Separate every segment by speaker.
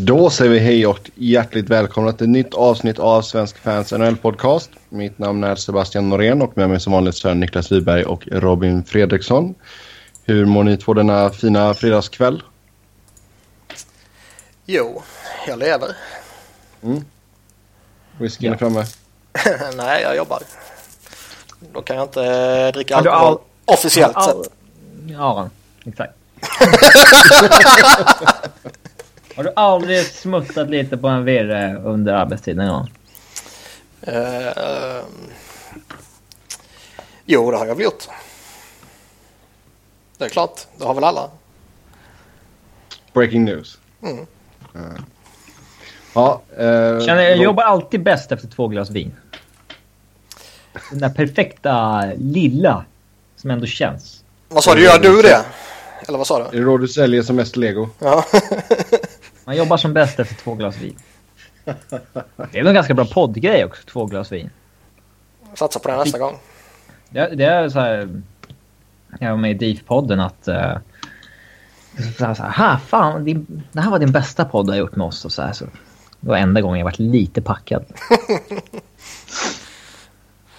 Speaker 1: Då säger vi hej och hjärtligt välkomna till ett nytt avsnitt av Svensk Fans NHL Podcast. Mitt namn är Sebastian Norén och med mig som vanligt så är Niklas Wiberg och Robin Fredriksson. Hur mår ni två denna fina fredagskväll?
Speaker 2: Jo, jag lever.
Speaker 1: Mm. Whiskyn är framme?
Speaker 2: Nej, jag jobbar. Då kan jag inte dricka alkohol all... officiellt all... sett.
Speaker 3: Ja, exakt. Har du aldrig smuttat lite på en virre under arbetstiden någon gång? Uh,
Speaker 2: jo, det har jag väl gjort. Det är klart, det har väl alla.
Speaker 1: Breaking news. Mm.
Speaker 3: Uh. Ja, uh, Känner, jag jobbar alltid bäst efter två glas vin. Den där perfekta lilla som ändå känns.
Speaker 2: Vad sa du, gör du det? Eller vad sa du?
Speaker 1: Är det då du säljer som mest lego?
Speaker 2: Ja.
Speaker 3: Man jobbar som bäst efter två glas vin. Det är en ganska bra poddgrej också, två glas vin.
Speaker 2: Satsa på det nästa gång.
Speaker 3: Det, det är så här... Jag var med i DIF-podden att... Uh, så här, fan, din, det här var din bästa podd du har gjort med oss. Och så här, så. Det var enda gången jag varit lite packad.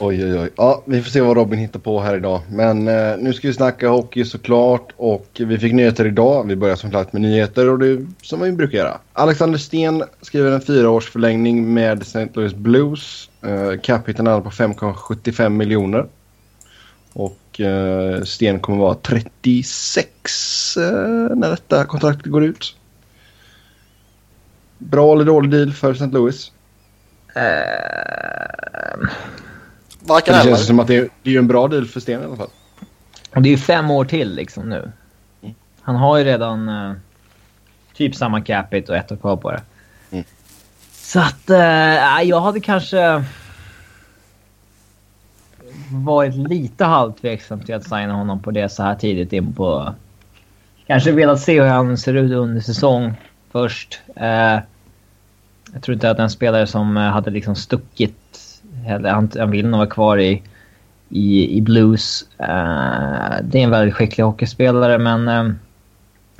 Speaker 1: Oj, oj, oj. Ja, vi får se vad Robin hittar på här idag. Men eh, nu ska vi snacka hockey såklart. Och vi fick nyheter idag. Vi börjar som klart med nyheter och det är som vi brukar göra. Alexander Sten skriver en fyraårsförlängning med St. Louis Blues. Eh, Capiten är på 5,75 miljoner. Och eh, Sten kommer vara 36 eh, när detta kontrakt går ut. Bra eller dålig deal för St. Louis?
Speaker 2: Uh... Varken
Speaker 1: det känns som att det är, det är en bra deal för Sten i alla fall.
Speaker 3: Och det är ju fem år till liksom nu. Mm. Han har ju redan uh, typ samma capita och ett år kvar på det. Mm. Så att uh, jag hade kanske varit lite halvtveksam till att signa honom på det så här tidigt in på... Kanske velat se hur han ser ut under säsong först. Uh, jag tror inte att en spelare som hade liksom stuckit heller. Han, han vill nog vara kvar i, i, i Blues. Uh, det är en väldigt skicklig hockeyspelare men uh,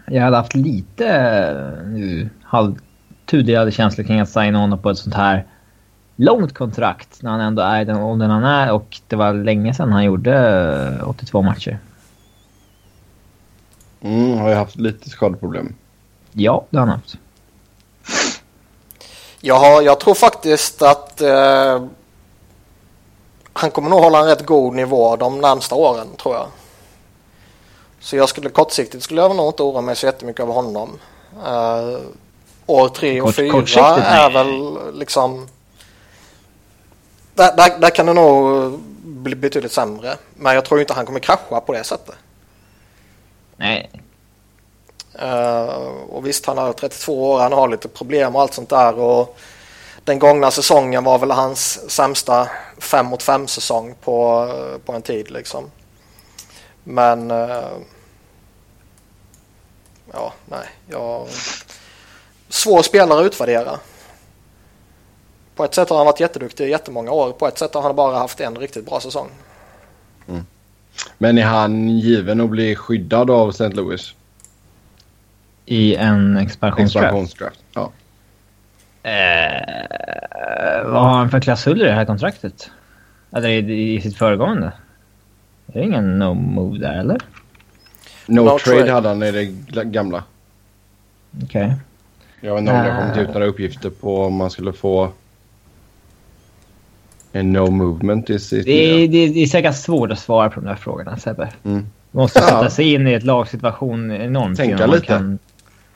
Speaker 3: jag hade haft lite uh, nu halvtudelade känslor kring att signa honom på ett sånt här långt kontrakt när han ändå är i den åldern han är och det var länge sedan han gjorde 82 matcher.
Speaker 1: Mm, har jag haft lite skadeproblem?
Speaker 3: Ja, det har han haft.
Speaker 2: Jag, har, jag tror faktiskt att eh, han kommer nog hålla en rätt god nivå de närmsta åren tror jag. Så jag skulle kortsiktigt skulle jag nog inte oroa mig så jättemycket över honom. Uh, år tre och Kort, fyra är väl liksom... Där, där, där, kan det nog bli betydligt sämre. Men jag tror inte han kommer krascha på det sättet.
Speaker 3: Nej.
Speaker 2: Uh, och visst, han har 32 år, han har lite problem och allt sånt där. Och den gångna säsongen var väl hans sämsta 5 mot 5 säsong på, på en tid liksom. Men eh, ja, nej, jag svår spelare att utvärdera. På ett sätt har han varit jätteduktig i jättemånga år. På ett sätt har han bara haft en riktigt bra säsong.
Speaker 1: Mm. Men är han given att bli skyddad av St. Louis?
Speaker 3: I en expansionsdraft?
Speaker 1: Expansionsdraft, ja.
Speaker 3: Eh, vad har han för klausuler i det här kontraktet? Eller i, i sitt föregående? Det är ingen no move där eller?
Speaker 1: No, no trade, trade, hade han i det gamla.
Speaker 3: Okej. Okay.
Speaker 1: Jag vet inte om det har kommit ut några uppgifter på om man skulle få en no movement i sitt...
Speaker 3: Det är, det, är, det är säkert svårt att svara på de där frågorna Sebbe. Mm. Man måste sätta sig in i ett lagsituation enormt.
Speaker 1: Tänka lite. Kan,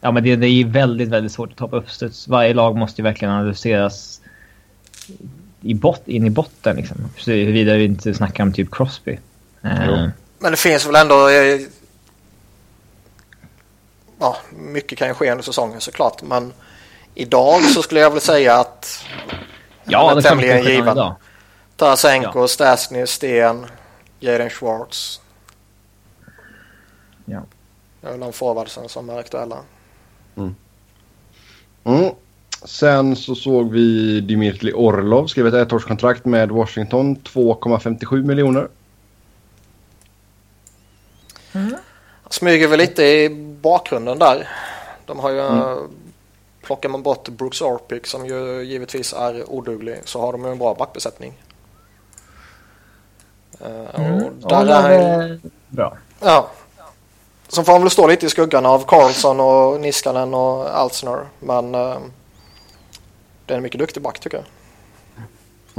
Speaker 3: Ja, men det, det är väldigt, väldigt svårt att ta på uppstuds. Varje lag måste ju verkligen analyseras i bot, in i botten. Liksom. Huruvida vi inte snackar om typ Crosby.
Speaker 2: Uh. Men det finns väl ändå... Eh, ja, mycket kan ju ske under säsongen såklart. Men idag så skulle jag väl säga att...
Speaker 3: Ja, det är tämligen given. Idag.
Speaker 2: Tarasenko, ja. Stasny, Sten, Jaden Schwartz.
Speaker 3: Ja.
Speaker 2: Det är de forwardsen som är aktuella.
Speaker 1: Mm. Mm. Sen så såg vi Dimitri Orlov skriva ett ettårskontrakt med Washington. 2,57 miljoner.
Speaker 2: Mm. Smyger väl lite i bakgrunden där. De har ju mm. plockar man bort Brooks Orpik som ju givetvis är oduglig så har de ju en bra backbesättning.
Speaker 3: Uh, mm. där ja, är bra.
Speaker 2: Ja. Så får han väl stå lite i skuggan av Karlsson och Niskanen och Altsner. Men uh, det är en mycket duktig back tycker jag.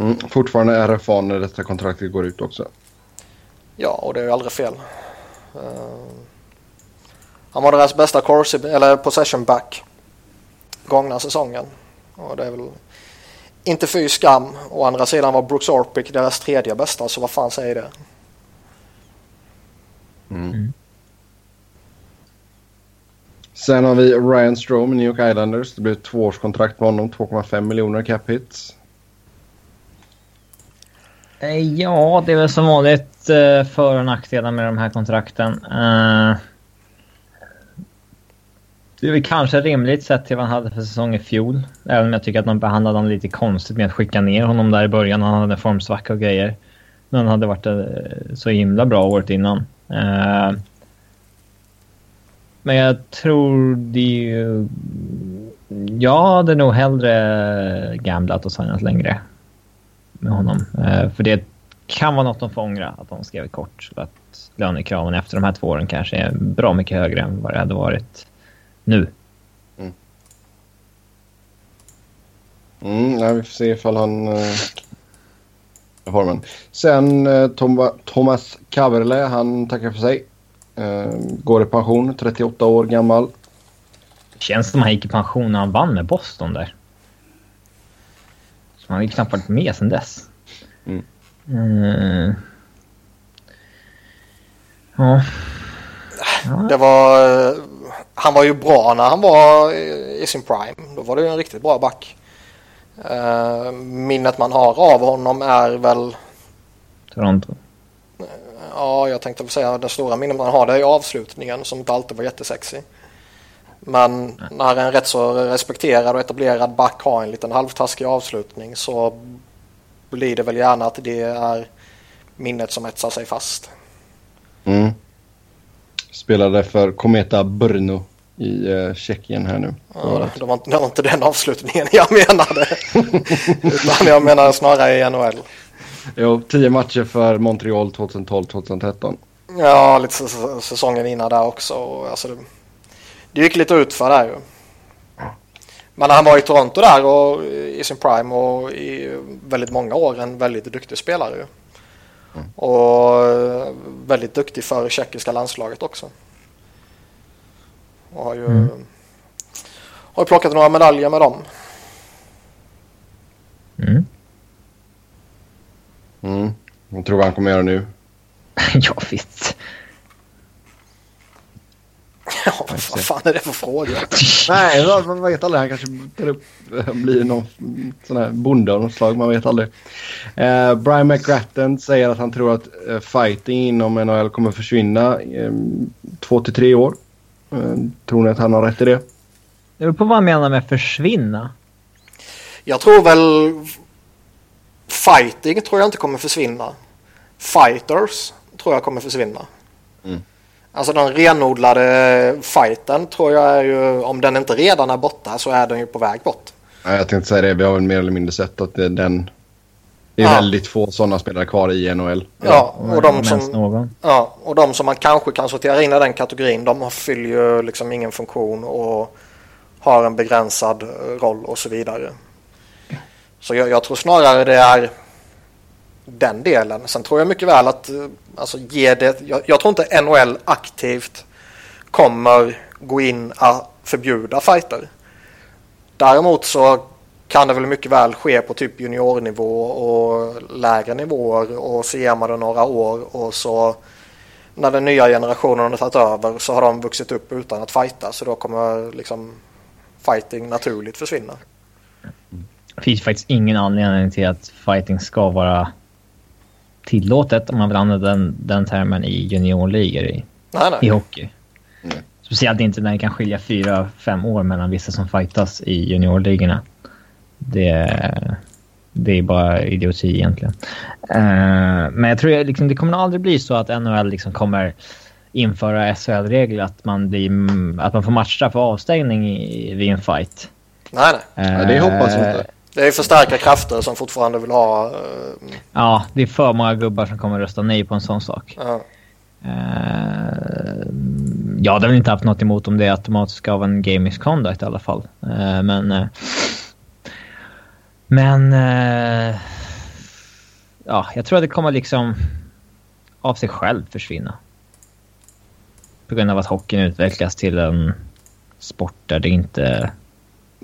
Speaker 1: Mm, fortfarande RFA när detta kontraktet går ut också.
Speaker 2: Ja, och det är ju aldrig fel. Uh, han var deras bästa course, eller possession back gångna säsongen. Och det är väl inte fy skam. Å andra sidan var Brooks Orpik deras tredje bästa, så vad fan säger det?
Speaker 1: Mm. Sen har vi Ryan Strome i New York Islanders. Det blir ett tvåårskontrakt med honom, 2,5 miljoner cap hits.
Speaker 3: Eh, ja, det är väl som vanligt eh, för och nackdelar med de här kontrakten. Eh, det är väl kanske rimligt sett till vad han hade för säsong i fjol. Även om jag tycker att man behandlade honom lite konstigt med att skicka ner honom där i början. Han hade formsvacka och grejer. Men han hade varit så himla bra året innan. Men jag tror det ju... Jag hade nog hellre gamblat och signat längre med honom. Uh, för det kan vara något de får ångra, att de skrev kort. För att lönekraven efter de här två åren kanske är bra mycket högre än vad det hade varit nu.
Speaker 1: Mm. Mm, nej, vi får se ifall han... Uh, formen. Sen eh, uh, Tom Thomas Kaverle, han tackar för sig. Uh, går i pension, 38 år gammal.
Speaker 3: Det känns som han gick i pension när han vann med Boston där. Så han har ju knappt varit med sedan dess. Mm. Uh,
Speaker 2: ja. Det var han var ju bra när han var i sin prime. Då var det ju en riktigt bra back. Minnet man har av honom är väl...
Speaker 3: Toronto.
Speaker 2: Ja, jag tänkte säga det stora minnet man har det är avslutningen som inte alltid var jättesexig. Men när en rätt så respekterad och etablerad back har en liten halvtaskig avslutning så blir det väl gärna att det är minnet som etsar sig fast.
Speaker 1: Mm. Spelade för Kometa Brno i uh, Tjeckien här nu.
Speaker 2: Ja, det, var inte, det var inte den avslutningen jag menade. Utan jag menar snarare i NHL.
Speaker 1: Jo, tio matcher för Montreal 2012-2013.
Speaker 2: Ja, lite säsongen innan där också. Alltså det, det gick lite utför där ju. Men han var i Toronto där och i sin prime och i väldigt många år en väldigt duktig spelare. Ju. Mm. Och väldigt duktig för tjeckiska landslaget också. Och har ju, mm. har plockat några medaljer med dem.
Speaker 3: Mm.
Speaker 1: Mm. Vad tror du han kommer göra nu?
Speaker 3: ja, visst.
Speaker 2: Ja, vad fan är det för fråga?
Speaker 1: Nej, man vet aldrig. Han kanske blir någon sån här bonde av något slag. Man vet aldrig. Uh, Brian McGrattan säger att han tror att uh, fighting inom NHL kommer försvinna um, två till tre år. Uh, tror ni att han har rätt i det? Det
Speaker 3: beror på vad han menar med försvinna.
Speaker 2: Jag tror väl fighting tror jag inte kommer försvinna. Fighters tror jag kommer försvinna. Mm. Alltså den renodlade fighten tror jag är ju, om den inte redan är borta så är den ju på väg bort.
Speaker 1: Ja, jag tänkte säga det, vi har väl mer eller mindre sett att det, den... Det är ja. väldigt få sådana spelare kvar i NHL.
Speaker 2: Ja, och de, som, ja, och de som man kanske kan sortera in i den kategorin de fyller ju liksom ingen funktion och har en begränsad roll och så vidare. Så jag, jag tror snarare det är den delen. Sen tror jag mycket väl att eh, alltså, ge det, jag, jag tror inte NHL aktivt kommer gå in och förbjuda fighter. Däremot så kan det väl mycket väl ske på typ juniornivå och lägre nivåer och så ger man det några år och så när den nya generationen har tagit över så har de vuxit upp utan att fighta så då kommer liksom fighting naturligt försvinna.
Speaker 3: Det finns faktiskt ingen anledning till att fighting ska vara tillåtet om man vill använda den, den termen i juniorligor i, nej, nej. i hockey. Mm. Speciellt inte när det kan skilja fyra, fem år mellan vissa som fightas i juniorligorna. Det, det är bara idioti egentligen. Uh, men jag tror liksom, det kommer aldrig bli så att NHL liksom kommer införa SHL-regler att man, blir, att man får matchstraff och avstängning i, vid en fight.
Speaker 2: Nej, nej.
Speaker 1: Ja, det hoppas jag inte.
Speaker 2: Det är för starka krafter som fortfarande vill ha... Uh,
Speaker 3: Ja, det är för många gubbar som kommer rösta nej på en sån sak.
Speaker 2: ja.
Speaker 3: Eh, jag hade väl inte haft något emot om det automatiskt ska vara en game misconduct i alla fall. Eh, men... eh, men... eh, ja, jag tror att det kommer liksom av sig själv försvinna. På grund av att hockeyn utvecklas till en sport där det inte...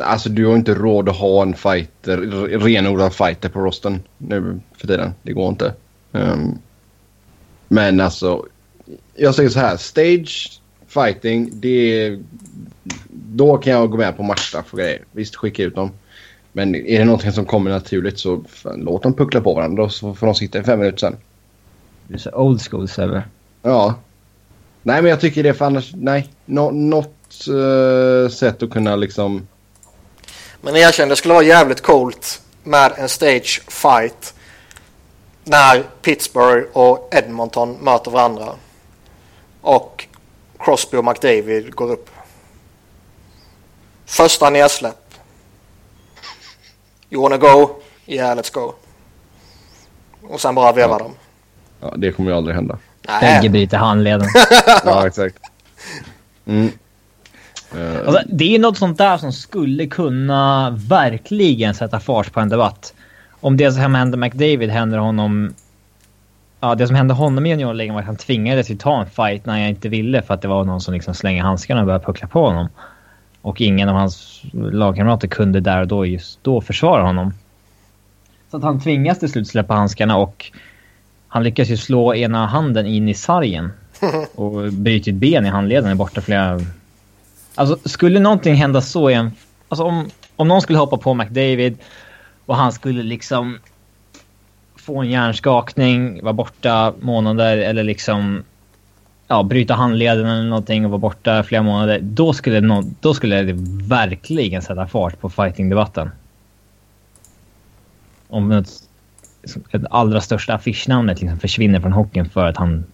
Speaker 1: Alltså du har inte råd att ha en fighter, renodlad fighter på rosten nu för tiden. Det går inte. Ehm, men alltså, jag säger så här. Stage fighting, det är, Då kan jag gå med på matchstraff och grejer. Visst, skicka ut dem. Men är det någonting som kommer naturligt så fan, låt dem puckla på varandra så får de sitta i fem minuter sen.
Speaker 3: Du är så old school, Sebbe.
Speaker 1: Ja. Nej, men jag tycker det för annars... Nej. Nå, något eh, sätt att kunna liksom...
Speaker 2: Men erkänn, det skulle vara jävligt coolt med en stage fight när Pittsburgh och Edmonton möter varandra. Och Crosby och McDavid går upp. Första nedsläpp. You wanna go? Yeah, let's go. Och sen bara veva
Speaker 1: Ja.
Speaker 2: dem.
Speaker 1: Ja, det kommer ju aldrig hända.
Speaker 3: Bägge bryter handleden.
Speaker 1: Ja, exakt. Mm. Eh,
Speaker 3: Alltså, det är något sånt där som skulle kunna verkligen sätta fart på en debatt. Om det som hände McDavid händer honom... Ja, det som hände honom i juniorligan var att han tvingades ju ta en fight när jag inte ville för att det var någon som liksom slänger handskarna och började puckla på honom. Och ingen av hans lagkamrater kunde där och då just då försvara honom. Så att han tvingas till slut släppa handskarna och han lyckas ju slå ena handen in i sargen. Och bryter ett ben i handleden är borta flera Alltså skulle någonting hända så i en... Alltså om, om någon skulle hoppa på McDavid och han skulle liksom få en hjärnskakning, vara borta månader eller liksom ja, bryta handleden eller någonting och vara borta flera månader. Då skulle, nå då skulle det verkligen sätta fart på fightingdebatten. Om ett, ett allra största affischnamnet liksom försvinner från hockeyn för att han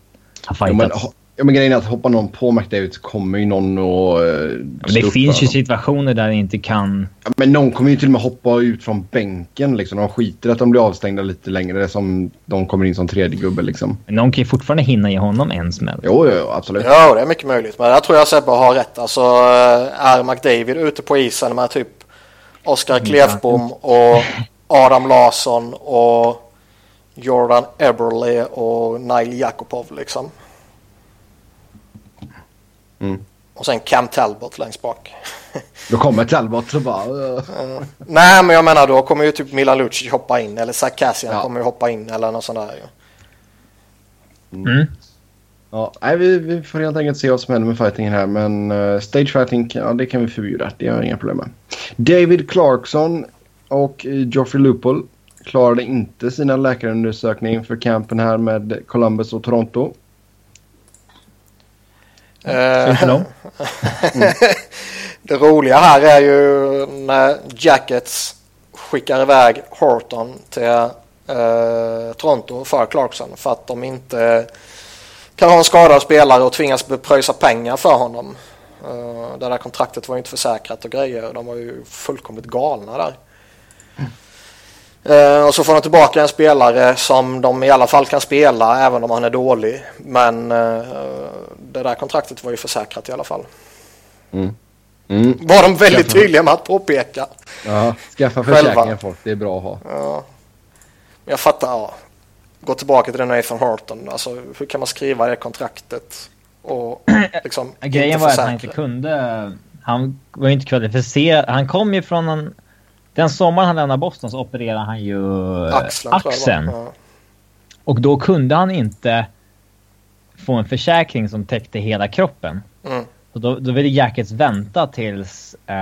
Speaker 3: har
Speaker 1: ja,
Speaker 3: fightats.
Speaker 1: ho- ja, men grejen är att hoppar någon på McDavid så kommer ju någon att uh,
Speaker 3: Men det finns ju situationer där det inte kan...
Speaker 1: Ja, men någon kommer ju till och med hoppa ut från bänken liksom. De skiter att de blir avstängda lite längre. Som de kommer in som tredje gubbe liksom.
Speaker 3: Men någon kan ju fortfarande hinna ge honom en smäll.
Speaker 1: Jo, jo, absolut.
Speaker 2: Ja, det är mycket möjligt. Men jag tror jag Sebbe har rätt. Alltså är McDavid ute på isen med typ Oskar Klefbom och Adam Larsson och Jordan Eberle och Nail Jakubov liksom.
Speaker 1: Mm.
Speaker 2: Och sen Cam Talbot längst bak.
Speaker 1: Då kommer Talbot och bara... Uh.
Speaker 2: Nej, men jag menar då kommer ju typ Milan Lucic hoppa in eller Zach Kassian
Speaker 1: Ja.
Speaker 2: kommer ju hoppa in eller något sånt där ju.
Speaker 3: Mm.
Speaker 1: Ja, nej, vi, vi får helt enkelt se vad som händer med fightingen här. Men uh, stage fighting, ja, det kan vi förbjuda. Det har jag inga problem med. David Clarkson och Geoffrey Lupol klarade inte sina läkarundersökning för campen här med Columbus och Toronto.
Speaker 3: Dem.
Speaker 2: Det roliga här är ju när Jackets skickar iväg Horton till eh, Toronto för Clarkson för att de inte kan ha en skadad spelare och tvingas pröjsa pengar för honom. Eh, det där kontraktet var ju inte försäkrat och grejer. De var ju fullkomligt galna där. Eh, och så får de tillbaka en spelare som de i alla fall kan spela även om han är dålig. Men eh, det där kontraktet var ju försäkrat i alla fall.
Speaker 1: Mm. Mm.
Speaker 2: Var de väldigt
Speaker 1: Skaffa-
Speaker 2: tydliga med att påpeka.
Speaker 1: Ja, skaffa försäkringar folk. Det är bra att ha.
Speaker 2: Ja. Men jag fattar, ja. Gå tillbaka till den Nathan Horton. Alltså hur kan man skriva det kontraktet och liksom
Speaker 3: Grejen
Speaker 2: inte
Speaker 3: var att han inte kunde... Han var ju inte kvalificerad. Han kom ju från en... Den sommaren han lämnade Boston så opererade han ju eh,
Speaker 2: Axeln. Ja.
Speaker 3: Och då kunde han inte få en försäkring som täckte hela kroppen.
Speaker 2: Mm.
Speaker 3: Så då, då ville Jackets vänta tills eh,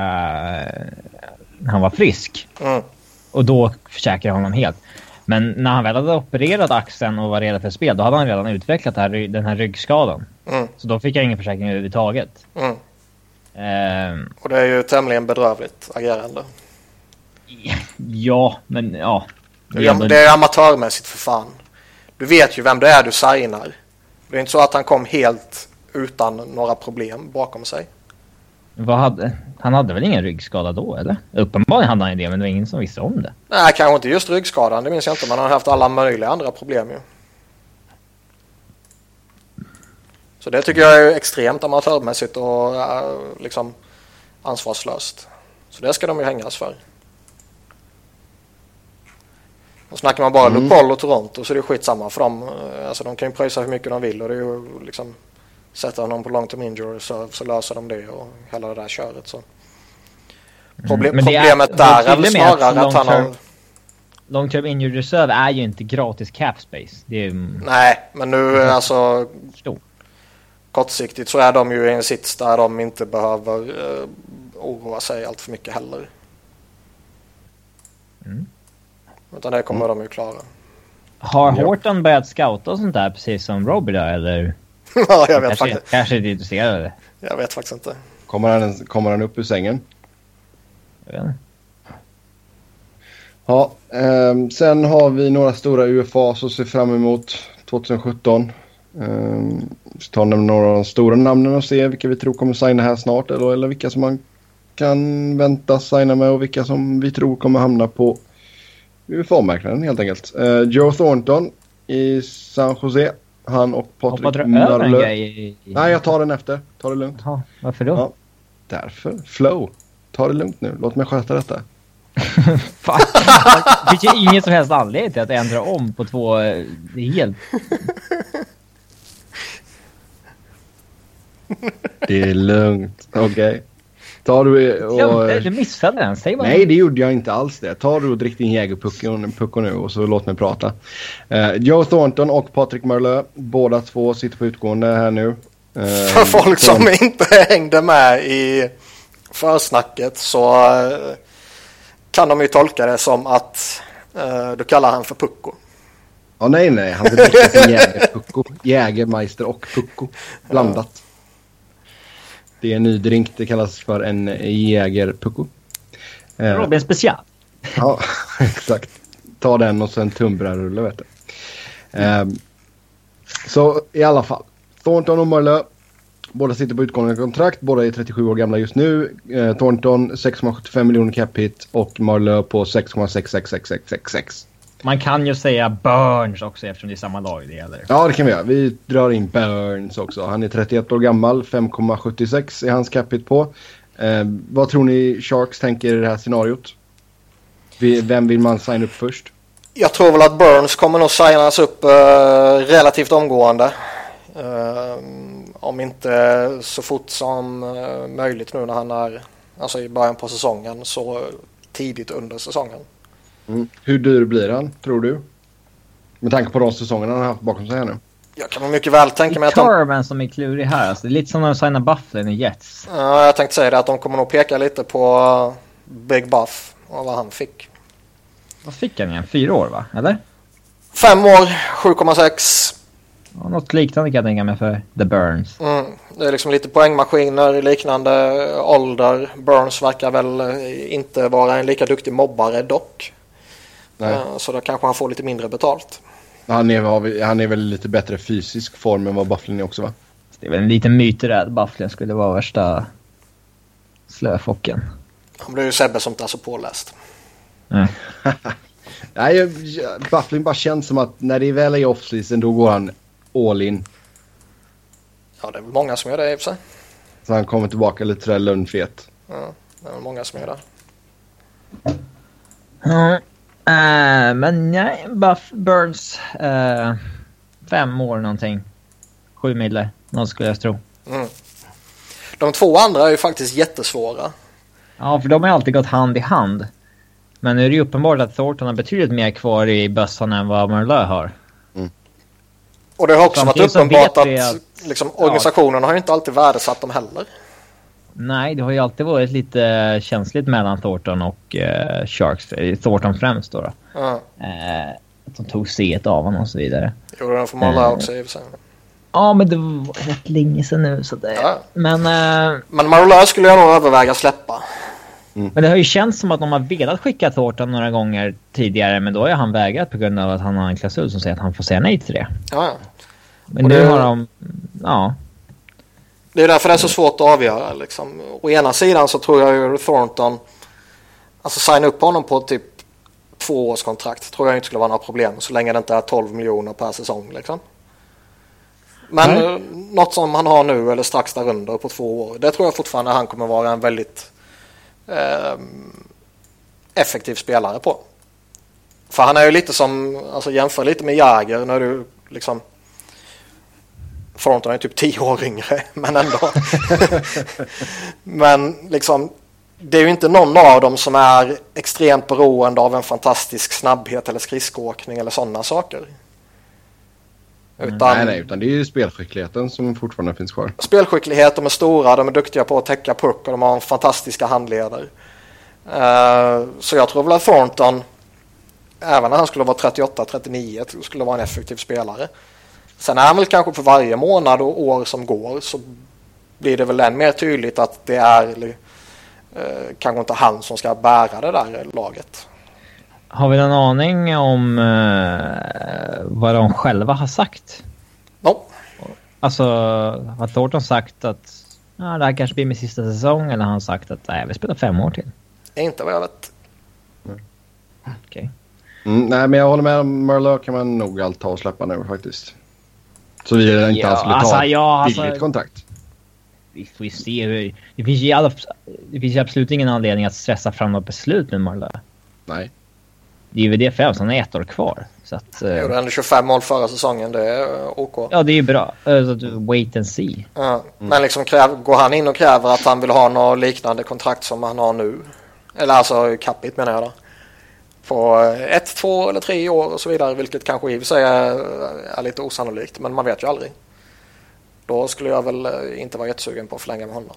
Speaker 3: han var frisk.
Speaker 2: Mm.
Speaker 3: Och då försäkrade honom helt. Men när han väl hade opererat axeln och var redo för spel, då hade han redan utvecklat här, den här ryggskadan.
Speaker 2: Mm.
Speaker 3: Så då fick jag ingen försäkring överhuvudtaget.
Speaker 2: Mm.
Speaker 3: Ehm,
Speaker 2: Och det är ju tämligen bedrövligt agerande.
Speaker 3: Ja, men ja.
Speaker 2: Det är, det är amatörmässigt för fan. Du vet ju vem det är du signar. Det är inte så att han kom helt utan några problem bakom sig.
Speaker 3: Vad hade, han hade väl ingen ryggskada då eller? Uppenbarligen hade han ju det men det var ingen som visste om det.
Speaker 2: Nej, kanske inte just ryggskadan, det minns jag inte. Men han har haft alla möjliga andra problem ju. Så det tycker jag är extremt amatörmässigt och äh, liksom ansvarslöst. Så det ska de ju hängas för. Och snackar man bara mm. Luke Paul och Toronto så är det skitsamma för dem. Alltså de kan ju pröjsa hur mycket de vill och det är ju liksom sätta honom på long term injury så, så löser de det och hela det där köret. Så. Mm. Problem, mm. problemet är, där är väl snarare att, han har...
Speaker 3: Long term injury reserve är ju inte gratis cap space. Det är,
Speaker 2: Nej, men nu alltså... Stor. Kortsiktigt så är de ju i en sits där de inte behöver uh, oroa sig allt för mycket heller. Mm. Utan det kommer mm. de ju klara.
Speaker 3: Har Horton börjat scouta och sånt där precis som Robbie då eller?
Speaker 2: ja, jag vet kanske, faktiskt.
Speaker 3: Kanske är intresserad av det.
Speaker 2: Jag vet faktiskt inte.
Speaker 1: Kommer han, kommer han upp ur sängen? Jag vet inte. Ja, eh, sen har vi några stora UFA som ser fram emot 2017. Eh, vi tar några av de stora namnen och se vilka vi tror kommer signa här snart eller, eller vilka som man kan vänta signa med och vilka som vi tror kommer hamna på UFA-marknaden helt enkelt. Eh, Joe Thornton i San Jose han och Patrik Marle. I... Nej, jag tar den efter. Ta det lugnt.
Speaker 3: Jaha, varför då? Ja,
Speaker 1: därför. Flow. Ta det lugnt nu. Låt mig sköta detta.
Speaker 3: Fan. Det finns ju ingen som helst anledning till att ändra om på två... Är helt...
Speaker 1: Det är lugnt. Okej. Okay. Tar du och...
Speaker 3: Du missade den. Säg
Speaker 1: bara. Nej, det gjorde jag inte alls det. Tar du och drick din jägerpucko nu och så låt mig prata. Uh, Joe Thornton och Patrick Merlö, båda två sitter på utgående här nu.
Speaker 2: Uh, För folk som så... inte hängde med i försnacket så uh, kan de ju tolka det som att du kallar han för pucko.
Speaker 1: Ja, nej, nej. Han vill dricka sin jägerpucko. Jägermeister och pucko blandat. Det är en ny drink. Det kallas för en Jägerpucko.
Speaker 3: Eh, Robin special.
Speaker 1: ja, exakt. Ta den och sen tunnbrödsrulle vet du. Eh, så i alla fall. Thornton och Marlö. Båda sitter på utgående kontrakt. Båda är 37 år gamla just nu. Eh, Thornton 6,75 miljoner cap hit och Marlö på 6,66666.
Speaker 3: Man kan ju säga Burns också eftersom det är samma lag det gäller.
Speaker 1: Ja, det kan vi göra. Vi drar in Burns också. Han är 31 år gammal. 5,76 är hans capita på. Eh, vad tror ni Sharks tänker i det här scenariot? Vem vill man signa upp först?
Speaker 2: Jag tror väl att Burns kommer nog signas upp uh, relativt omgående. Uh, om inte så fort som uh, möjligt nu när han är alltså i början på säsongen så tidigt under säsongen.
Speaker 1: Mm. Hur dyr blir han, tror du? Med tanke på de säsongerna han har haft bakom sig här nu.
Speaker 2: Jag kan mycket väl tänka mig att
Speaker 3: de... Turban som är klurig här. Alltså, det är lite som när de signar Bufflin i Jets.
Speaker 2: Ja, jag tänkte säga det att de kommer nog peka lite på Big Buff och vad han fick.
Speaker 3: Vad fick han igen? Fyra år va? Eller?
Speaker 2: Fem år, 7,6.
Speaker 3: Ja, något liknande kan jag tänka mig för The Burns.
Speaker 2: Mm, det är liksom lite poängmaskiner, liknande ålder. Burns verkar väl inte vara en lika duktig mobbare dock. Nej. Eh, så då kanske han får lite mindre betalt.
Speaker 1: Han är, han är väl lite bättre fysisk form än vad Bufflin är också va?
Speaker 3: Det är väl en liten myt det där att Bufflin skulle vara värsta slöfocken.
Speaker 2: Han blir ju Sebbe som inte är så påläst.
Speaker 1: Nej. Nej, Bufflin bara känns som att när det väl är off-season då går han all in.
Speaker 2: Ja, det är väl många som gör det i och för sig.
Speaker 1: Så han kommer tillbaka lite sådär lönnfet.
Speaker 2: Ja, det är många som gör det.
Speaker 3: Mm. Uh, men nej, Buff Burns. Uh, fem år någonting. Sju mille, något skulle jag tro. Mm.
Speaker 2: De två andra är ju faktiskt jättesvåra.
Speaker 3: Ja, för de har alltid gått hand i hand. Men nu är det ju uppenbart att Thornton har betydligt mer kvar i bössan än vad Merlö har. Mm.
Speaker 2: Och det har också Samtidigt varit uppenbart att, att liksom, organisationen ja. har ju inte alltid värdesatt dem heller.
Speaker 3: Nej, det har ju alltid varit lite känsligt mellan Thornton och uh, Sharks. Thornton främst då. då. Mm. Uh, att de tog C av honom och så vidare.
Speaker 2: Gjorde uh, också i och för sig.
Speaker 3: Ja, men det var rätt länge sedan nu. Så det, ja. Men... Uh,
Speaker 2: men Marlowe skulle jag nog överväga släppa.
Speaker 3: Mm. Men det har ju känts som att de har velat skicka Thornton några gånger tidigare, men då har han vägrat på grund av att han har en klausul som säger att han får säga nej till det.
Speaker 2: Ja.
Speaker 3: Men nu det... har de... Ja.
Speaker 2: Det är därför det är så svårt att avgöra. Liksom. Å ena sidan så tror jag ju Thornton, alltså signa upp honom på typ två års kontrakt tror jag inte skulle vara några problem så länge det inte är 12 miljoner per säsong. Liksom. Men
Speaker 1: Nej.
Speaker 2: eh, något som han har nu eller strax därunder på två år. Det tror jag fortfarande han kommer vara en väldigt eh, effektiv spelare på. För han är ju lite som, alltså jämför lite med Jäger när du liksom Thornton är typ tio år yngre, men ändå. men liksom, det är ju inte någon av dem som är extremt beroende av en fantastisk snabbhet eller skridskoåkning eller sådana saker. Utan
Speaker 1: Nej, nej, utan det är ju spelskickligheten som fortfarande finns kvar.
Speaker 2: spelskicklighet, de är stora, de är duktiga på att täcka puck och de har fantastiska handleder. Eh, så jag tror väl att Thornton, även när han skulle vara 38-39, skulle vara en effektiv spelare. Sen är han väl kanske för varje månad och år som går så blir det väl än mer tydligt att det är eh, kanske inte han som ska bära det där laget.
Speaker 3: Har vi någon aning om eh, vad de själva har sagt?
Speaker 2: No.
Speaker 3: Alltså, har Thornton sagt att ja, det här kanske blir min sista säsong eller har han sagt att nej, vi spelar fem år till?
Speaker 2: Inte vad jag vet.
Speaker 3: Okej.
Speaker 1: Mm, nej, men jag håller med. om Merlot kan man nog allt ta och släppa nu faktiskt. Så vi inte
Speaker 3: Ja,
Speaker 1: alls skulle ta
Speaker 3: alltså, ja,
Speaker 1: billigt
Speaker 3: alltså-
Speaker 1: kontrakt.
Speaker 3: Vi får ju se hur... Det finns ju, alla, det finns ju absolut ingen anledning att stressa fram något beslut med Marla.
Speaker 1: Nej.
Speaker 3: Det är ju det främst, han har ett år kvar. Så att... eh,
Speaker 2: Gjorde ändå 25 mål förra säsongen, det är OK.
Speaker 3: Ja, det är ju bra. Så att Wait and see.
Speaker 2: Ja, Men liksom kräv, går han in och kräver att han vill ha något liknande kontrakt som han har nu? Eller alltså capita menar jag då. På ett, två eller tre år och så vidare. Vilket kanske i och för sig är, är lite osannolikt. Men man vet ju aldrig. Då skulle jag väl eh, inte vara jättesugen på att förlänga med honom.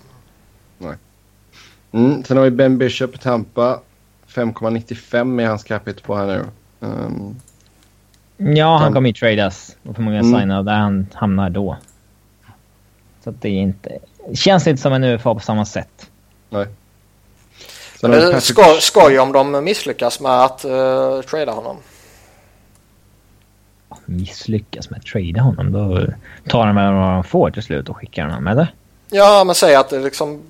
Speaker 1: Mm, sen har vi Ben Bishop i Tampa. 5,95 är hans capita på här nu. Um,
Speaker 3: Ja, han kommer ju tradas. Och förmodligen
Speaker 1: Mm.
Speaker 3: signa där han hamnar då. Så att det är inte... Det känns inte som en UFA på samma sätt.
Speaker 1: nej. Vi
Speaker 2: Det är
Speaker 1: Patrick-
Speaker 2: skoj, skoj om de misslyckas med att uh, trada honom.
Speaker 3: Misslyckas med att trada honom. Då tar de väl vad de får till slut och skickar honom, eller?
Speaker 2: Ja, men säg att det liksom...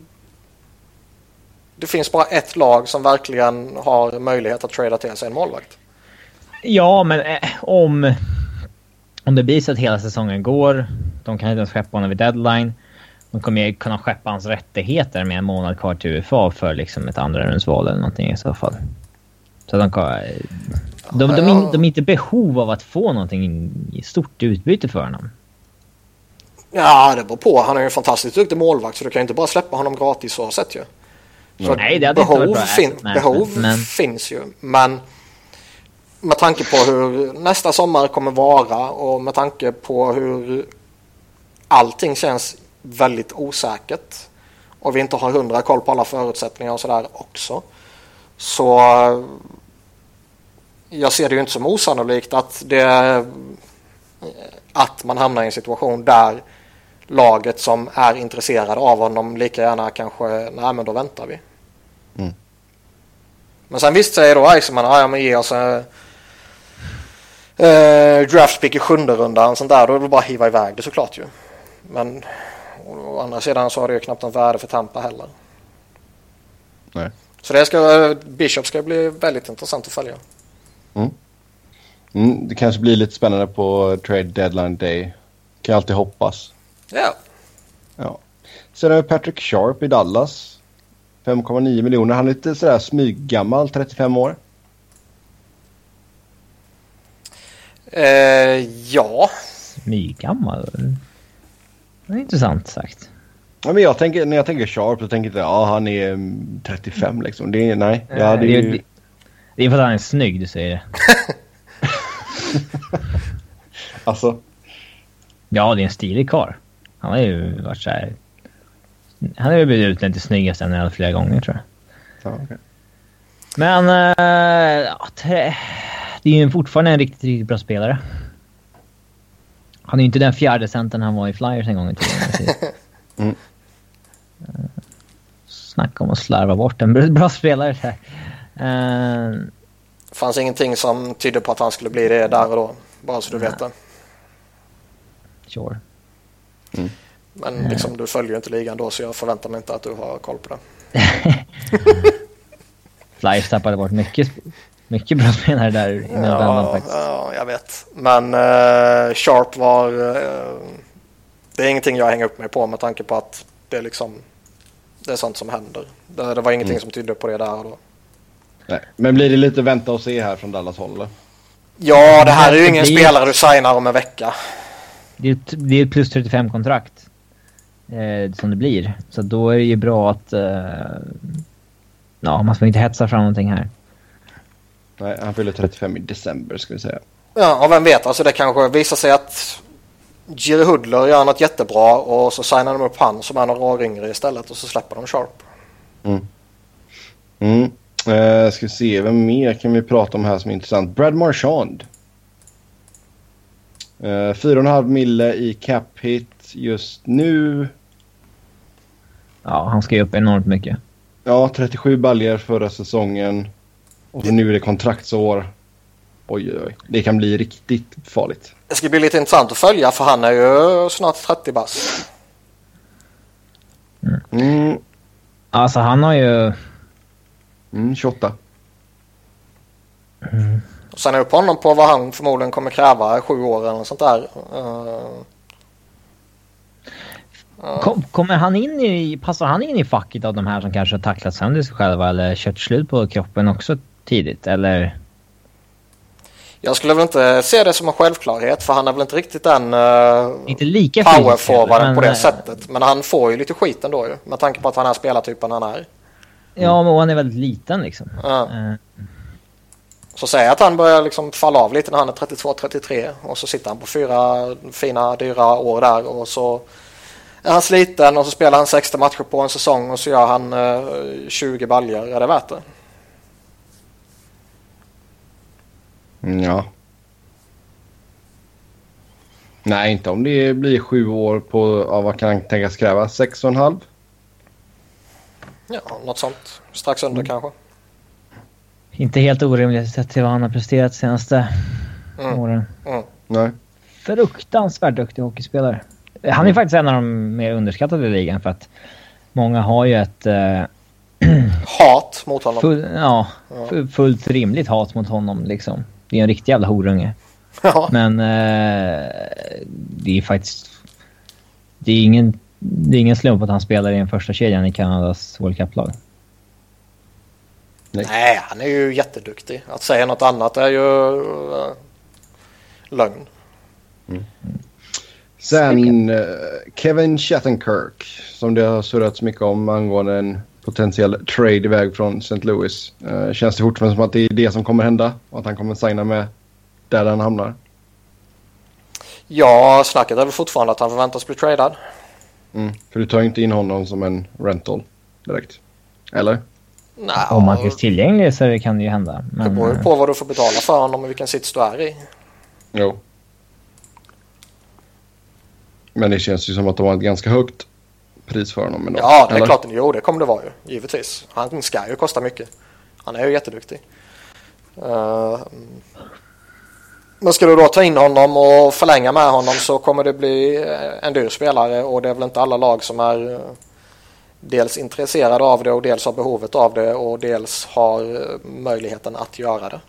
Speaker 2: Det finns bara ett lag som verkligen har möjlighet att trada till sig en målvakt.
Speaker 3: Ja, men eh, om... Om det blir så att hela säsongen går, de kan inte ens skeppa honom vid deadline. De kommer ju kunna skeppa hans rättigheter med en månad kvar till UFA för liksom ett andra rundsval eller någonting i så fall. Så de kan... De, de, de, de är inte behov av att få någonting i stort utbyte för honom.
Speaker 2: Ja, det beror på. Han är ju en fantastiskt duktig målvakt så du kan ju inte bara släppa honom gratis så sett ju. Så
Speaker 3: Nej, det hade inte varit
Speaker 2: behov,
Speaker 3: bra.
Speaker 2: fin-
Speaker 3: Nej,
Speaker 2: behov
Speaker 3: men-
Speaker 2: finns ju. Men med tanke på hur nästa sommar kommer vara och med tanke på hur allting känns väldigt osäkert och vi inte har hundra koll på alla förutsättningar och sådär också. Så jag ser det ju inte som osannolikt att det att man hamnar i en situation där laget som är intresserade av honom lika gärna kanske, nej men då väntar vi.
Speaker 1: Mm.
Speaker 2: Men sen visst säger då Eisenman, "Ah, ja men ge oss en eh, draftpick i sjunde rundan, sånt där, då är det bara att hiva iväg det såklart ju. Men å andra sidan så har det ju knappt något värde för Tampa heller.
Speaker 1: Nej.
Speaker 2: Så det ska, Bishop ska bli väldigt intressant att följa.
Speaker 1: Mm, det kanske blir lite spännande på trade deadline day. Kan jag alltid hoppas.
Speaker 2: Ja,
Speaker 1: Ja. Sen har vi Patrick Sharp i Dallas. 5,9 miljoner. Han är lite sådär smyggammal, 35 år.
Speaker 2: eh, ja.
Speaker 3: Smyggammal. Det är intressant sagt.
Speaker 1: Ja, men jag tänker, när jag tänker Sharp så tänker jag inte ja, han är mm, 35 liksom. Det är, nej. Ja, det är
Speaker 3: det,
Speaker 1: ju...
Speaker 3: det, är för att han är snygg du säger det.
Speaker 1: Alltså.
Speaker 3: Ja, det är en stilig karl. Han har ju varit så här. Han har ju blivit utnämnd till snyggaste NHL flera gånger tror jag.
Speaker 1: Ja, okej.
Speaker 3: Men... tre- det är ju fortfarande en riktigt, riktigt bra spelare. Han är ju inte den fjärde centern han var i Flyers en gång i tiden.
Speaker 1: Mm.
Speaker 3: Eh, Snacka om att slarva bort en bra- spelare. Så här. Eh,
Speaker 2: fanns ingenting som tydde på att han skulle bli det där och då. Bara så du vet det.
Speaker 3: sure.
Speaker 2: Men liksom, du följer ju inte ligan då så jag förväntar mig inte att du har koll på det.
Speaker 3: Flyers tappade bort mycket, mycket bra spelare där i
Speaker 2: ja, faktiskt. Ja, jag vet. Men uh, Sharp var... Uh, det är ingenting jag hänger upp mig på med tanke på att det är liksom... Det är sånt som händer. Det, det var ingenting mm. som tydde på det där då.
Speaker 1: Nej. Men blir det lite vänta och se här från Dallas håll? Eller?
Speaker 2: Ja, det här är ju ingen blir... spelare du signar om en vecka.
Speaker 3: Det är ett, det är ett plus 35-kontrakt. Eh, som det blir. Så då är det ju bra att... Eh, ja, man ska inte hetsa fram någonting här.
Speaker 1: Nej, han fyller 35 i december ska vi säga.
Speaker 2: Ja, och vem vet, alltså det kanske visar sig att Jiri Hudler gör något jättebra och så signar de upp han som är några år yngre istället och så släpper de Sharp.
Speaker 1: Mm. Mm. Uh, ska vi se, vem mer kan vi prata om här som är intressant? Brad Marchand. Uh, 4,5 mille i cap hit just nu.
Speaker 3: Ja, han ska ju upp enormt mycket.
Speaker 1: Ja, 37 baljer förra säsongen. Och nu är det kontraktsår. Oj, oj, oj. Det kan bli riktigt farligt.
Speaker 2: Det ska bli lite intressant att följa för han är ju snart 30 bass.
Speaker 3: Mm. Mm. Alltså han har ju...
Speaker 1: Mm, 28.
Speaker 2: Mm. Sen upp honom på vad han förmodligen kommer kräva, sju år eller något sånt där. Uh...
Speaker 3: Kom, kommer han in i, passar han in i facket av de här som kanske har tacklat sönder sig själva eller kört slut på kroppen också tidigt eller?
Speaker 2: Jag skulle väl inte se det som en självklarhet för han är väl inte riktigt den uh,
Speaker 3: inte lika
Speaker 2: powerforwarden på det sättet. Men han får ju lite skit ändå ju med tanke på att han är spelartypen han är.
Speaker 3: Ja, men han är väldigt liten liksom.
Speaker 2: Ja. Uh. Så säg att han börjar liksom falla av lite när han är 32-33 och så sitter han på fyra fina dyra år där och så är han sliten och så spelar han 60 matcher på en säsong och så gör han uh, 20 baljor. Är det värt det?
Speaker 1: Mm, ja. Nej, inte om det blir sju år på, ja, vad kan tänkas kräva? Sex och en halv?
Speaker 2: Ja, något sånt. Strax under mm. kanske.
Speaker 3: Inte helt orimligt sett till vad han har presterat de senaste mm. åren.
Speaker 1: Mm. Nej.
Speaker 3: Fruktansvärt duktig hockeyspelare. Han är mm. faktiskt en av de mer underskattade i ligan för att många har ju ett... Uh,
Speaker 2: hat mot honom.
Speaker 3: Full, ja, ja, fullt rimligt hat mot honom liksom. Det är en riktig jävla horunge. Ja. Men uh, det är faktiskt... Det är ingen, det är ingen slump att han spelar i den första kedjan i Kanadas World Cup-lag.
Speaker 2: Nej. Nej. han är ju jätteduktig. Att säga något annat är ju uh, lögn. Mm.
Speaker 1: Sen uh, Kevin Shattenkirk som det har surrats mycket om angående en potentiell trade iväg från St. Louis. Uh, känns det fortfarande som att det är det som kommer hända och att han kommer signa med där han hamnar?
Speaker 2: Ja, snacket är väl fortfarande att han förväntas bli tradad.
Speaker 1: Mm, för du tar inte in honom som en rental direkt. Eller?
Speaker 3: Nej, Om han finns tillgänglig så kan det ju hända.
Speaker 2: Men... Det beror ju på vad du får betala för honom och vilken sits du är i.
Speaker 1: Jo. Men det känns ju som att de har ett ganska högt pris för honom.
Speaker 2: Ändå. Ja, det är Eller? klart. Jo, det kommer det vara ju. Givetvis. Han ska ju kosta mycket. Han är ju jätteduktig. Uh, men ska du då ta in honom och förlänga med honom så kommer det bli en dyr spelare och det är väl inte alla lag som är eh, dels intresserade av det och dels har behovet av det och dels har eh, möjligheten att göra det.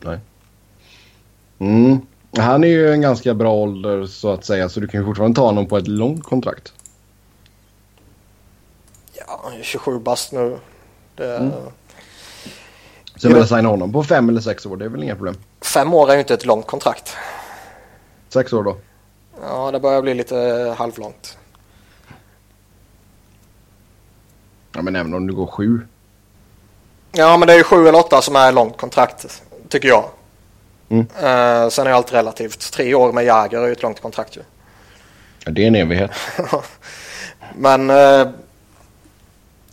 Speaker 1: Nej. Mm. Han är ju en ganska bra ålder så att säga så du kan ju fortfarande ta honom på ett långt kontrakt.
Speaker 2: Ja, 27 bast nu. Det... Mm.
Speaker 1: Så jag vill signa honom på fem eller sex år, det är väl inga problem?
Speaker 2: Fem år är ju inte ett långt kontrakt.
Speaker 1: Sex år då?
Speaker 2: Ja, det börjar bli lite halvlångt.
Speaker 1: Ja, men även om du går sju.
Speaker 2: Ja, men det är ju sju eller åtta som är långt kontrakt, tycker jag. Mm. Uh, sen är allt relativt. Tre år med Jäger är ju ett långt kontrakt ju.
Speaker 1: Ja, det är en evighet.
Speaker 2: Men uh,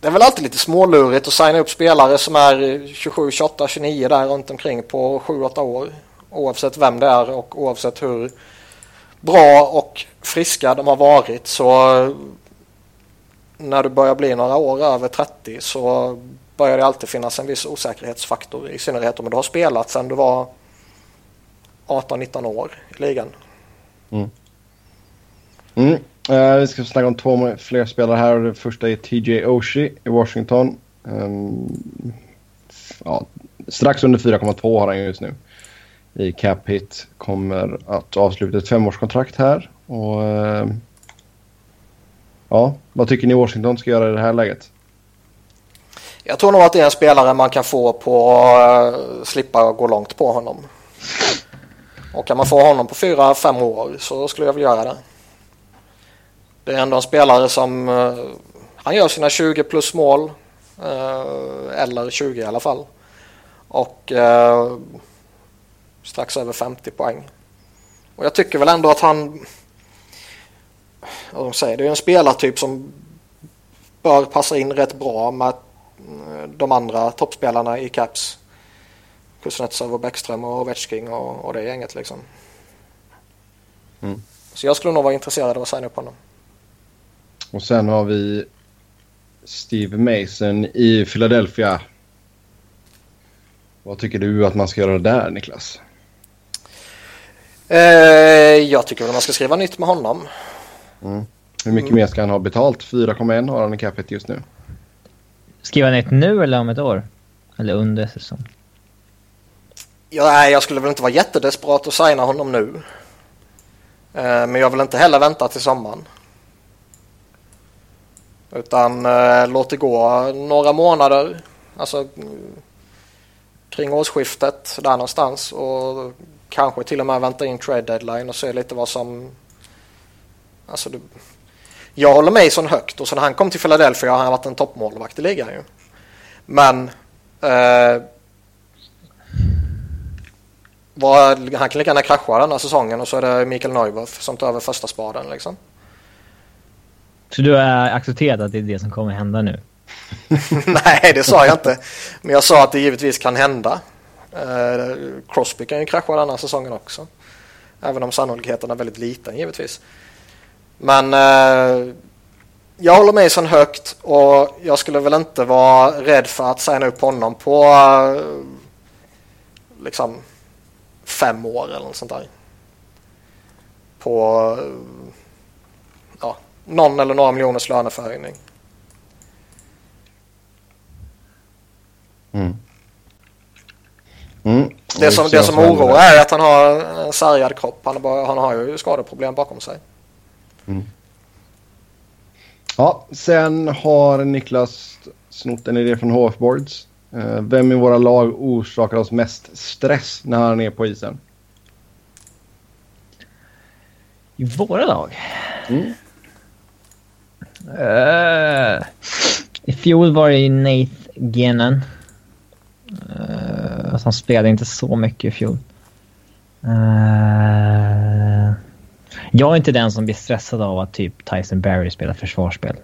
Speaker 2: det är väl alltid lite smålurigt att signa upp spelare som är 27, 28, 29 där runt omkring på 7-8 år. Oavsett vem det är och oavsett hur bra och friska de har varit så när du börjar bli några år över 30 så börjar det alltid finnas en viss osäkerhetsfaktor i synnerhet om du har spelat sedan du var 18-19 år i ligan. Mm.
Speaker 1: Mm. Uh, vi ska snacka om två fler spelare här. Det första är TJ Oshie i Washington. Um, ja, strax under 4,2 har han just nu. I cap hit. Kommer att avsluta ett femårskontrakt här. Och, uh, ja, vad tycker ni Washington ska göra i det här läget?
Speaker 2: Jag tror nog att det är en spelare man kan få på uh, slippa gå långt på honom. Och kan man få honom på fyra, fem år så skulle jag vilja göra det. Det är ändå en spelare som uh, han gör sina 20 plus mål. Uh, eller 20 i alla fall. Och uh, strax över 50 poäng. Och jag tycker väl ändå att han... Vad de säger, det är en spelartyp som bör passa in rätt bra med de andra toppspelarna i Caps. Kuznetsov och Bäckström och Ovechkin och, och det gänget liksom. Mm. Så jag skulle nog vara intresserad av att signa upp honom.
Speaker 1: Och sen har vi Steve Mason i Philadelphia. Vad tycker du att man ska göra där Niklas?
Speaker 2: Eh, jag tycker att man ska skriva nytt med honom.
Speaker 1: Mm. Hur mycket mm. mer ska han ha betalt? 4,1 har han i capita just nu.
Speaker 3: Skriva nytt nu eller om ett år? Eller under säsong?
Speaker 2: Ja, jag skulle väl inte vara jättedesperat att signa honom nu. Eh, men jag vill inte heller vänta till sommaren. Utan eh, låt det gå några månader. Alltså mm, kring årsskiftet där någonstans. Och kanske till och med vänta in trade deadline och se lite vad som... Alltså det... Jag håller Mason högt och sen han kom till Philadelphia har han varit en toppmålvakt i ligan ju. Men eh, var, han kan lika gärna krascha den här säsongen och så är det Mikael Neuwirth som tar över första spaden liksom.
Speaker 3: Så du har accepterat att det är det som kommer hända nu?
Speaker 2: Nej, det sa jag inte. Men jag sa att det givetvis kan hända. Uh, Crosby kan ju krascha den här säsongen också. Även om sannolikheten är väldigt liten givetvis. Men uh, jag håller med sån högt och jag skulle väl inte vara rädd för att signa upp honom på uh, liksom fem år eller något sånt där. På ja, någon eller några miljoners löneförhöjning.
Speaker 1: Mm. Mm.
Speaker 2: Det, som, det som oroar är att han har en sargad kropp. Han, bara, han har ju skadeproblem bakom sig.
Speaker 1: Mm. Ja, sen har Niklas snott en idé från HF Boards. Eh, vem i våra lag orsakar oss mest stress när han är på isen?
Speaker 3: I våra lag? Mm. Uh, I fjol var det Nate Genen. Uh, han spelade inte så mycket i fjol. Uh, jag är inte den som blir stressad av att typ Tyson Barry spelar försvarsspel.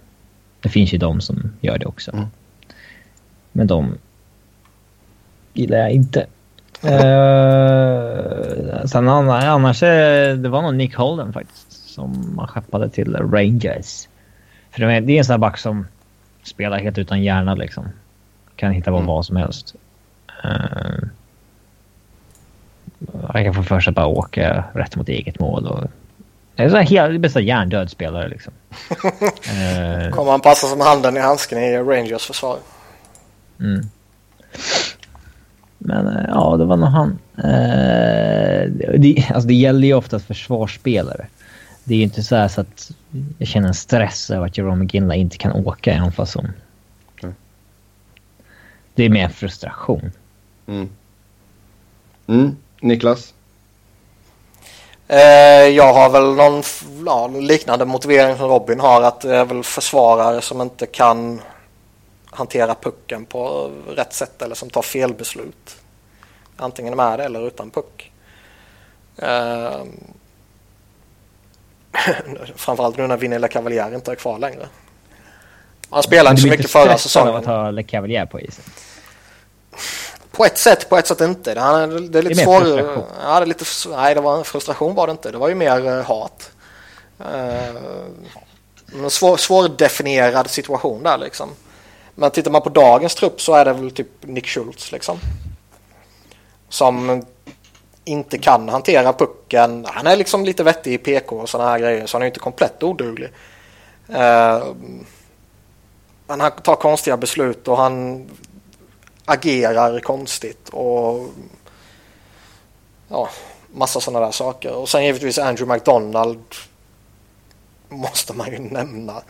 Speaker 3: Det finns ju de som gör det också. Mm. Men de gillar jag inte. uh, sen annars, det var nog Nick Holden faktiskt som man skeppade till Rangers. För det är en sån här back som spelar helt utan hjärna liksom. Kan hitta på mm. vad som helst. Uh, han kan få för sig att bara åka rätt mot eget mål. Och, det är så här bästa hjärndöd spelare liksom.
Speaker 2: uh, Kommer han passa som handen i handsken i Rangers försvar.
Speaker 3: Mm. Men uh, ja, det var nog han. Uh, det, alltså det gäller ju oftast försvarsspelare. Det är ju inte så, här så att jag känner en stress över att Jerome McGinley inte kan åka i anfallszon. Okay. Det är mer frustration.
Speaker 1: Mm. Mm. Niklas?
Speaker 2: Eh, jag har väl någon ja, liknande motivering som Robin har att det är väl försvarare som inte kan hantera pucken på rätt sätt eller som tar felbeslut. Antingen med eller utan puck. Eh, framförallt nu när Vinny Cavalier inte är kvar längre. Han spelade inte så mycket förra säsongen.
Speaker 3: att ha Le Cavalier på isen?
Speaker 2: På ett sätt, på ett sätt inte. Det, är, det är lite svårt. Ja, det är lite, nej, det var en frustration var det inte. Det var ju mer uh, hat. Uh, en svår, svårdefinierad situation där liksom. Men tittar man på dagens trupp så är det väl typ Nick Schultz liksom. Som inte kan hantera pucken. Han är liksom lite vettig i PK och sådana här grejer så han är inte komplett oduglig. Uh, men han tar konstiga beslut och han agerar konstigt och ja, massa sådana där saker. Och sen givetvis Andrew McDonald måste man ju nämna.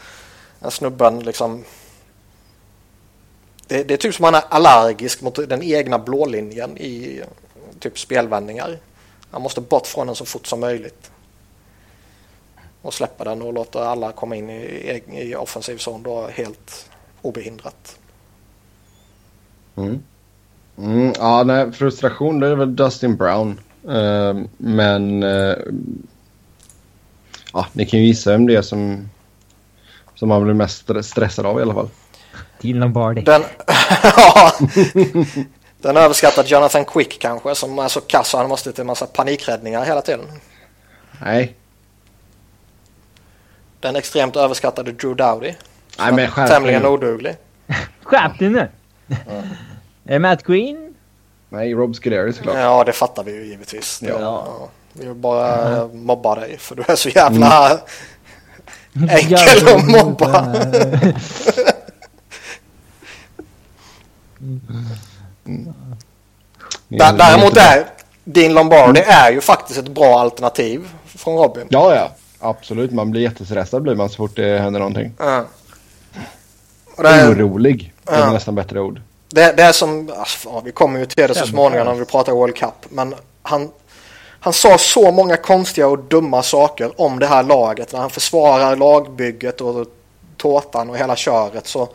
Speaker 2: Den snubben liksom det, det, är typ som man är allergisk mot den egna blålinjen i typ spelvändningar. Man måste bort från den så fort som möjligt. Och släppa den och låta alla komma in i, i offensiv zon då helt obehindrat.
Speaker 1: Mm. Mm, ja, nej, frustration det är väl Dustin Brown. Uh, men uh, ja, ni kan ju gissa vem det är som, som man blir mest stressad av i alla fall.
Speaker 3: Dean Lombardi.
Speaker 2: Den, ja, den överskattade Jonathan Quick kanske som är så kass och han måste till en massa panikräddningar hela tiden.
Speaker 1: Nej.
Speaker 2: Den extremt överskattade Drew Dowdy.
Speaker 1: Nej men skärp
Speaker 2: Tämligen oduglig.
Speaker 3: Skärp dig nu! Det Matt Green?
Speaker 1: Nej, Rob Scuderi såklart.
Speaker 2: Ja, det fattar vi ju givetvis.
Speaker 1: Ja.
Speaker 2: ja. Vi vill bara mm. mobba dig för du är så jävla mm. enkel att mobba. Mm. Däremot är din Lombardi är ju faktiskt ett bra alternativ från Robin.
Speaker 1: Ja, ja. Absolut. Man blir jättestressad blir man så fort det händer någonting.
Speaker 2: Mm.
Speaker 1: är, Orolig ja. är nästan bättre ord.
Speaker 2: Det, det är som, alltså, vi kommer ju till det så småningom när vi pratar World Cup. Men han, han sa så många konstiga och dumma saker om det här laget. När han försvarar lagbygget och tårtan och hela köret. Så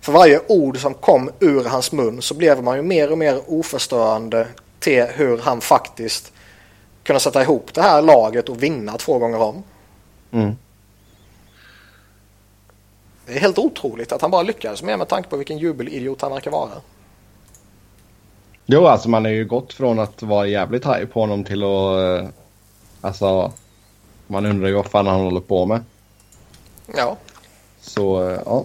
Speaker 2: för varje ord som kom ur hans mun så blev man ju mer och mer oförstörande till hur han faktiskt kunde sätta ihop det här laget och vinna två gånger om.
Speaker 1: Mm.
Speaker 2: Det är helt otroligt att han bara lyckades med med tanke på vilken jubelidiot han verkar vara.
Speaker 1: Jo, alltså man är ju gått från att vara jävligt high på honom till att... Eh, alltså... Man undrar ju vad fan han håller på med.
Speaker 2: Ja.
Speaker 1: Så, eh, ja.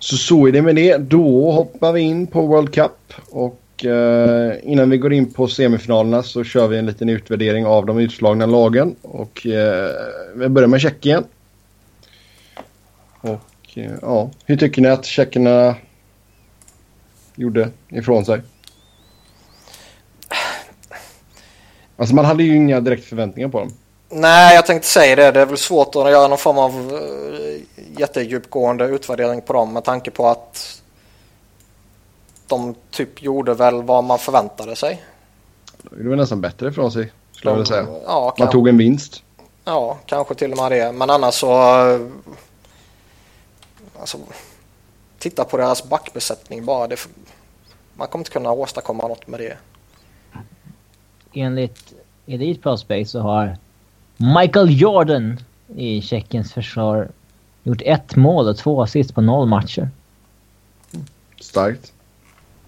Speaker 1: Så så är det med det. Då hoppar vi in på World Cup. Och eh, innan vi går in på semifinalerna så kör vi en liten utvärdering av de utslagna lagen. Och eh, vi börjar med Tjeckien. Och eh, ja, hur tycker ni att tjeckerna gjorde ifrån sig? Alltså man hade ju inga direkt förväntningar på dem.
Speaker 2: Nej, jag tänkte säga det. Det är väl svårt att göra någon form av uh, jättedjupgående utvärdering på dem med tanke på att de typ gjorde väl vad man förväntade sig.
Speaker 1: Det var nästan bättre från sig, skulle de, jag vilja säga.
Speaker 2: Ja,
Speaker 1: man tog en vinst.
Speaker 2: Ja, kanske till och med det. Men annars så... Alltså, titta på deras backbesättning bara. Det, man kommer inte kunna åstadkomma något med det.
Speaker 3: Enligt Elite Prospect så har Michael Jordan i Tjeckiens försvar gjort ett mål och två assist på noll matcher.
Speaker 1: Starkt.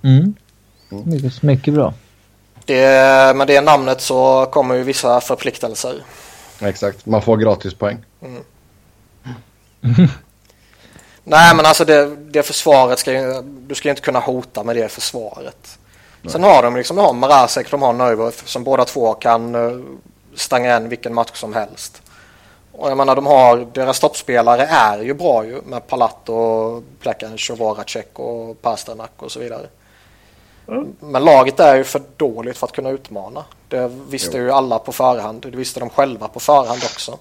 Speaker 3: Mm. mm. Mycket, mycket bra.
Speaker 2: Det, med det namnet så kommer ju vissa förpliktelser.
Speaker 1: Exakt, man får gratispoäng. Mm.
Speaker 2: Nej men alltså det, det försvaret ska ju, du ska ju inte kunna hota med det försvaret. Nej. Sen har de liksom, de har Marasek, de har Neuwirth som båda två kan stänga en vilken match som helst. Och jag menar de har, deras toppspelare är ju bra ju med Palat och Plekanec och Voracek och Pasternak och så vidare. Mm. Men laget är ju för dåligt för att kunna utmana. Det visste jo. ju alla på förhand. Det visste de själva på förhand också.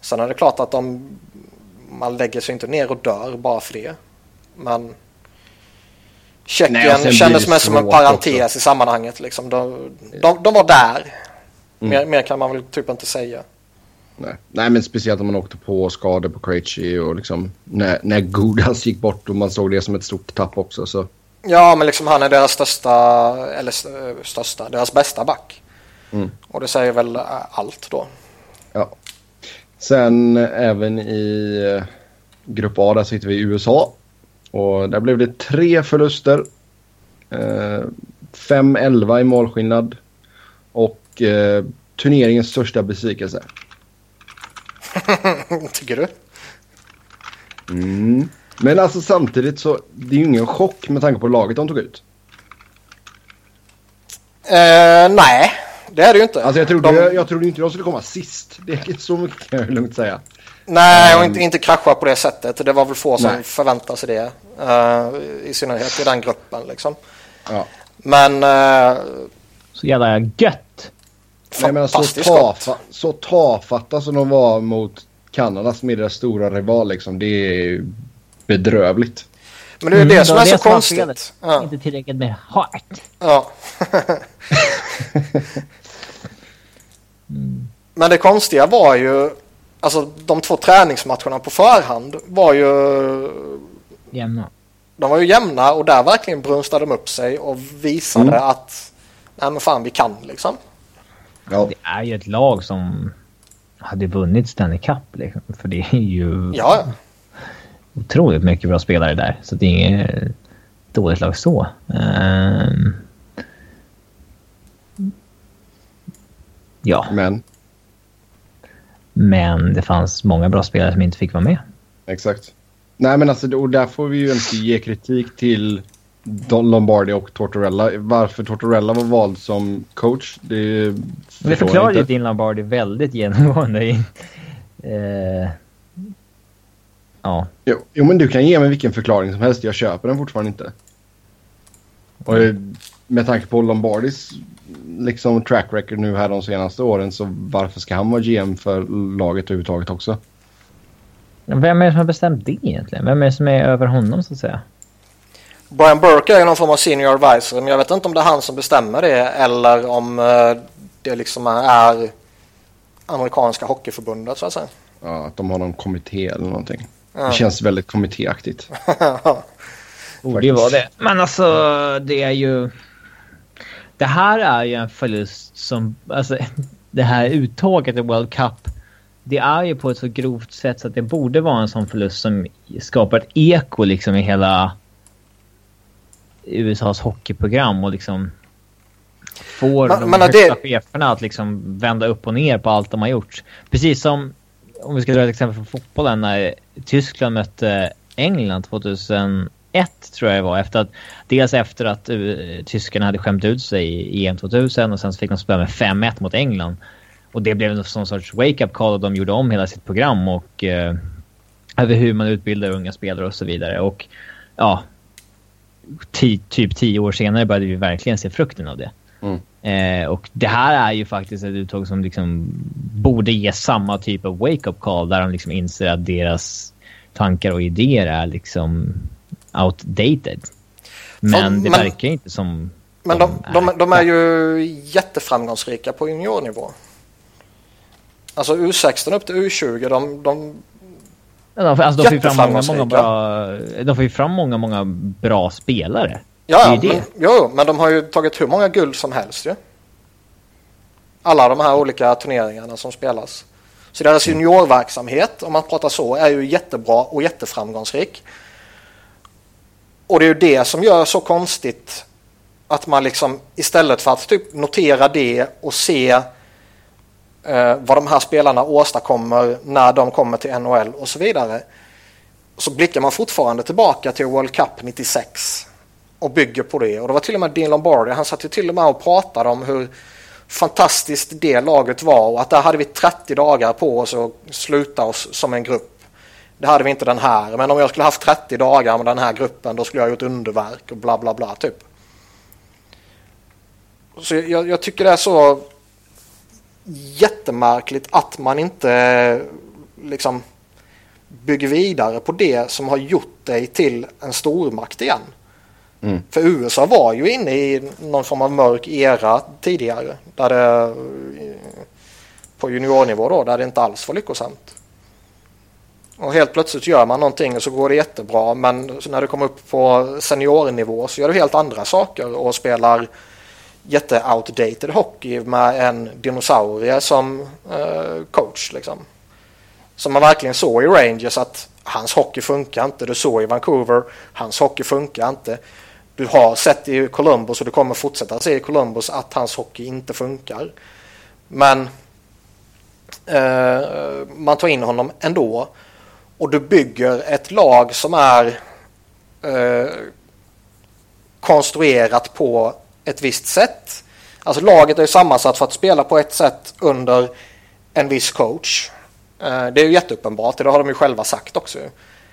Speaker 2: Sen är det klart att de, man lägger sig inte ner och dör bara för det. Men Tjeckien kändes mest som en parentes också. i sammanhanget. Liksom. De, de, de var där. Mm. Mer, mer, kan man väl typ inte säga.
Speaker 1: Nej. Nej, men speciellt om man åkte på skador på Krejci och liksom när, när Godas gick bort och man såg det som ett stort tapp också. Så.
Speaker 2: Ja, men liksom han är deras största, eller största, deras bästa back.
Speaker 1: Mm.
Speaker 2: Och det säger väl allt då.
Speaker 1: Ja. Sen även i eh, grupp A där sitter vi i USA. Och där blev det tre förluster. 5-11 eh, i målskillnad. Och eh, turneringens största besvikelse.
Speaker 2: Tycker du?
Speaker 1: Mm. Men alltså samtidigt så det är ju ingen chock med tanke på laget de tog ut.
Speaker 2: Uh, nej, det är det ju inte.
Speaker 1: Alltså jag trodde,
Speaker 2: de...
Speaker 1: jag, jag trodde inte de skulle komma sist. Det är så mycket kan jag lugnt säga.
Speaker 2: Nej, och inte, inte krascha på det sättet. Det var väl få som
Speaker 1: Nej.
Speaker 2: förväntade sig det. Uh, I synnerhet i den gruppen liksom.
Speaker 1: Ja.
Speaker 2: Men uh,
Speaker 3: Så jävla gött.
Speaker 1: Nej, men så,
Speaker 2: fantastiskt gott.
Speaker 1: tafa, så tafatta som de var mot Kanada som är deras stora rival liksom. Det är bedrövligt.
Speaker 2: Men det är det
Speaker 3: Mm,
Speaker 2: som är så
Speaker 3: som var
Speaker 2: konstigt. Ja.
Speaker 3: Inte tillräckligt med heart.
Speaker 2: Ja. Men det konstiga var ju, alltså de två träningsmatcherna på förhand var ju,
Speaker 3: Jämna.
Speaker 2: de var ju jämna och där verkligen brunstade de upp sig och visade
Speaker 1: Mm.
Speaker 2: att, nej men fan vi kan liksom.
Speaker 1: Ja.
Speaker 3: Det är ju ett lag som hade vunnit Stanley Cup liksom. För det är ju
Speaker 2: Ja,
Speaker 3: otroligt mycket bra spelare där. Så det är inget dåligt lag så. Ehm. Ja,
Speaker 1: Men,
Speaker 3: men det fanns många bra spelare som inte fick vara med.
Speaker 1: exakt. Nej men alltså, och där får vi ju inte ge kritik till Lombardi och Tortorella. Varför Tortorella var vald som coach, det förstår
Speaker 3: det förklarar ju din Lombardi väldigt genomgående i... Eh, ja.
Speaker 1: Jo, jo, men du kan ge mig vilken förklaring som helst. Jag köper den fortfarande inte. Och eh, med tanke på Lombardis liksom track record nu här de senaste åren så varför ska han vara GM för laget överhuvudtaget också?
Speaker 3: Vem är det som har bestämt det egentligen? Vem är det som är över honom så att säga?
Speaker 2: Brian Burke är någon form av senior advisor men jag vet inte om det är han som bestämmer det eller om eh, det liksom är amerikanska hockeyförbundet så att säga.
Speaker 1: Ja, att de har någon kommitté eller någonting.
Speaker 2: Ja.
Speaker 1: Det känns väldigt kommittéaktigt.
Speaker 3: Borde ju vara det. Men alltså, det är ju... Det här är ju en förlust som... Alltså, det här uttåget i World Cup. Det är ju på ett så grovt sätt så att det borde vara en sån förlust som skapar ett eko liksom i hela USAs hockeyprogram och liksom får
Speaker 2: Men-
Speaker 3: de
Speaker 2: men
Speaker 3: högsta
Speaker 2: det-
Speaker 3: cheferna att liksom vända upp och ner på allt de har gjort. Precis som, om vi ska dra ett exempel från fotbollen, när Tyskland mötte England 2001 tror jag det var. Efter att, dels efter att uh, tyskarna hade skämt ut sig i EM 2000 och sen så fick de spela med 5-1 mot England. Och det blev en sån sorts wake-up call och de gjorde om hela sitt program och eh, över hur man utbildar unga spelare och så vidare. Och ja, typ tio år senare började vi verkligen se frukten av det.
Speaker 1: Mm.
Speaker 3: Eh, och det här är ju faktiskt ett uttag som liksom borde ge samma typ av wake-up call där de liksom inser att deras tankar och idéer är liksom outdated. Men det verkar inte som
Speaker 2: Men de, de, de är ju jätteframgångsrika på juniornivå. Alltså U16 upp till U20, de, de
Speaker 3: de, alltså, de får ju fram många, många bra... De får ju fram många, många bra spelare.
Speaker 2: Ja,
Speaker 3: Det är det.
Speaker 2: Men, jo, jo, men de har ju tagit hur många guld som helst ju. Alla de här olika turneringarna som spelas. Så deras juniorverksamhet, om man pratar så, är ju jättebra och jätteframgångsrik. Och det är ju det som gör så konstigt att man liksom istället för att typ notera det och se eh, vad de här spelarna åstadkommer när de kommer till NHL och så vidare. Så blickar man fortfarande tillbaka till World Cup 96 och bygger på det. Och det var till och med Dean Lombardi, han satt ju till och med och pratade om hur fantastiskt det laget var och att där hade vi 30 dagar på oss att sluta oss som en grupp. Det hade vi inte den här, men om jag skulle haft 30 dagar med den här gruppen då skulle jag ha gjort underverk och bla bla bla typ. Så jag, jag tycker det är så jättemärkligt att man inte liksom bygger vidare på det som har gjort dig till en stormakt igen.
Speaker 1: Mm.
Speaker 2: För USA var ju inne i någon form av mörk era tidigare. Där det, på juniornivå då, där det inte alls var lyckosamt. Och helt plötsligt gör man någonting och så går det jättebra. Men när du kommer upp på seniornivå så gör du helt andra saker och spelar jätteoutdated hockey med en dinosaurie som eh, coach. Liksom. Som man verkligen såg i Rangers att hans hockey funkar inte. Du såg i Vancouver, hans hockey funkar inte. Du har sett i Columbus och du kommer fortsätta se i Columbus att hans hockey inte funkar. Men eh, man tar in honom ändå och du bygger ett lag som är eh, konstruerat på ett visst sätt. Alltså laget är ju sammansatt för att spela på ett sätt under en viss coach. Eh, det är ju jätteuppenbart, det har de ju själva sagt också.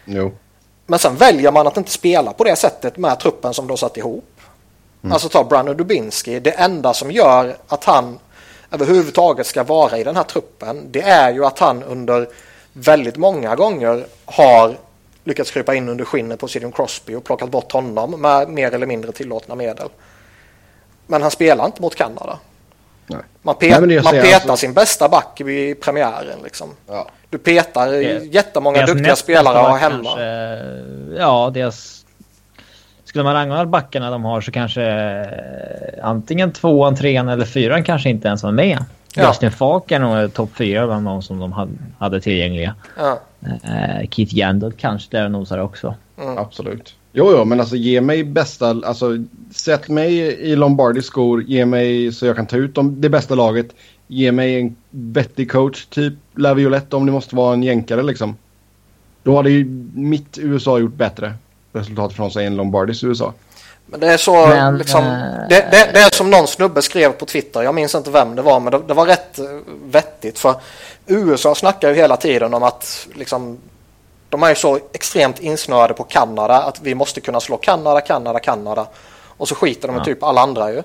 Speaker 1: Jo.
Speaker 2: Men sen väljer man att inte spela på det sättet med truppen som de satt ihop. Mm. Alltså ta Brandon Dubinski. Det enda som gör att han överhuvudtaget ska vara i den här truppen det är ju att han under väldigt många gånger har lyckats krypa in under skinnet på Sidney Crosby och plockat bort honom med mer eller mindre tillåtna medel. Men han spelar inte mot Kanada.
Speaker 1: Nej.
Speaker 2: Man, pet,
Speaker 1: Nej,
Speaker 2: man petar
Speaker 1: alltså...
Speaker 2: sin bästa back i premiären. Liksom.
Speaker 1: Ja.
Speaker 2: Du petar det, jättemånga duktiga spelare att ha hemma. Kanske,
Speaker 3: ja, deras... Skulle man ranga backarna de har så kanske eh, antingen tvåan, trean eller fyran kanske inte ens var med. Ja. Justin Falk är nog topp fyra bland de som de hade tillgängliga. Ja. Uh, Keith Yandel kanske där nosar också.
Speaker 1: Mm. Absolut. Jo, jo, men alltså ge mig bästa, alltså sätt mig i Lombardis skor, ge mig så jag kan ta ut dem, det bästa laget, ge mig en vettig coach, typ Laviolette om det måste vara en jänkare liksom. Då hade ju mitt USA gjort bättre resultat från sig än Lombardis USA.
Speaker 2: Men det är så men, liksom, äh... det, det, det, är som någon snubbe skrev på Twitter, jag minns inte vem det var, men det, det var rätt eh, vettigt för USA snackar ju hela tiden om att liksom de är ju så extremt insnöade på Kanada att vi måste kunna slå Kanada, Kanada, Kanada. Och så skiter de i ja. typ alla andra ju.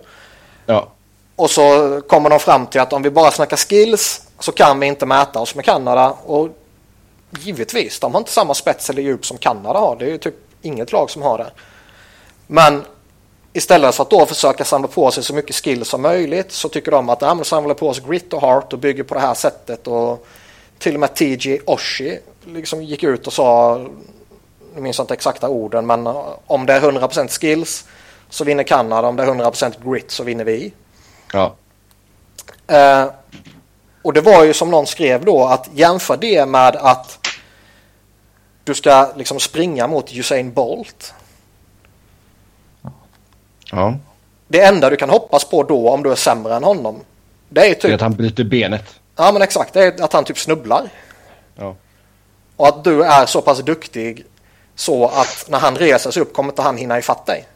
Speaker 1: Ja.
Speaker 2: Och så kommer de fram till att om vi bara snackar skills så kan vi inte mäta oss med Kanada. Och givetvis, de har inte samma spets eller djup som Kanada har. Det är ju typ inget lag som har det. Men istället för att då försöka samla på sig så mycket skills som möjligt så tycker de att de samlar på sig grit och heart och bygger på det här sättet. Och till och med TJ Oshie liksom gick ut och sa, nu minns jag inte exakta orden, men om det är 100% skills så vinner Kanada, om det är 100% grit så vinner vi.
Speaker 1: Ja.
Speaker 2: Eh, och det var ju som någon skrev då att jämför det med att du ska liksom springa mot Usain Bolt.
Speaker 1: Ja.
Speaker 2: Det enda du kan hoppas på då om du är sämre än honom. Det är typ... Det är
Speaker 1: att han bryter benet.
Speaker 2: Ja men exakt, det är att han typ snubblar.
Speaker 1: Ja.
Speaker 2: Och att du är så pass duktig så att när han reser sig upp kommer inte han hinna ifatt dig.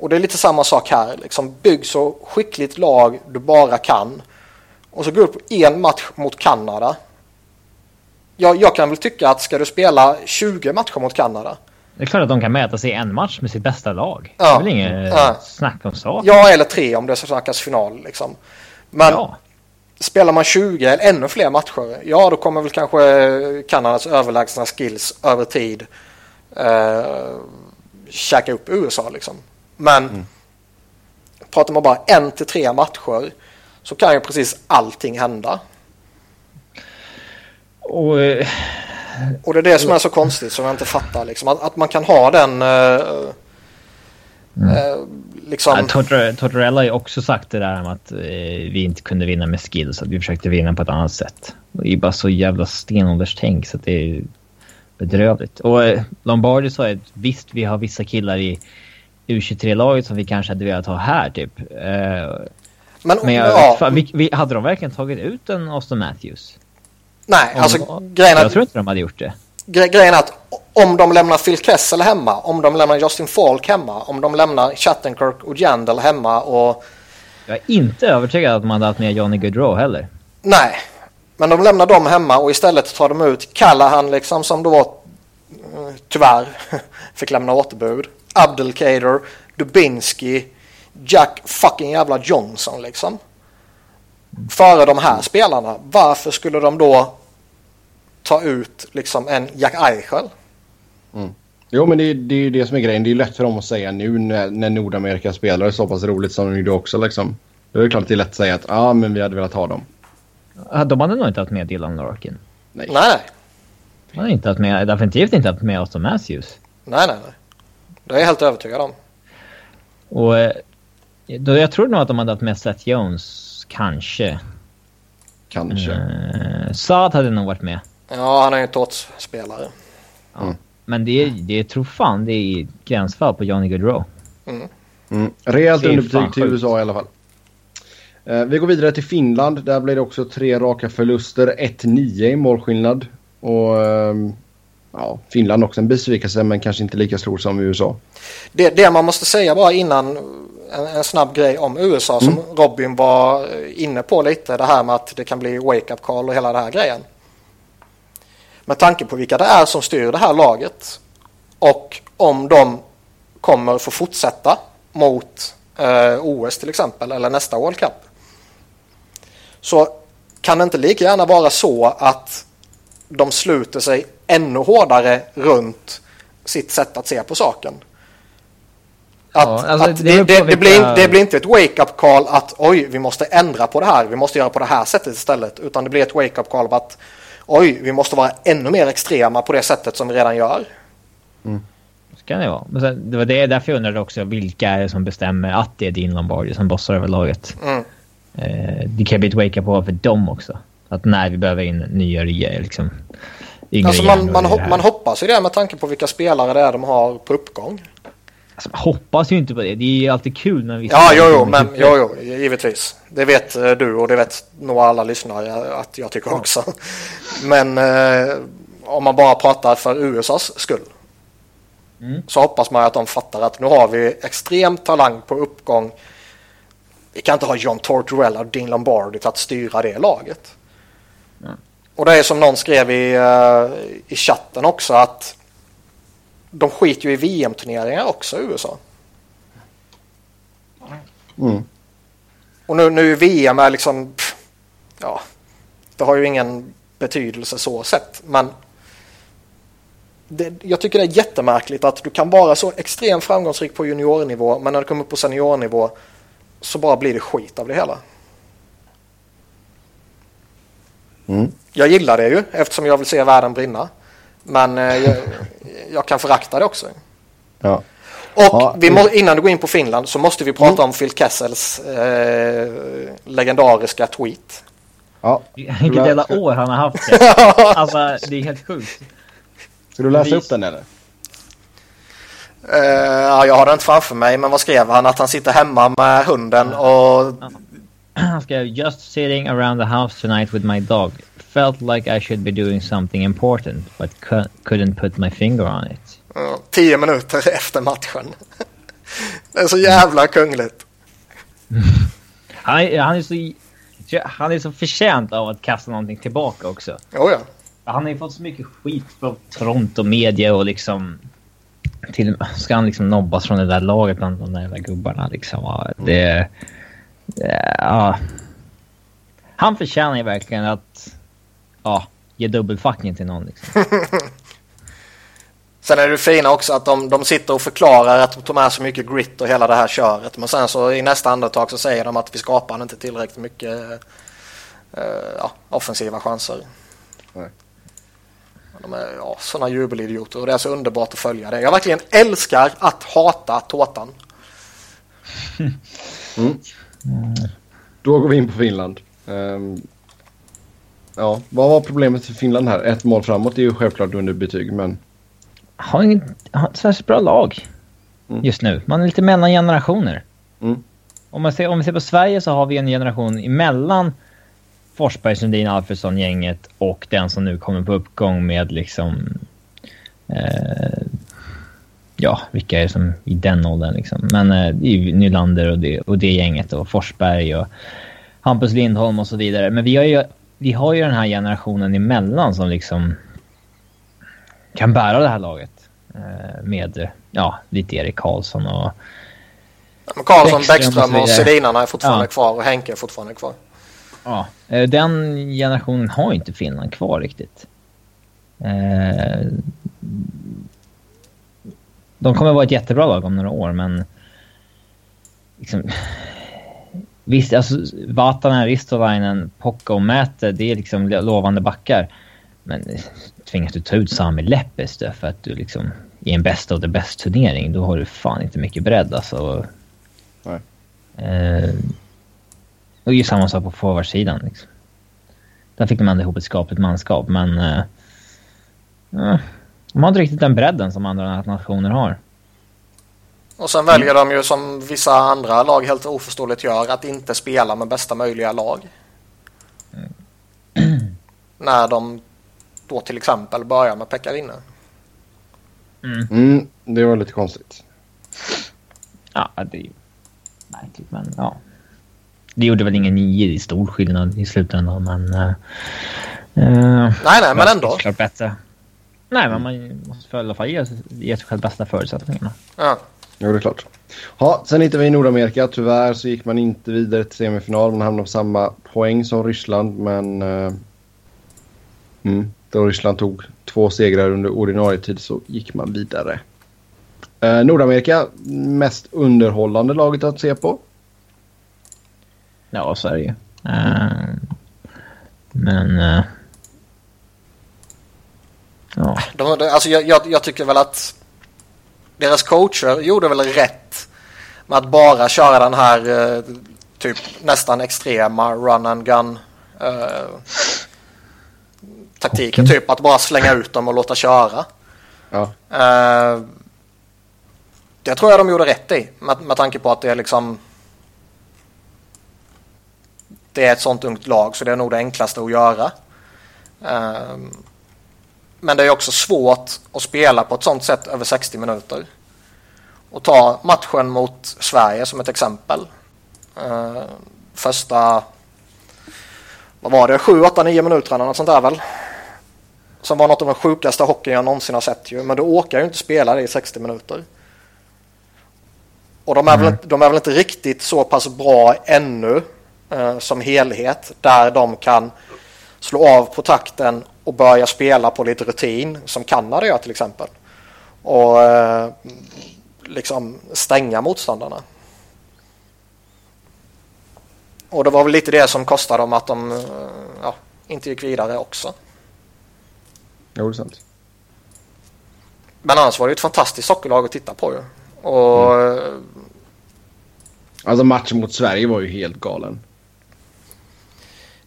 Speaker 2: Och det är lite samma sak här. Liksom, bygg så skickligt lag du bara kan. Och så gå upp en match mot Kanada. Jag, jag kan väl tycka att ska du spela 20 matcher mot Kanada.
Speaker 3: Det är klart att de kan mäta sig i en match med sitt bästa lag. Ja. Det är väl inget ja. snack om sak.
Speaker 2: Ja, eller tre om det ska snackas final. Liksom. Men ja. Spelar man 20 eller ännu fler matcher, ja då kommer väl kanske Kanadas överlägsna skills över tid eh, käka upp USA liksom. Men mm. pratar man bara en till tre matcher så kan ju precis allting hända.
Speaker 3: Och, eh,
Speaker 2: och det är det som är så konstigt som jag inte fattar liksom. Att, att man kan ha den eh,
Speaker 3: Mm. Eh, liksom... Ja, Tortorella har ju också sagt det där om att eh, vi inte kunde vinna med skills, att vi försökte vinna på ett annat sätt. Det är bara så jävla stenålderstänk så att det är bedrövligt. Och eh, Lombardi sa att visst, vi har vissa killar i U23-laget som vi kanske hade velat ha här typ. Eh, men, men jag, ja. fan, vi, vi, hade de verkligen tagit ut en Austin Matthews?
Speaker 2: Nej,
Speaker 3: om,
Speaker 2: alltså grejen
Speaker 3: Jag tror inte de hade gjort det.
Speaker 2: Gre grejen att om de lämnar Phil Kessel hemma, om de lämnar Justin Falk hemma, om de lämnar Chattenkirk och Jandal hemma och...
Speaker 3: Jag är inte övertygad att man hade haft med Johnny Gaudreau heller.
Speaker 2: Nej, men de lämnar dem hemma och istället tar de ut Callahan liksom som då var tyvärr fick lämna återbud. Abdelkader, Dubinski, Jack fucking jävla Johnson liksom. Före de här spelarna. Varför skulle de då ta ut liksom en Jack Eichel.
Speaker 1: Mm. Jo men det, det är ju det som är grejen. Det är lätt för dem att säga nu när, när Nordamerika spelar så pass roligt som de gjorde också liksom. Då är det klart att det är lätt att säga att ja ah, men vi hade velat ha dem.
Speaker 3: De hade nog inte haft med Dylan Larkin.
Speaker 2: Nej. Nej.
Speaker 3: De hade inte haft med, definitivt inte haft med Austin Matthews.
Speaker 2: Nej, nej, nej. Det är jag helt övertygad om.
Speaker 3: Och eh, då, jag tror nog att de hade haft med Seth Jones, kanske.
Speaker 1: Kanske.
Speaker 3: Uh, Saad hade nog varit med.
Speaker 2: Ja, han är ju en tots-spelare.
Speaker 3: Ja. Mm. Men det, är, det tror fan det är gränsfall på Johnny Gaudreau.
Speaker 1: Mm. Mm. Rejält underbetyg till USA i alla fall. Uh, vi går vidare till Finland. Där blir det också tre raka förluster. 1-9 i målskillnad. Och uh, ja, Finland också en besvikelse men kanske inte lika stor som USA.
Speaker 2: Det, det man måste säga bara innan en, en snabb grej om USA som
Speaker 1: Mm.
Speaker 2: Robin var inne på lite. Det här med att det kan bli wake-up call och hela den här grejen. Med tanke på vilka det är som styr det här laget och om de kommer få fortsätta mot eh, OS till exempel eller nästa World Cup. Så kan det inte lika gärna vara så att de sluter sig ännu hårdare runt sitt sätt att se på saken. Att,
Speaker 3: Ja, alltså,
Speaker 2: att
Speaker 3: det
Speaker 2: det, det, blir, det blir inte ett wake-up call att oj, vi måste ändra på det här, vi måste göra på det här sättet istället. Utan det blir ett wake-up call att oj, vi måste vara ännu mer extrema på det sättet som vi redan gör.
Speaker 3: Så kan det vara. Men sen, det var det, därför jag undrade också vilka är det som bestämmer att det är din Lombardi som bossar över laget.
Speaker 2: Mm.
Speaker 3: Eh, det kan bli ett wake-up för dem också. Att när vi behöver in nya liksom, yngre
Speaker 2: Alltså man, man, hop- man hoppas ju det med tanke på vilka spelare det är de har på uppgång.
Speaker 3: Alltså, man hoppas ju inte på det. Det är ju alltid kul när vi
Speaker 2: Ja, jo, jo, men jo, jo, givetvis. Det vet eh, du och det vet nog alla lyssnare att jag tycker också. Men eh, om man bara pratar för USAs skull
Speaker 3: Mm.
Speaker 2: så hoppas man att de fattar att nu har vi extrem talang på uppgång. Vi kan inte ha John Tortorella och Dean Lombardi för att styra det laget.
Speaker 3: Mm.
Speaker 2: Och det är som någon skrev i, eh, i chatten också att de skiter ju i VM-turneringar också i USA.
Speaker 1: Mm.
Speaker 2: Och nu, nu är VM är liksom, pff, ja, det har ju ingen betydelse så sett. Men det, jag tycker det är jättemärkligt att du kan vara så extremt framgångsrik på juniornivå men när du kommer upp på seniornivå så bara blir det skit av det hela.
Speaker 1: Mm.
Speaker 2: Jag gillar det ju eftersom jag vill se världen brinna. Men eh, jag, jag kan förakta det också.
Speaker 1: Ja.
Speaker 2: Och
Speaker 1: Ja,
Speaker 2: vi må, innan du går in på Finland så måste vi prata om Phil Kessels eh, legendariska tweet.
Speaker 1: ja.
Speaker 3: Vilket jävla år han har haft det. Alltså, det är helt sjukt.
Speaker 1: Ska du läsa upp den eller?
Speaker 2: Eh, ja, jag har den inte framför mig, men vad skrev han? Att han sitter hemma med hunden och...
Speaker 3: Han skrev “Just sitting around the house tonight with my dog. Felt like I should be doing something important but cou- couldn't put my finger on it.”
Speaker 2: eh, tio minuter efter matchen. det är så jävla kungligt.
Speaker 3: Han är, han är så... Han är så förtjänt av att kasta någonting tillbaka också.
Speaker 2: Jo, ja.
Speaker 3: Han har ju fått så mycket skit från Toronto media och liksom... Till, ska han liksom nobbas från det där laget bland de där jävla gubbarna liksom. Det ja. Han förtjänar ju verkligen att... Ja, ge dubbelfucking till någon liksom.
Speaker 2: Sen är det fina också att de, de sitter och förklarar att de är så mycket grit och hela det här köret. Men sen så i nästa andetag så säger de att vi skapar inte tillräckligt mycket eh, ja, offensiva chanser.
Speaker 1: Nej.
Speaker 2: De är ja, sådana jubelidioter och det är så underbart att följa det. Jag verkligen älskar att hata tårtan.
Speaker 1: Då går vi in på Finland. Ehm, ja, vad var problemet för Finland här? Ett mål framåt är ju självklart under betyg, men
Speaker 3: Har inget har ett särskilt bra lag
Speaker 1: Mm.
Speaker 3: just nu. Man är lite mellan generationer.
Speaker 1: Mm.
Speaker 3: Om, man ser, om vi ser på Sverige så har vi en generation emellan Forsberg, Sundin, Alfredsson-gänget och den som nu kommer på uppgång med liksom... Eh, ja, vilka är det som i den åldern liksom? Men eh, det är Nylander och det, och det gänget och Forsberg och Hampus Lindholm och så vidare. Men vi har ju, vi har ju den här generationen emellan som liksom kan bära det här laget. Eh, med, ja, lite Erik Karlsson och...
Speaker 2: Men Karlsson,
Speaker 3: Bäckström och.
Speaker 2: Sedinarna är fortfarande
Speaker 3: Ja.
Speaker 2: kvar och Henke är fortfarande kvar.
Speaker 3: Ja. eh, Den generationen har ju inte Finland kvar riktigt. Eh, De kommer vara ett jättebra lag om några år, men... Liksom, visst, alltså Vatanen, Ristolainen, Pocka och Mäte, det är liksom lovande backar. Men tvingas du ta ut Sami Lepistö för att du liksom i en bästa of the best turnering, då har du fan inte mycket bredd alltså.
Speaker 1: Nej.
Speaker 3: Eh, och ju samma sak på forwardsidan. Liksom. Där fick de ändå ihop ett skapligt manskap, men... Eh, de har inte riktigt den bredden som andra nationer har.
Speaker 2: Och sen väljer de ju som vissa andra lag helt oförståeligt gör att inte spela med bästa möjliga lag. När de då till exempel börjar med Pekka Rinne.
Speaker 1: mm, det var lite konstigt.
Speaker 3: Ja, det är märkligt, men ja. Det gjorde väl ingen i stor skillnad i slutändan, men... Uh,
Speaker 2: nej, nej, men ändå.
Speaker 3: Klart bättre. Nej, men man måste för i alla fall ge, ge sig själv bästa förutsättningarna.
Speaker 2: Ja.
Speaker 1: Jo, det är klart. Ja, sen hittade vi i Nordamerika. Tyvärr så gick man inte vidare till semifinal. Man hamnade på samma poäng som Ryssland, men... Uh, mm, då Ryssland tog två segrar under ordinarie tid så gick man vidare. Uh, Nordamerika, mest underhållande laget att se på.
Speaker 3: Ja, ju. Uh, men... Uh,
Speaker 2: ja. De, alltså jag, jag, jag, tycker väl att deras coacher gjorde väl rätt med att bara köra den här uh, typ nästan extrema run and gun taktiken. Okay. Typ att bara slänga ut dem och låta köra.
Speaker 1: Ja.
Speaker 2: det tror jag de gjorde rätt i med, med tanke på att det är liksom det är ett sånt ungt lag så det är nog det enklaste att göra. Ehm, men det är också svårt att spela på ett sånt sätt över 60 minuter. Och ta matchen mot Sverige som ett exempel. Ehm, första, vad var det, 7, 8, 9 minuter eller något sånt där väl. Som var något av den sjukaste hockeyn jag någonsin har sett ju. Men du åkar ju inte spela det i 60 minuter. Och de är, mm. väl, de är väl inte riktigt så pass bra ännu eh, som helhet där de kan slå av på takten och börja spela på lite rutin som Kanada gör till exempel. Och eh, liksom stänga motståndarna. Och det var väl lite det som kostade dem att de eh, ja, inte gick vidare också.
Speaker 1: Jo, det är sant.
Speaker 2: Men annars var det ett fantastiskt hockeylag att titta på ju. Och... Mm.
Speaker 1: Alltså matchen mot Sverige var ju helt galen.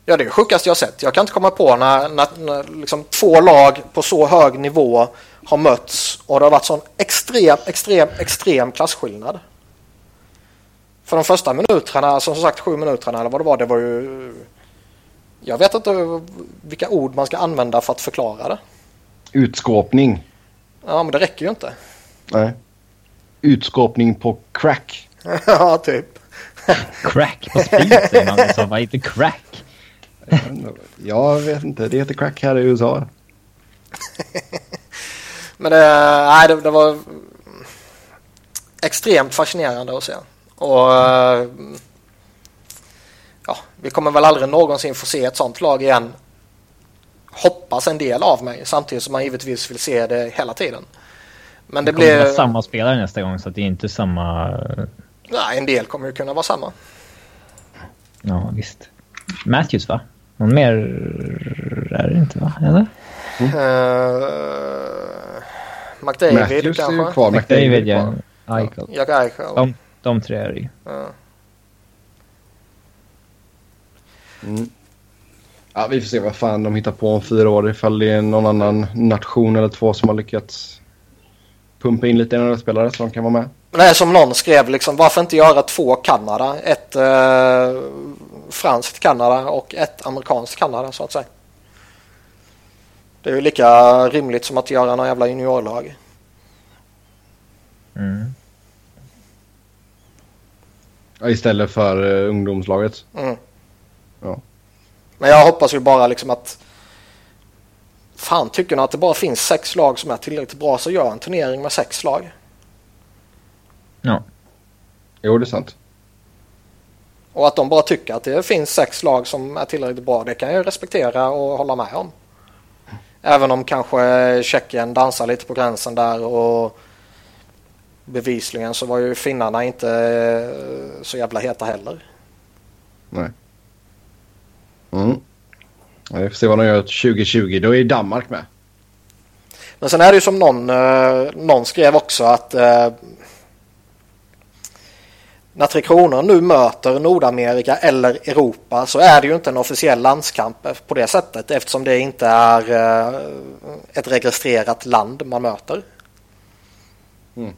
Speaker 2: Ja, det är det sjukaste jag sett. Jag kan inte komma på när, när, när liksom två lag på så hög nivå har mötts och det har varit sån extrem, extrem, extrem klasskillnad. För de första minuterna, som sagt sju minuterna eller vad det var, det var ju... Jag vet inte vilka ord man ska använda för att förklara det.
Speaker 1: Utskåpning.
Speaker 2: Ja, men det räcker ju inte.
Speaker 1: Nej. Utskåpning på crack.
Speaker 2: ja, typ.
Speaker 3: crack på sprit man liksom. Vad heter crack?
Speaker 1: Jag vet inte, det heter crack här i USA.
Speaker 2: Men det, nej, det, det, var extremt fascinerande att se. Och ja, vi kommer väl aldrig någonsin få se ett sånt lag igen. Hoppas en del av mig samtidigt som man givetvis vill se det hela tiden.
Speaker 3: Men det, det blir... samma spelare nästa gång så att det är inte samma...
Speaker 2: Nej, en del kommer ju kunna vara samma.
Speaker 3: Ja, visst. Matthews va? Någon mer är det inte va? Eller?
Speaker 2: Mm. Uh, McDavid Matthews kanske?
Speaker 1: Är kvar.
Speaker 3: McDavid, ja.
Speaker 2: Eichel. Jack Eichel.
Speaker 3: De, de tre är det ju.
Speaker 2: Uh.
Speaker 1: Mm. Ja, vi får se vad fan de hittar på om fyra år. Ifall det är någon annan nation eller två som har lyckats pumpa in lite några spelare så de kan vara med.
Speaker 2: Är som någon skrev, liksom, varför inte göra två Kanada? Ett eh, franskt Kanada och ett amerikanskt Kanada så att säga. Det är ju lika rimligt som att göra några jävla juniorlag.
Speaker 3: Mm.
Speaker 1: Ja, istället för uh, ungdomslaget?
Speaker 2: Mm.
Speaker 1: Ja.
Speaker 2: Men jag hoppas ju bara liksom att Fan, tycker ni att det bara finns sex lag som är tillräckligt bra så gör en turnering med sex lag.
Speaker 3: Ja.
Speaker 1: Jo, det är sant.
Speaker 2: Och att de bara tycker att det finns sex lag som är tillräckligt bra, det kan jag respektera och hålla med om. Även om kanske Tjeckien dansar lite på gränsen där och bevisligen så var ju finnarna inte eh, så jävla heta heller.
Speaker 1: Nej. Mm. Vi får se vad de gör 2020. Då är Danmark med.
Speaker 2: Men sen är det ju som någon, eh, någon skrev också att eh, när Tre Kronor nu möter Nordamerika eller Europa så är det ju inte en officiell landskamp på det sättet eftersom det inte är eh, ett registrerat land man möter.
Speaker 1: Mm.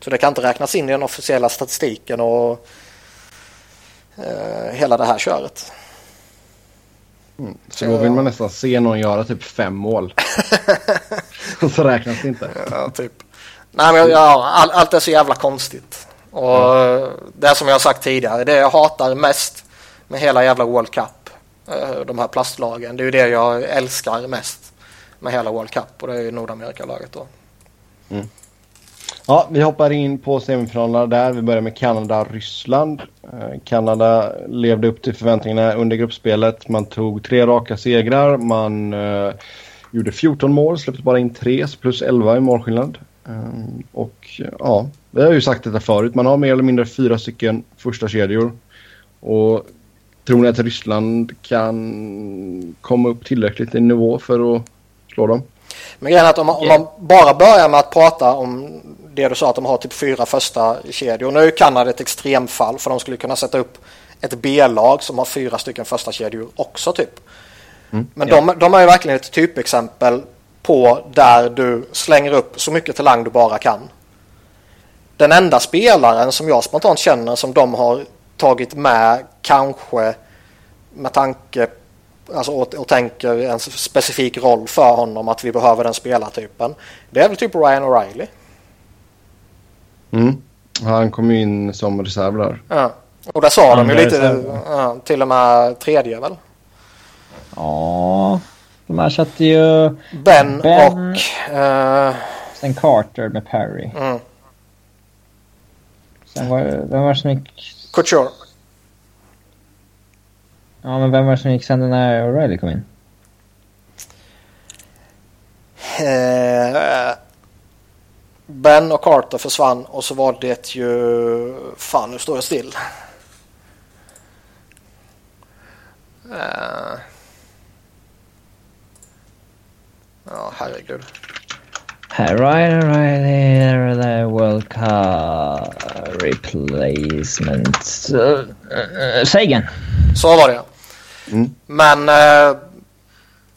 Speaker 2: Så det kan inte räknas in i den officiella statistiken och eh, hela det här köret.
Speaker 1: Mm. Så då vill man nästan se någon göra typ fem mål. så räknas det inte.
Speaker 2: Ja, typ. Nej, men ja, all, allt är så jävla konstigt. Och mm. det som jag har sagt tidigare, det jag hatar mest med hela jävla World Cup, eh, de här plastlagen, det är ju det jag älskar mest med hela World Cup och det är ju Nordamerikalaget då. Mm.
Speaker 1: Ja, vi hoppar in på semifinalerna där. Vi börjar med Kanada-Ryssland. Eh, Kanada levde upp till förväntningarna under gruppspelet. Man tog tre raka segrar. Man uh, gjorde 14 mål, släppte bara in 3 plus 11 i målskillnad. Um, och ja, vi har ju sagt detta förut. Man har mer eller mindre fyra stycken första kedjor. Och tror ni att Ryssland kan komma upp tillräckligt i nivå för att slå dem?
Speaker 2: Men grejen är att om man, om man, bara börjar med att prata om det du sa att de har typ fyra första kedjor. Nu är Kanada ett extremfall för de skulle kunna sätta upp ett B-lag som har fyra stycken första kedjor också typ. Mm, Men ja. de, de är ju verkligen ett typexempel på där du slänger upp så mycket talang du bara kan. Den enda spelaren som jag spontant känner som de har tagit med kanske med tanke alltså, och, och tänker en specifik roll för honom att vi behöver den spelartypen. Det är väl typ Ryan O'Reilly.
Speaker 1: Mm. Han kom ju in som reserv där.
Speaker 2: Ja. Och där sa de ju lite, ja, till och med tredje väl?
Speaker 3: Ja, de ersatte ju
Speaker 2: Ben, ben och... Uh...
Speaker 3: Sen Carter med Perry. Mm. Sen var vem var det som gick...
Speaker 2: Couture.
Speaker 3: Ja, men vem var det som gick sen när O'Reilly kom in?
Speaker 2: Uh... Ben och Carter försvann och så var det ju... Fan, nu står jag still. Uh... Ja, herregud.
Speaker 3: Right, right, the World Cup replacement. Uh, uh, Sagan.
Speaker 2: Så var det mm. Men uh,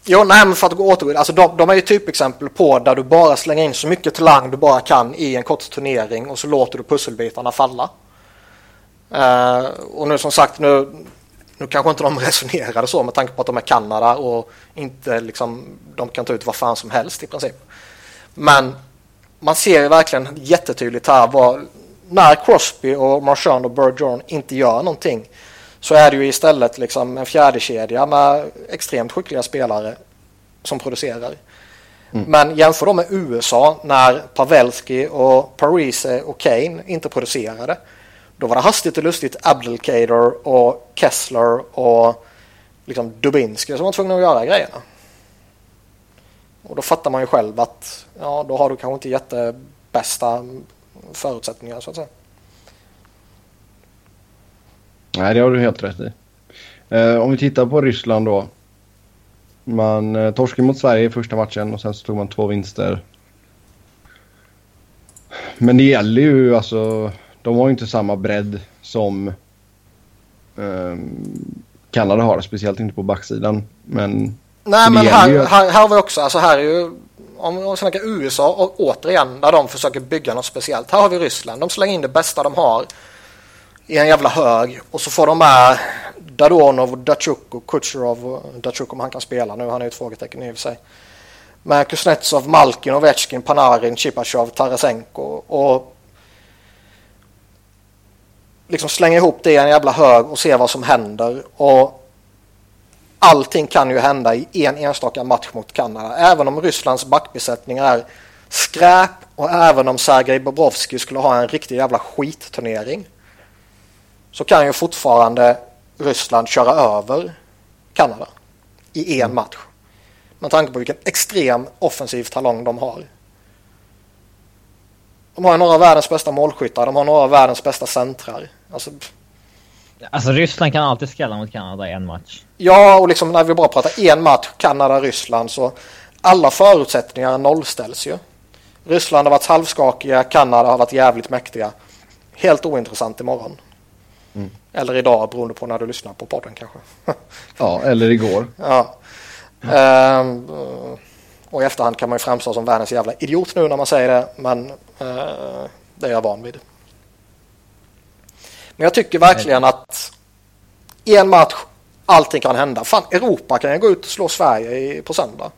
Speaker 2: Jo, nej, men för att gå återgå. Alltså de, de är ju typexempel på där du bara slänger in så mycket talang du bara kan i en kort turnering och så låter du pusselbitarna falla. Uh, och nu som sagt, nu, nu kanske inte de resonerade så med tanke på att de är Kanada och inte liksom, de kan ta ut vad fan som helst i princip. Men man ser ju verkligen jättetydligt här vad, när Crosby och Marchand och Bergeron inte gör någonting så är det ju istället liksom en fjärde kedja med extremt skickliga spelare som producerar. Mm. Men jämför då med USA när Pavelski och Parise och Kane inte producerade. Då var det hastigt och lustigt Abdelkader och Kessler och liksom Dubinski som var tvungna att göra grejerna. Och då fattar man ju själv att ja, då har du kanske inte jättebästa förutsättningar så att säga.
Speaker 1: Nej, det har du helt rätt i. Eh, om vi tittar på Ryssland då. Man eh, torskade mot Sverige i första matchen och sen så tog man två vinster. Men det gäller ju alltså. De har ju inte samma bredd som eh, Kanada har. Speciellt inte på backsidan. Men
Speaker 2: Nej men här, ju... här, här har vi också, alltså här är ju om vi snackar USA och återigen där de försöker bygga något speciellt. Här har vi Ryssland. De slänger in det bästa de har i en jävla hög och så får de med Dadonov, Dachuk och Kucherov. Dachuk om han kan spela nu, han är ett frågetecken i och för sig. Med Kuznetsov, Malkin, Ovechkin, Panarin, Chipachov, Tarasenko och liksom slänga ihop det i en jävla hög och se vad som händer. Och allting kan ju hända i en enstaka match mot Kanada. Även om Rysslands backbesättning är skräp och även om Sergej Bobrovski skulle ha en riktig jävla skitturnering så kan ju fortfarande Ryssland köra över Kanada i en mm. match. Med tanke på vilken extrem offensiv talang de har. De har några av världens bästa målskyttar, de har några av världens bästa centrar. Alltså,
Speaker 3: alltså Ryssland kan alltid skrälla mot Kanada i en match.
Speaker 2: Ja, och liksom när vi bara pratar en match, Kanada-Ryssland, så alla förutsättningar nollställs ju. Ryssland har varit halvskakiga, Kanada har varit jävligt mäktiga. Helt ointressant imorgon. Mm. Eller idag beroende på när du lyssnar på podden kanske.
Speaker 1: ja, eller igår.
Speaker 2: Ja. Ehm, och i efterhand kan man ju framstå som världens jävla idiot nu när man säger det. Men uh, det är jag van vid. Men jag tycker verkligen att i en match allting kan hända. Fan, Europa kan ju gå ut och slå Sverige i, på söndag.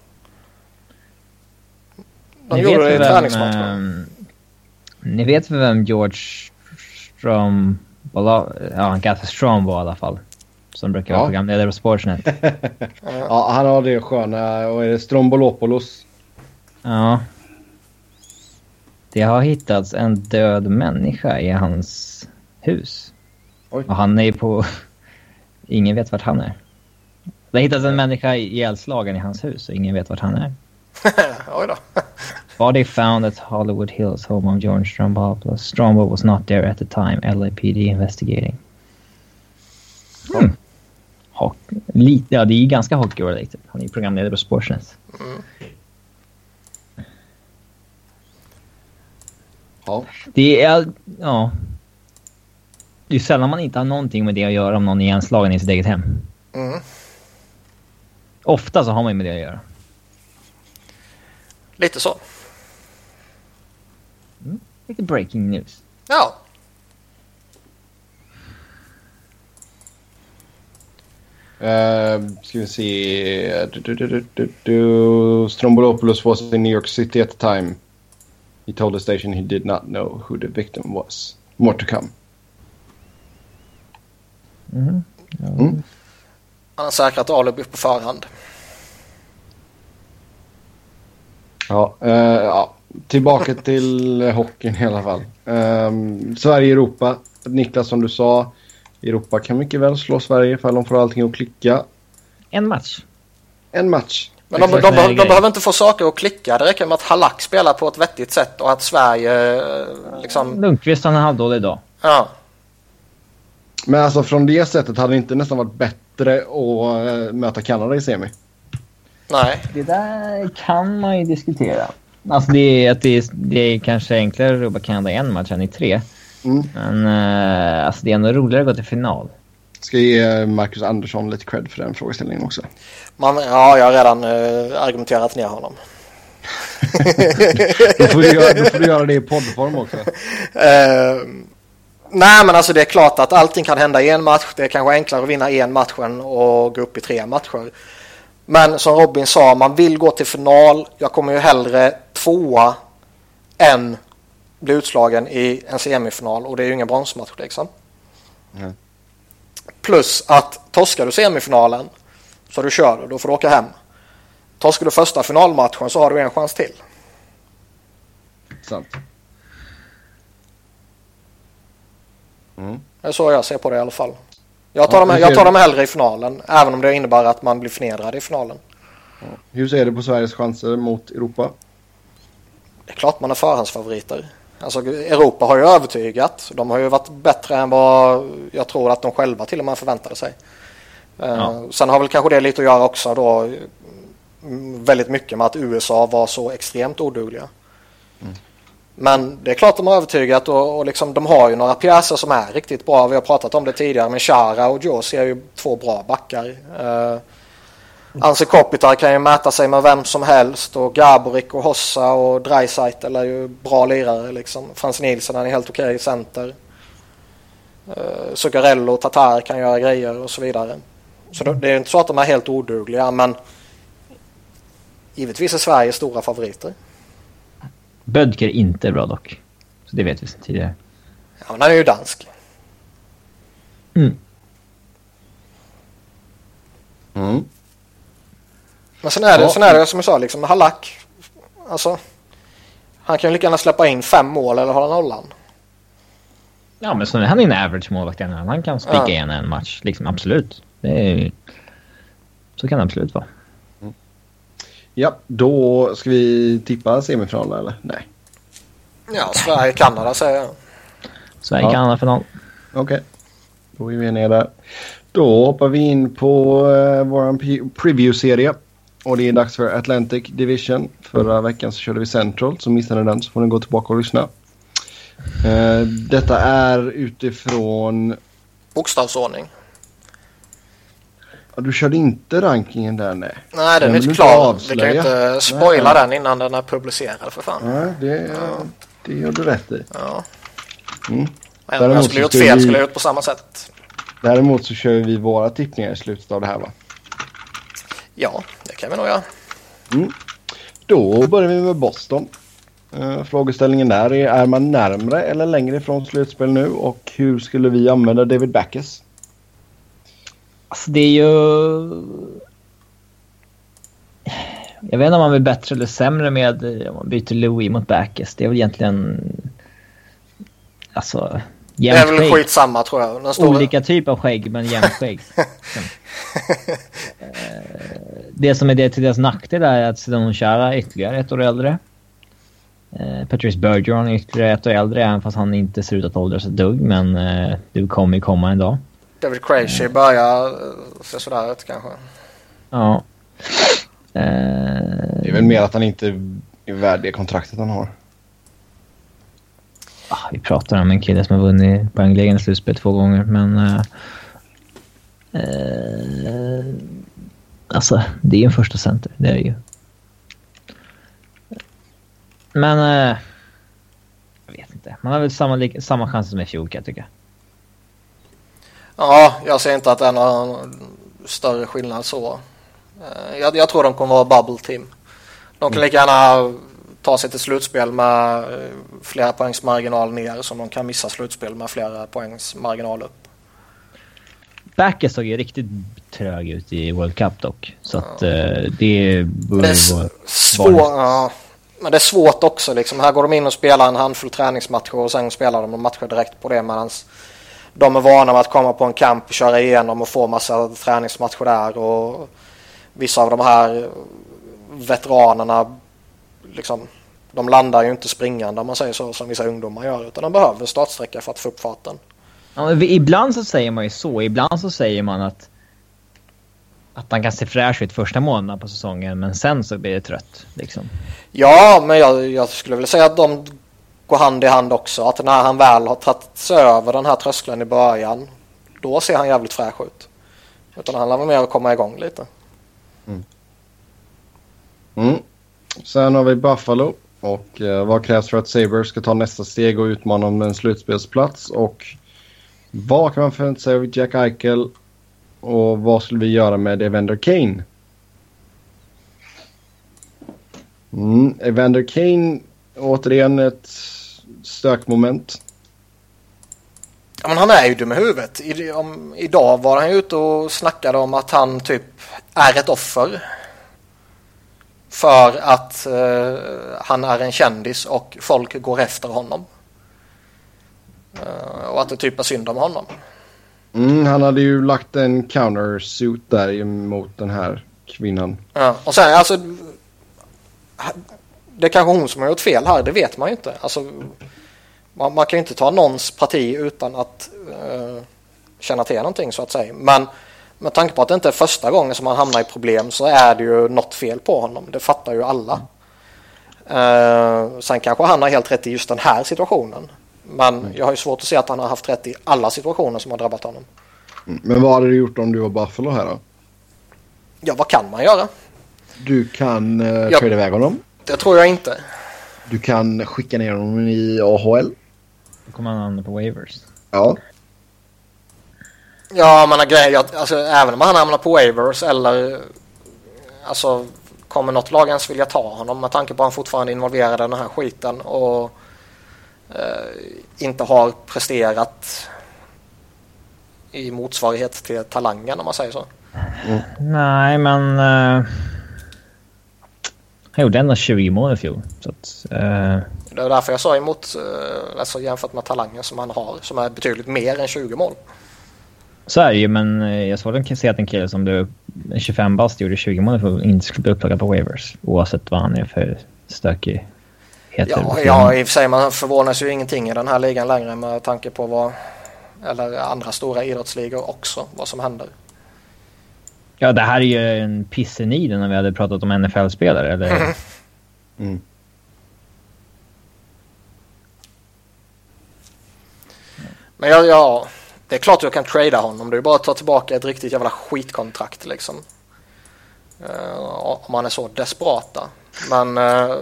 Speaker 2: De ni gjorde det i träningsmatchen.
Speaker 3: Ni vet vem George Strom... Ja, Gather Strom var i alla fall. Som brukar vara
Speaker 1: Ja.
Speaker 3: programledare på Sportsnet.
Speaker 1: Ja, han har det sköna. Och är det Strombolopoulos?
Speaker 3: Ja. Det har hittats en död människa i hans hus.
Speaker 1: Oj.
Speaker 3: Och han är på... Ingen vet vart han är. Det har hittats en människa ihjälslagen i hans hus och ingen vet vart han är.
Speaker 2: Oj då.
Speaker 3: Body found at Hollywood Hills, home of George Strombopoulos. Strombo was not there at the time. LAPD investigating. Hmm. Hockey. Lite, ja, det är ju ganska hockey-related. Han är ju programledare på Sportsnet.
Speaker 1: Ja.
Speaker 3: Det är... Ja. Det är sällan man inte har någonting med det att göra om någon är igenslagen i sitt eget hem.
Speaker 2: Mm.
Speaker 3: Ofta så har man ju med det att göra.
Speaker 2: Lite så.
Speaker 3: Lite breaking news.
Speaker 2: Ja.
Speaker 1: Uh, ska vi se. Du, du, du, du, du, du. Strombolopoulos was in New York City at the time. He told the station he did not know who the victim was. More to come.
Speaker 3: Mhm. Ja.
Speaker 1: Mm.
Speaker 2: Han har säkrat alibi på förhand.
Speaker 1: Ja, eh, ja. Tillbaka till hockeyn i alla fall. Um, Sverige-Europa. Niklas som du sa. Europa kan mycket väl slå Sverige ifall de får allting att klicka.
Speaker 3: En match.
Speaker 1: En match.
Speaker 2: Men de, de, de, de, behöver inte få saker att klicka. Det räcker med att Halak spelar på ett vettigt sätt och att Sverige eh, liksom...
Speaker 3: Lundqvist har en halvdålig dag.
Speaker 2: Ja.
Speaker 1: Men alltså från det sättet hade det inte nästan varit bättre att eh, möta Kanada i semi.
Speaker 2: Nej.
Speaker 3: Det där kan man ju diskutera. Alltså det är, att det är, det är kanske enklare att rubba Kanada i en match än i tre.
Speaker 1: Mm.
Speaker 3: Men eh, alltså det är ändå roligare att gå till final.
Speaker 1: Ska ge Marcus Andersson lite cred för den frågeställningen också.
Speaker 2: Man, ja, jag har redan eh, argumenterat ner honom.
Speaker 1: Då får du göra, då får du göra det i poddform också.
Speaker 2: Eh, nej, men alltså det är klart att allting kan hända i en match. Det är kanske enklare att vinna en match än att gå upp i tre matcher. Men som Robin sa, man vill gå till final. Jag kommer ju hellre tvåa än bli utslagen i en semifinal och det är ju ingen bronsmatch liksom.
Speaker 1: Nej.
Speaker 2: Plus att torskar du semifinalen så du kör, då får du åka hem. Torskar du första finalmatchen så har du en chans till.
Speaker 1: Sant. Mm.
Speaker 2: Det är så jag ser på det i alla fall. Jag tar,
Speaker 1: Ja,
Speaker 2: dem, jag tar dem hellre i finalen, även om det innebär att man blir förnedrad i finalen.
Speaker 1: Hur ser du på Sveriges chanser mot Europa?
Speaker 2: Det är klart man är förhandsfavoriter. Alltså, Europa har ju övertygat. De har ju varit bättre än vad jag tror att de själva till och med förväntade sig. Eh,
Speaker 3: Ja.
Speaker 2: Sen har väl kanske det lite att göra också då mm, väldigt mycket med att USA var så extremt odugliga. Men det är klart de har övertygat och, och liksom, de har ju några pjäser som är riktigt bra. Vi har pratat om det tidigare men Chara och Josie är ju två bra backar. Eh, uh, Anse Kopitar kan ju mäta sig med vem som helst och Gaborik och Hossa och Dreisaitl är ju bra lirare liksom. Frans Nielsen är en helt okej i center. Uh, Zuccarello och Tatar kan göra grejer och så vidare. Så det, det är inte så att de är helt odugliga men givetvis är Sverige stora favoriter.
Speaker 3: Bödker är inte bra dock. Så det vet vi sedan tidigare.
Speaker 2: Ja, men han är ju dansk.
Speaker 3: Mm.
Speaker 1: Mm.
Speaker 2: Men sen är det,
Speaker 1: Ja.
Speaker 2: sen är det som jag sa, liksom Halak. Alltså, han kan ju lika gärna släppa in fem mål eller hålla nollan.
Speaker 3: Ja, men så, han är en average målvakt. Han Han kan spika
Speaker 2: Ja.
Speaker 3: igen en match. Liksom, absolut. Det är, så kan det absolut vara.
Speaker 1: Ja, då ska vi tippa semifinalen eller? Nej.
Speaker 2: Ja, Sverige-Kanada säger jag.
Speaker 3: Sverige
Speaker 1: Ja.
Speaker 3: kan alla final.
Speaker 1: Okej. Då är vi eniga där. Då hoppar vi in på uh, vår preview-serie. Och det är dags för Atlantic Division. Förra veckan så körde vi Central. Så missade ni den så får ni gå tillbaka och lyssna. Eh, detta är utifrån...
Speaker 2: Bokstavsordning.
Speaker 1: Ja, du körde inte rankingen där nej.
Speaker 2: Nej, den är inte klar.
Speaker 1: inte
Speaker 2: Vi kan ju inte spoila
Speaker 1: Nej.
Speaker 2: den innan den är publicerad för fan.
Speaker 1: Nej, det, det gör du rätt i.
Speaker 2: Ja.
Speaker 1: Mm.
Speaker 2: Men om jag skulle gjort fel
Speaker 1: vi-
Speaker 2: skulle jag gjort på samma sätt.
Speaker 1: Däremot så kör vi våra tippningar i slutet av det här va?
Speaker 2: Ja, det kan vi nog göra.
Speaker 1: Då börjar vi med Boston. Eh, frågeställningen där är, är man närmre eller längre ifrån slutspel nu och hur skulle vi använda David Backes?
Speaker 3: Alltså det är ju... Jag vet inte om man blir bättre eller sämre med om man byter Louis mot Backes. Det är väl egentligen... Alltså...
Speaker 2: Det är väl skitsamma tror jag.
Speaker 3: Den stora... Olika typer av skägg men jämnt skägg. det som är det till deras nackdel är att Sedon Chara är ytterligare ett år äldre. Eh, Patrice Bergeron är ytterligare ett år äldre även fast han inte ser ut att åldras ett dugg men eh, det kommer ju komma en dag.
Speaker 2: David Krejci eh. börjar se sådär ut kanske.
Speaker 3: Ja.
Speaker 1: Eh, det är väl mer att han inte är värd det kontraktet han har.
Speaker 3: Ah, vi pratar om en kille som har vunnit poängligan i slutspel två gånger men... Eh, eh, alltså, det är en första center. Det är det ju. Men... Eh, jag vet inte. Man har väl samma, samma chans som i fjol kan jag tycka.
Speaker 2: Ja, jag ser inte att det är någon större skillnad så. Eh, jag, jag tror de kommer vara bubble team. De kan mm. lika gärna ta sig till slutspel med eh, flera poängs marginal ner som de kan missa slutspel med flera poängs marginal upp.
Speaker 3: Backer såg ju riktigt trög ut i World Cup dock. Så att uh, det borde vara...
Speaker 2: Svår, ja, men det är svårt också liksom. Här går de in och spelar en handfull träningsmatcher och sen spelar de matcher direkt på det medan de är vana med att komma på en camp, köra igenom och få massa träningsmatcher där och vissa av de här veteranerna liksom, de landar ju inte springande om man säger så som vissa ungdomar gör utan de behöver startsträcka för att få upp farten.
Speaker 3: Ja, ibland så säger man ju så. Ibland så säger man att att han kan se fräsch ut första månaderna på säsongen men sen så blir det trött. Liksom.
Speaker 2: Ja, men jag, jag skulle vilja säga att de går hand i hand också. Att när han väl har tagit sig över den här tröskeln i början då ser han jävligt fräsch ut. Utan han handlar mer att komma igång lite.
Speaker 1: Mm. Mm. Sen har vi Buffalo. Och eh, vad krävs för att Sabres ska ta nästa steg och utmana om en slutspelsplats? Och vad kan man förvänta sig av Jack Eichel? Och vad skulle vi göra med Evander Kane? Mm, Evander Kane, återigen ett stökmoment.
Speaker 2: Ja, men han är ju dum i huvudet. I, om, idag var han ute och snackade om att han typ är ett offer för att eh, han är en kändis och folk går efter honom. Eh, och att det typ är synd om honom.
Speaker 1: Mm, han hade ju lagt en countersuit där mot den här kvinnan.
Speaker 2: Ja, och sen alltså. Det är kanske hon som har gjort fel här, det vet man ju inte. Alltså, man, man kan ju inte ta någons parti utan att uh, känna till någonting så att säga. Men med tanke på att det inte är första gången som han hamnar i problem så är det ju något fel på honom. Det fattar ju alla. Uh, sen kanske han har helt rätt i just den här situationen. Men jag har ju svårt att se att han har haft rätt i alla situationer som har drabbat honom.
Speaker 1: Mm, men vad hade du gjort om du var Buffalo här då?
Speaker 2: Ja, vad kan man göra?
Speaker 1: Du kan uh, ja, trade iväg honom.
Speaker 2: Det tror jag inte.
Speaker 1: Du kan skicka ner honom i AHL.
Speaker 3: Då kommer han hamna på waivers.
Speaker 1: Ja.
Speaker 2: Ja, men grejen alltså, även om han hamnar på waivers eller alltså kommer något lag ens vilja ta honom med tanke på att han fortfarande är involverad i den här skiten och eh, inte har presterat i motsvarighet till talangen om man säger så.
Speaker 3: Mm. Nej, men uh, han gjorde ändå 20 mål i fjol. Så att, uh...
Speaker 2: Det är därför jag sa emot, uh, alltså jämfört med talangen som han har, som är betydligt mer än 20 mål.
Speaker 3: Så är det ju, men jag svårt att se att en kille som du 25 bast gjorde 20 mål för inte skulle bli upplockad på waivers. Oavsett vad han är för stökig
Speaker 2: Ja, ja, i och för sig man förvånas ju ingenting i den här ligan längre med tanke på vad, eller andra stora idrottsligor också, vad som händer.
Speaker 3: Ja, det här är ju en pisseniden när vi hade pratat om NFL-spelare, eller? Mm.
Speaker 2: Men ja, ja, det är klart jag kan trada honom. Det är bara att ta tillbaka ett riktigt jävla skitkontrakt liksom. Uh, om man är så desperata. Men uh,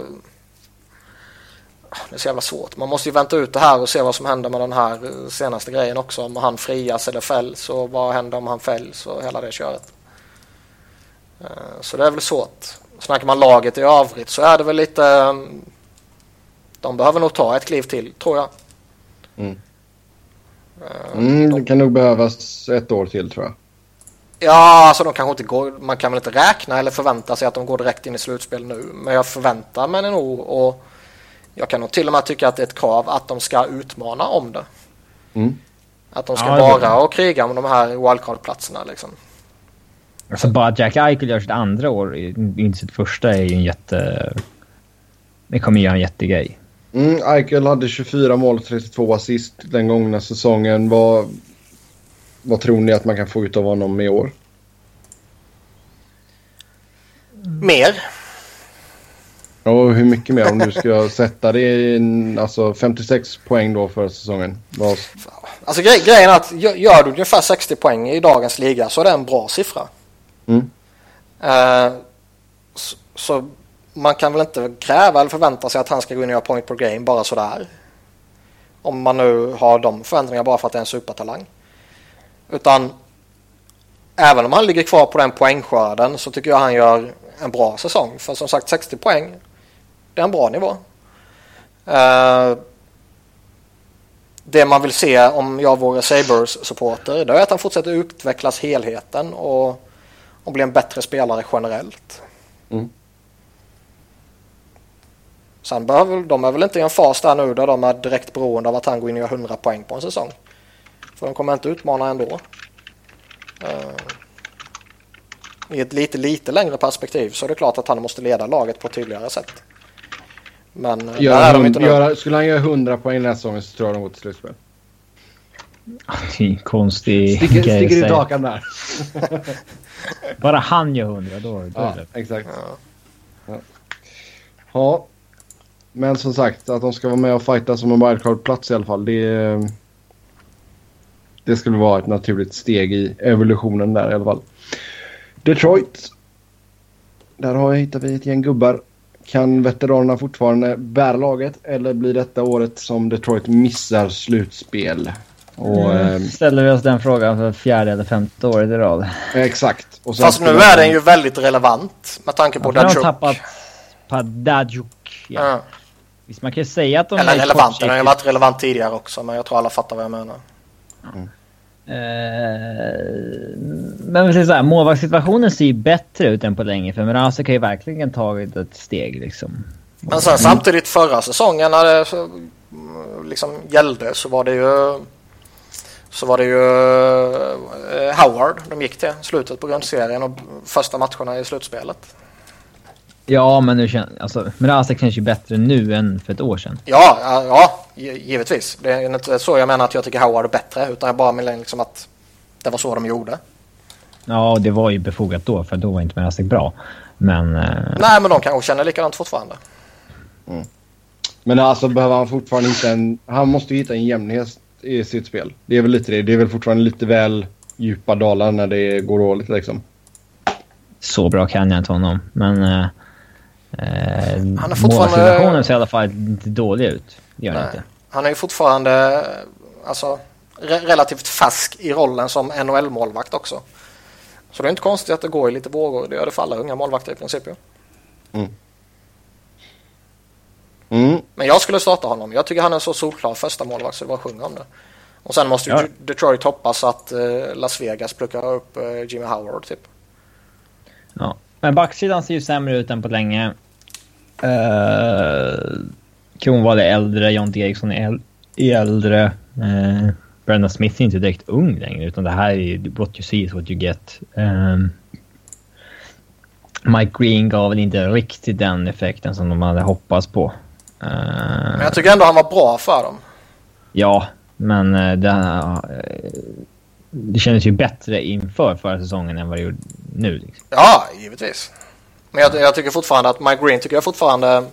Speaker 2: det är så jävla svårt. Man måste ju vänta ut det här och se vad som händer med den här eh, senaste grejen också. Om han frias eller fälls och vad händer om han fälls och hela det köret. Så det är väl svårt. Snackar man laget i övrigt så är det väl lite De behöver nog ta ett kliv till, tror jag.
Speaker 1: Mm. Mm, det kan nog behövas ett år till tror jag.
Speaker 2: Ja, alltså de kanske inte går, man kan väl inte räkna eller förvänta sig att de går direkt in i slutspel nu. Men jag förväntar mig nog och jag kan nog till och med tycka att det är ett krav att de ska utmana om det.
Speaker 1: Mm.
Speaker 2: Att de ska
Speaker 3: Ja,
Speaker 2: vara
Speaker 3: det-
Speaker 2: och kriga om de här wildcard-platserna liksom.
Speaker 3: Alltså bara att Jack Eichel gör sitt andra år, inte sitt första, är ju en jätte... Det kommer göra en jättegrej.
Speaker 1: Mm, Eichel hade 24 mål och 32 assist den gångna säsongen. Vad, vad tror ni att man kan få ut av honom i år?
Speaker 2: Mer.
Speaker 1: Och hur mycket mer om du ska sätta det i en, alltså 56 poäng då för säsongen? Vad,
Speaker 2: Alltså grej, grejen är att gör, gör du ungefär 60 poäng i dagens liga så är det en bra siffra
Speaker 1: mm,
Speaker 2: eh, så, så man kan väl inte kräva eller förvänta sig att han ska gå in och göra point per game bara sådär. Om man nu har de förväntningarna bara för att det är en supertalang. Utan även om han ligger kvar på den poängskörden så tycker jag han gör en bra säsong. För som sagt 60 poäng, det är en bra nivå. Uh, det man vill se om jag vore Sabres-supporter det är att han fortsätter utvecklas helheten och, och bli en bättre spelare generellt.
Speaker 1: Mm.
Speaker 2: Sen behöver, de är väl inte i en fas där nu där de är direkt beroende av att han går in och gör 100 poäng på en säsong. För de kommer inte utmana ändå. Eh, I ett lite, lite längre perspektiv så är det klart att han måste leda laget på ett tydligare sätt. Men eh, där
Speaker 1: gör,
Speaker 2: är de inte nu.
Speaker 1: göra, skulle han göra 100 poäng nästa säsong så tror jag de går till slutspel.
Speaker 3: Det är en konstig
Speaker 1: Sticker,
Speaker 3: grej att
Speaker 1: sticker ut hakan där.
Speaker 3: Bara han gör hundra, då, då
Speaker 1: Ja,
Speaker 3: är det...
Speaker 1: exakt.
Speaker 2: Ja.
Speaker 1: Ja. ja. Men som sagt, att de ska vara med och fighta som en wildcard-plats i alla fall. Det, det skulle vara ett naturligt steg i evolutionen där i alla fall. Detroit. Där har jag hittat vi ett gäng gubbar. Kan veteranerna fortfarande bära laget eller blir detta året som Detroit missar slutspel? Och,
Speaker 3: Mm. Ställer vi oss den frågan för fjärde eller femte året i rad.
Speaker 1: exakt. Och
Speaker 2: Fast nu är den ju väldigt relevant med tanke på
Speaker 3: Ja, de har tappat Padajuk. Ja.
Speaker 2: Ja.
Speaker 3: Visst, man kan ju säga att de
Speaker 2: Eller
Speaker 3: är
Speaker 2: relevant, den har ju varit relevant tidigare också men jag tror alla fattar vad jag menar.
Speaker 3: Eh, men vi säger så här, målvaktssituationen ser ju bättre ut än på länge för Mrazek har ju verkligen tagit ett steg liksom.
Speaker 2: Men sen samtidigt förra säsongen när det mm, liksom gällde så var det ju så var det ju eh, Howard de gick till slutet på grundserien och första matcherna i slutspelet.
Speaker 3: Ja, men nu känns... Alltså, Mrazek känns ju bättre nu än för ett år sedan.
Speaker 2: Ja, ja, ja gi- givetvis. Det är inte så jag menar att jag tycker Howard är bättre utan jag bara menar liksom att det var så de gjorde.
Speaker 3: Ja, det var ju befogat då för då var inte Mrazek bra. Men... Eh,
Speaker 2: Nej, men de kanske känner likadant fortfarande.
Speaker 1: Men alltså behöver han fortfarande inte en... Han måste ju hitta en jämnhet i sitt spel. Det är väl lite det. Det är väl fortfarande lite väl djupa dalar när det går dåligt liksom.
Speaker 3: så bra kan jag inte honom. Men... Eh, eh,
Speaker 2: Han är fortfarande-
Speaker 3: målvaktssituationen ser i alla fall inte dålig ut. Det gör
Speaker 2: Nej.
Speaker 3: inte.
Speaker 2: Han är ju fortfarande alltså, re relativt färsk i rollen som NHL-målvakt också. Så det är inte konstigt att det går i lite vågor. Det gör det för alla unga målvakter i princip ju.
Speaker 1: Mm.
Speaker 2: Men jag skulle starta honom. Jag tycker han är så solklar första målvakt så det bara sjunger om det. Och sen måste ju
Speaker 3: Ja.
Speaker 2: Detroit hoppas att eh, Las Vegas plockar upp eh, Jimmy Howard typ.
Speaker 3: Ja. Men backsidan ser ju sämre ut än på länge. Uh, Kronwall är äldre, Jonte Eriksson är, äl- är äldre. Uh, Brenda Smith är inte direkt ung längre utan det här är ju what you see is what you get. Ehm, Mike Green gav väl inte riktigt den effekten som de hade hoppats på. Eh,
Speaker 2: Men jag tycker ändå han var bra för dem.
Speaker 3: Ja, men eh, det, eh, det kändes ju bättre inför förra säsongen än vad det gjorde nu. Liksom.
Speaker 2: Ja, givetvis. Men jag, jag tycker fortfarande att Mike Green tycker jag fortfarande...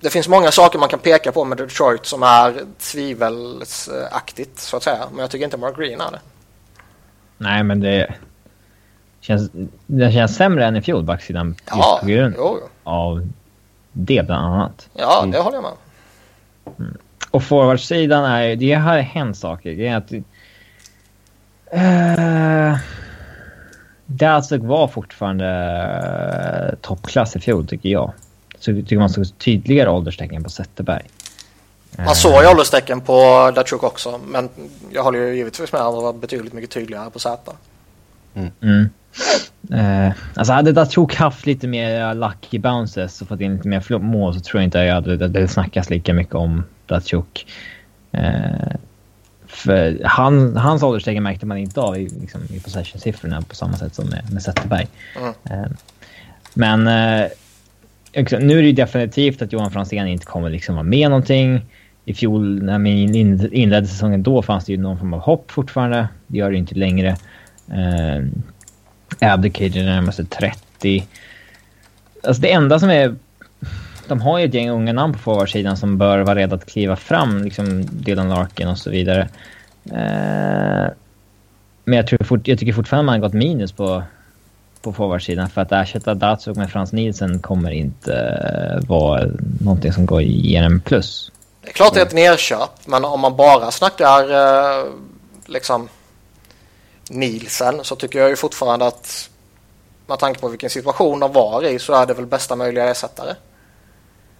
Speaker 2: Det finns många saker man kan peka på med Detroit som är tvivelsaktigt så att säga. Men jag tycker inte Mike Green är det.
Speaker 3: Nej, men det känns, det känns sämre än i fjol, backsidan. Just
Speaker 2: Ja,
Speaker 3: på grund
Speaker 2: jo, jo.
Speaker 3: av det bland annat.
Speaker 2: ja
Speaker 1: Mm.
Speaker 2: det håller jag med.
Speaker 3: Och forwardsidan är det har hänt saker. Det är att... Uh, Datsuk var fortfarande uh, toppklass i fjol tycker jag. så tycker man såg tydligare ålderstecken på Zetterberg.
Speaker 2: Man såg ju ålderstecken på Datsjuk också, men jag håller ju givetvis med att han var betydligt mycket tydligare på Z.
Speaker 3: Mm. Mm. Eh, alltså hade Datsjuk haft lite mer lucky bounces och fått in lite mer mål så tror jag inte att det hade snackats lika mycket om Datsjuk. Eh, för han, hans ålderstecken märkte man inte av i, liksom, i possession-siffrorna på samma sätt som med, med Zetterberg. Mm. Eh, men eh, nu är det definitivt att Johan Franzén inte kommer liksom vara med någonting. I fjol när vi inledde säsongen då fanns det ju någon form av hopp fortfarande. Det gör det inte längre. Eh, Abdicated närmar sig 30. Alltså det enda som är... De har ju ett gäng unga namn på forwardsidan som bör vara redo att kliva fram. Liksom Dylan Larkin och så vidare. Eh, men jag, tror fort, jag tycker fortfarande man har gått minus på, på forwardsidan. För att ersätta Datsuk med Frans Nielsen kommer inte uh, vara någonting som går ge en plus.
Speaker 2: Det är klart det är ett nerköp, men om man bara snackar uh, liksom Nielsen så tycker jag ju fortfarande att med tanke på vilken situation de var i så är det väl bästa möjliga ersättare.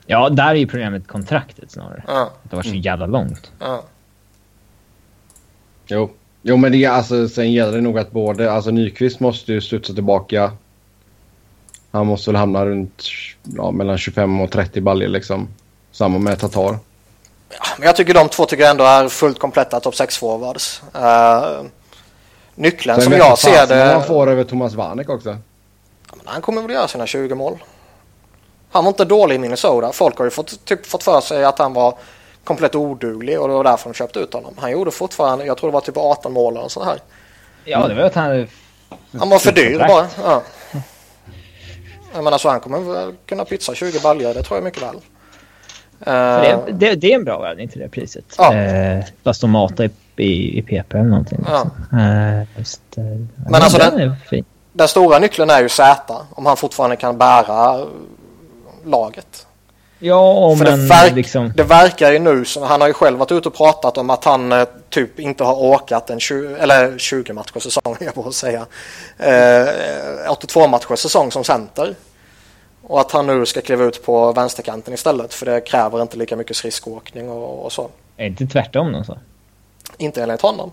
Speaker 3: Ja, där är ju problemet kontraktet snarare. Ja. Det var så jävla långt. Ja.
Speaker 1: Jo. jo, men det, alltså, sen gäller det nog att både... Alltså Nyqvist måste ju studsa tillbaka. Han måste väl hamna runt ja, mellan 25 och 30 baljor liksom. Samma med Tatar.
Speaker 2: Ja, men jag tycker de två tycker jag ändå är fullt kompletta topp 6-forwards. Uh, nyckeln som jag ser det...
Speaker 1: han får över Thomas Vanek också.
Speaker 2: Han kommer väl göra sina 20 mål. Han var inte dålig i Minnesota. Folk har ju fått, typ, fått för sig att han var komplett oduglig och det var därför de köpte ut honom. Han gjorde fortfarande, jag tror det var typ 18 mål eller så här.
Speaker 3: Ja, det var att han...
Speaker 2: Han var för dyr bara. Ja. Jag menar så han kommer väl kunna pizza 20 baljor, det tror jag mycket väl.
Speaker 3: Det, det, det, är en bra värvning till det priset. Ja. Eh, fast de matar i i, i PP eller någonting. Ja. Uh, just, uh,
Speaker 2: Men alltså den, den, stora nyckeln är ju Z. Om han fortfarande kan bära laget.
Speaker 3: Ja,
Speaker 2: För men det, verk, liksom... det verkar ju nu som, han har ju själv varit ute och pratat om att han eh, typ inte har åkat en 20, eller 20 matchers säsong, jag på att säga. Eh, 82 matchers säsong som center. Och att han nu ska kliva ut på vänsterkanten istället för det kräver inte lika mycket skridskoåkning och, och så.
Speaker 3: Är det inte tvärtom alltså?
Speaker 2: Inte enligt honom.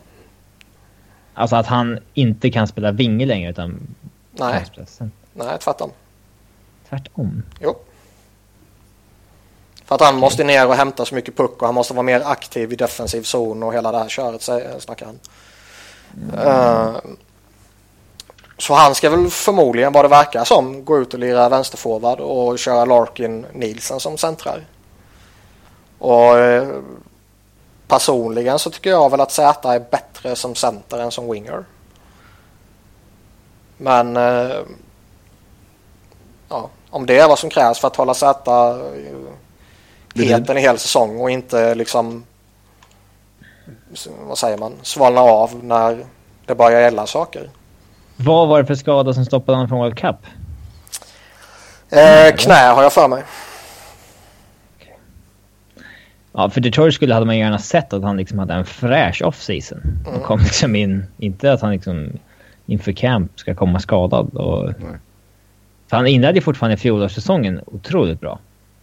Speaker 3: Alltså att han inte kan spela vinge längre utan...
Speaker 2: Nej. Nej, tvärtom.
Speaker 3: Tvärtom?
Speaker 2: Jo. För att han måste ner och hämta så mycket puck och han måste vara mer aktiv i defensiv zon och hela det här köret snackar han. Mm. Uh, så han ska väl förmodligen, vad det verkar som, gå ut och lira vänsterforward och köra Larkin Nielsen som centrar. Och uh, Personligen så tycker jag väl att Z är bättre som center än som winger. Men eh, ja, om det är vad som krävs för att hålla Z het en hel säsong och inte liksom vad säger man, svalna av när det börjar gälla saker.
Speaker 3: Vad var det för skada som stoppade honom från World Cup?
Speaker 2: Eh, knä har jag för mig.
Speaker 3: Ja, för Detroit skulle hade man gärna sett att han liksom hade en fräsch off-season. Mm. Och kom liksom in, inte att han liksom inför camp ska komma skadad. Och, för han inledde fortfarande fjolårssäsongen otroligt bra.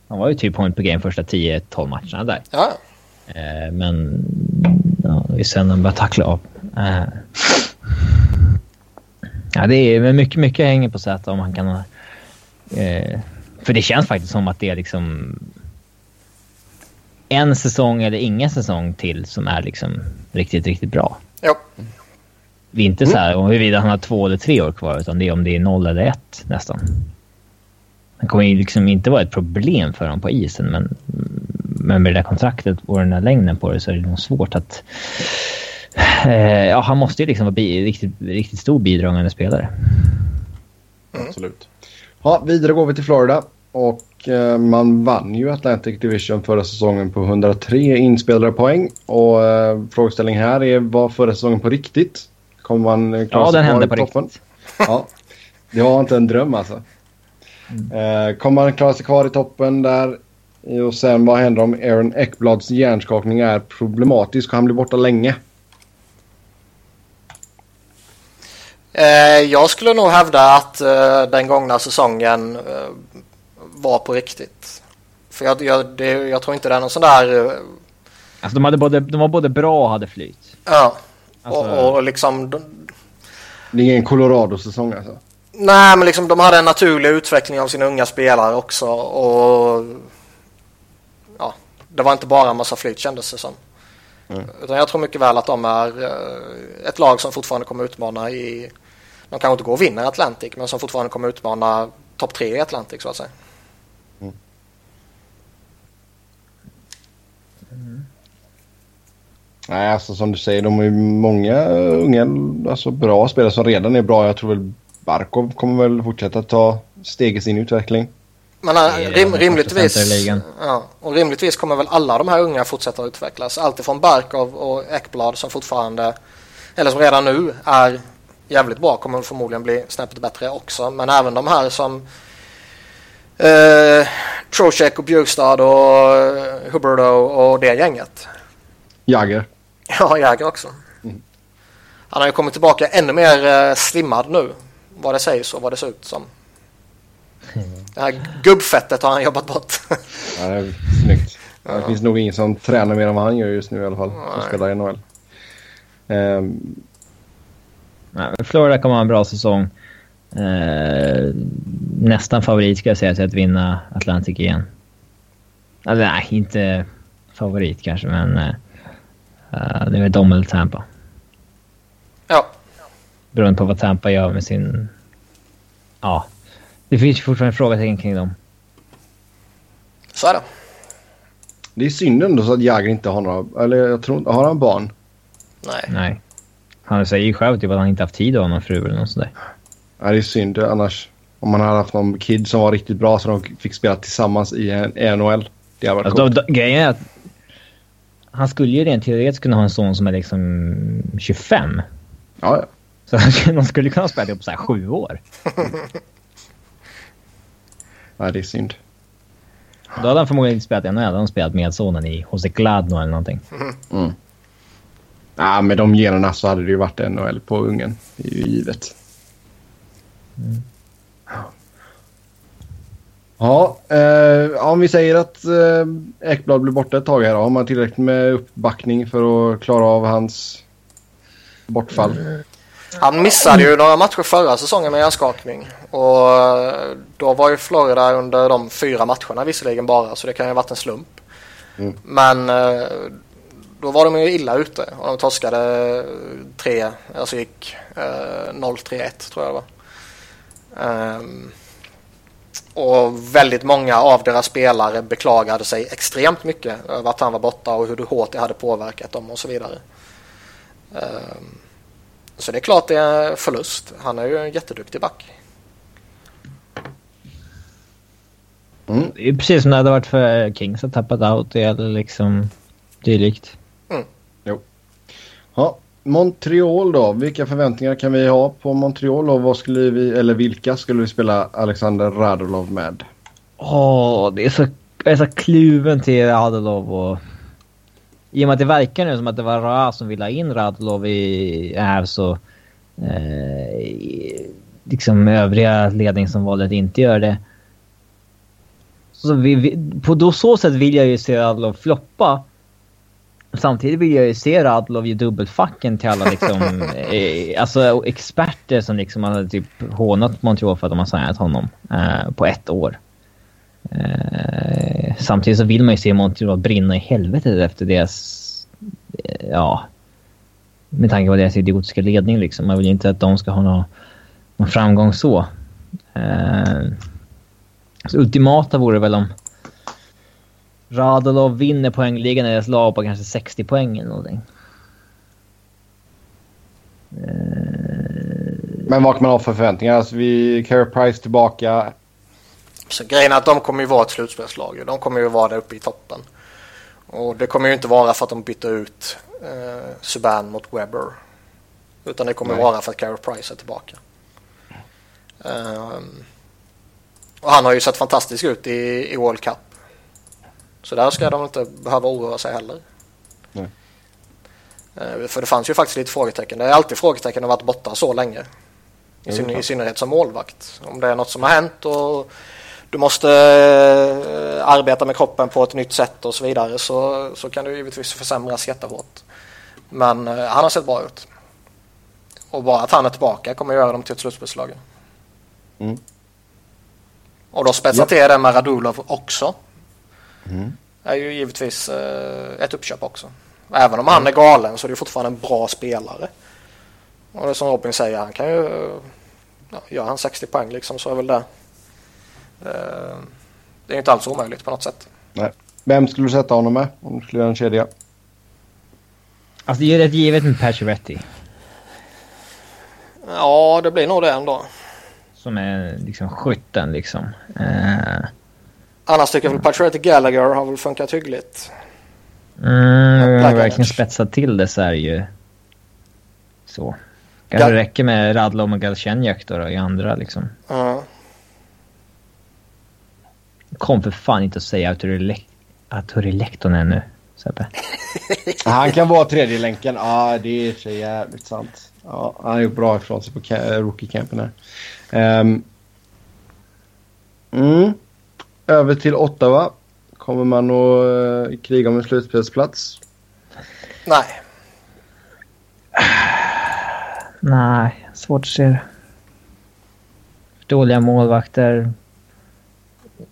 Speaker 3: Han var ju typ point per game första 10-12 matcherna där.
Speaker 2: Ja.
Speaker 3: Eh, men ja, det är sen han började tackla av. Eh, ja, det är mycket, mycket hänger på sätt om han kan... Eh, för det känns faktiskt som att det är liksom en säsong eller ingen säsong till som är liksom riktigt, riktigt bra.
Speaker 2: Ja.
Speaker 3: Det är inte så här om huruvida han har två eller tre år kvar, utan det är om det är noll eller ett nästan. Det kommer ju liksom inte vara ett problem för honom på isen, men, men med det där kontraktet och den där längden på det så är det nog svårt att... Eh, ja, han måste ju liksom vara bi, riktigt, riktigt stor bidragande spelare.
Speaker 1: Absolut. Ja, vidare går vi till Florida. Och eh, man vann ju Atlantic Division förra säsongen på 103 inspelade poäng. Och eh, frågeställning här är, var förra säsongen på riktigt? Kommer man
Speaker 3: klara ja, sig kvar i toppen? Riktigt.
Speaker 1: Ja, det var inte en dröm alltså. Mm. Eh, kommer man klara sig kvar i toppen där? Och sen vad händer om Aaron Ekblads hjärnskakning är problematisk och han blir borta länge?
Speaker 2: Jag skulle nog hävda att den gångna säsongen var på riktigt. För jag, jag, det, jag tror inte det är någon sån där... eh,
Speaker 3: Alltså de, hade både, de var både bra och hade flyt.
Speaker 2: Ja.
Speaker 3: Alltså-
Speaker 2: Och, och liksom... De,
Speaker 1: Det är ingen Colorado-säsong alltså.
Speaker 2: nej, men liksom de hade en naturlig utveckling av sina unga spelare också. Och... Ja, det var inte bara en massa flyt kändes det som.
Speaker 1: Mm.
Speaker 2: Utan jag tror mycket väl att de är eh, ett lag som fortfarande kommer utmana i... De kanske inte går och vinner Atlantic, men som fortfarande kommer utmana topp tre i Atlantic så att säga.
Speaker 1: Nej, alltså som du säger, de är ju många unga, alltså bra spelare som redan är bra. Jag tror väl Barkov kommer väl fortsätta ta steg i sin utveckling.
Speaker 2: Men äh,
Speaker 3: Det är
Speaker 2: rim, rimligtvis, ja, och rimligtvis kommer väl alla de här unga fortsätta utvecklas. Alltifrån Barkov och Ekblad som fortfarande, eller som redan nu är jävligt bra, kommer förmodligen bli snäppet bättre också. Men även de här som eh, Trocek och Bjurstad och eh, Hubbard och, och det gänget.
Speaker 1: Jagger.
Speaker 2: Ja, Jäger också. Han har ju kommit tillbaka ännu mer eh, slimmad nu. Vad det sägs och vad det ser ut som. Det här gubbfettet har han jobbat bort.
Speaker 1: Ja, det är snyggt. Ja, Det finns nog ingen som tränar mer än vad han gör just nu i alla fall. Som
Speaker 2: Nej.
Speaker 1: spelar i NHL. Ehm,
Speaker 3: Nej, men Florida kommer ha en bra säsong. Eh, nästan favorit ska jag säga till att vinna Atlantic igen. Alltså, nej, inte favorit kanske, men eh, eh, det är väl de eller Tampa.
Speaker 2: ja,
Speaker 3: Beroende på vad Tampa gör med sin... Ja. Det finns ju fortfarande frågetecken kring dem.
Speaker 2: så är det.
Speaker 1: det är synd ändå så att Jagger inte har några... Eller jag tror inte... Har han barn?
Speaker 2: Nej.
Speaker 3: Nej. Han säger ju själv typ att han inte haft tid att ha någon fru eller något sånt där.
Speaker 1: Ja, det är synd annars. Om man hade haft någon kid som var riktigt bra så de fick spela tillsammans i en NHL. Det hade varit
Speaker 3: Alltså,
Speaker 1: coolt.
Speaker 3: då, då, grejen är att han skulle ju rent teoretiskt kunna ha en son som är liksom 25.
Speaker 1: Ja, ja.
Speaker 3: Så de skulle kunna spela ihop så här sju år.
Speaker 1: Nej, det är synd.
Speaker 3: Då hade han förmodligen inte spelat i NHL. Då hade han spelat med sonen i hos Gladno eller någonting.
Speaker 1: Ja, med de generna så hade det ju varit NHL på ungen. Det är ju givet. Ja, eh, om vi säger att eh, Ekblad blir borta ett tag här då. Har man tillräckligt med uppbackning för att klara av hans bortfall?
Speaker 2: Han missade ju några matcher förra säsongen med hjärnskakning. Och eh, då var ju Florida under de fyra matcherna visserligen bara, så det kan ju ha varit en slump.
Speaker 1: Mm.
Speaker 2: Men eh, då var de ju illa ute och de torskade tre, alltså gick eh, 0-3-1 tror jag det var. Ehm, och väldigt många av deras spelare beklagade sig extremt mycket över att han var borta och hur hårt det hade påverkat dem och så vidare. Ehm, så det är klart det är förlust. Han är ju en jätteduktig back.
Speaker 3: Det är precis som det hade varit för Kings att tappat out eller liksom dylikt.
Speaker 1: Ja, Montreal då. Vilka förväntningar kan vi ha på Montreal och vad skulle vi, eller vilka skulle vi spela Alexander Radulov med?
Speaker 3: Åh, det är så, jag är så kluven till Radulov och... I och med att det verkar nu som att det var Ra som ville ha in Radulov i här så... Eh, liksom övriga ledning som valde att inte göra det. Så vi, vi, på då så sätt vill jag ju se Radulov floppa. Samtidigt vill jag ju se Radulov ge dubbelfacken till alla liksom, eh, alltså experter som liksom hade typ hånat Montreal för att de har signat honom eh, på ett år. Eh, samtidigt så vill man ju se Montreal brinna i helvetet efter deras... Eh, ja... Med tanke på deras idiotiska ledning liksom. Man vill ju inte att de ska ha någon, någon framgång så. Eh, så ultimata vore väl om Radulov vinner poängligan i deras lag på kanske 60 poäng eller någonting. Eh,
Speaker 1: Men vad kan man ha för förväntningar? Alltså vi, Carey Price tillbaka.
Speaker 2: Så grejen är att de kommer ju vara ett slutspelslag. De kommer ju vara där uppe i toppen. Och det kommer ju inte vara för att de bytte ut eh, Subban mot Webber. Utan det kommer
Speaker 1: Nej.
Speaker 2: vara för att Carey Price är tillbaka. Ehm, och han har ju sett fantastisk ut i, i World Cup. Så där ska de inte behöva oroa sig heller.
Speaker 1: Nej.
Speaker 2: Eh, för det fanns ju faktiskt lite frågetecken. Det är alltid frågetecken att ha varit borta så länge. I, syn- I synnerhet som målvakt. Om det är något som har hänt och du måste eh, arbeta med kroppen på ett nytt sätt och så vidare så, så kan du givetvis försämras jättehårt. Men eh, han har sett bra ut. Och bara att han är tillbaka kommer göra dem till ett slutspelslag.
Speaker 1: Mm.
Speaker 2: Och då spetsa
Speaker 1: Ja.
Speaker 2: till det med Radulov också.
Speaker 1: Mm.
Speaker 2: är ju givetvis eh, ett uppköp också. Även om han är galen så är det fortfarande en bra spelare. Och det som Robin säger, han kan ju... Ja, gör han 60 poäng liksom så är väl det... Eh, det är inte alls omöjligt på något sätt.
Speaker 1: Nej. Vem skulle du sätta honom med om du skulle göra en kedja?
Speaker 3: Alltså det är ju rätt givet med Pacioretty.
Speaker 2: Ja, det blir nog det ändå.
Speaker 3: Som är liksom skytten liksom. Eh,
Speaker 2: Annars tycker jag väl Patrick Gallagher har väl funkat hyggligt.
Speaker 3: mm,
Speaker 2: Black
Speaker 3: man verkligen
Speaker 2: Adams.
Speaker 3: spetsar till det så är det ju... Så. Kanske
Speaker 2: Gal-
Speaker 3: räcker med Radlom och Galchenyak då, då i andra liksom.
Speaker 2: Ja.
Speaker 3: Kom för fan inte att säga att du är Lek- att du är Lektonen nu, Sebbe.
Speaker 1: Han kan vara tredje länken. Ja, det är så jävligt sant. Ja, han har gjort bra ifrån sig på ca- rookie-campen här. Ehm. mm. Över till Ottawa. Kommer man att uh, kriga om en slutspelsplats?
Speaker 2: Nej,
Speaker 3: Nej, svårt att se. Dåliga målvakter.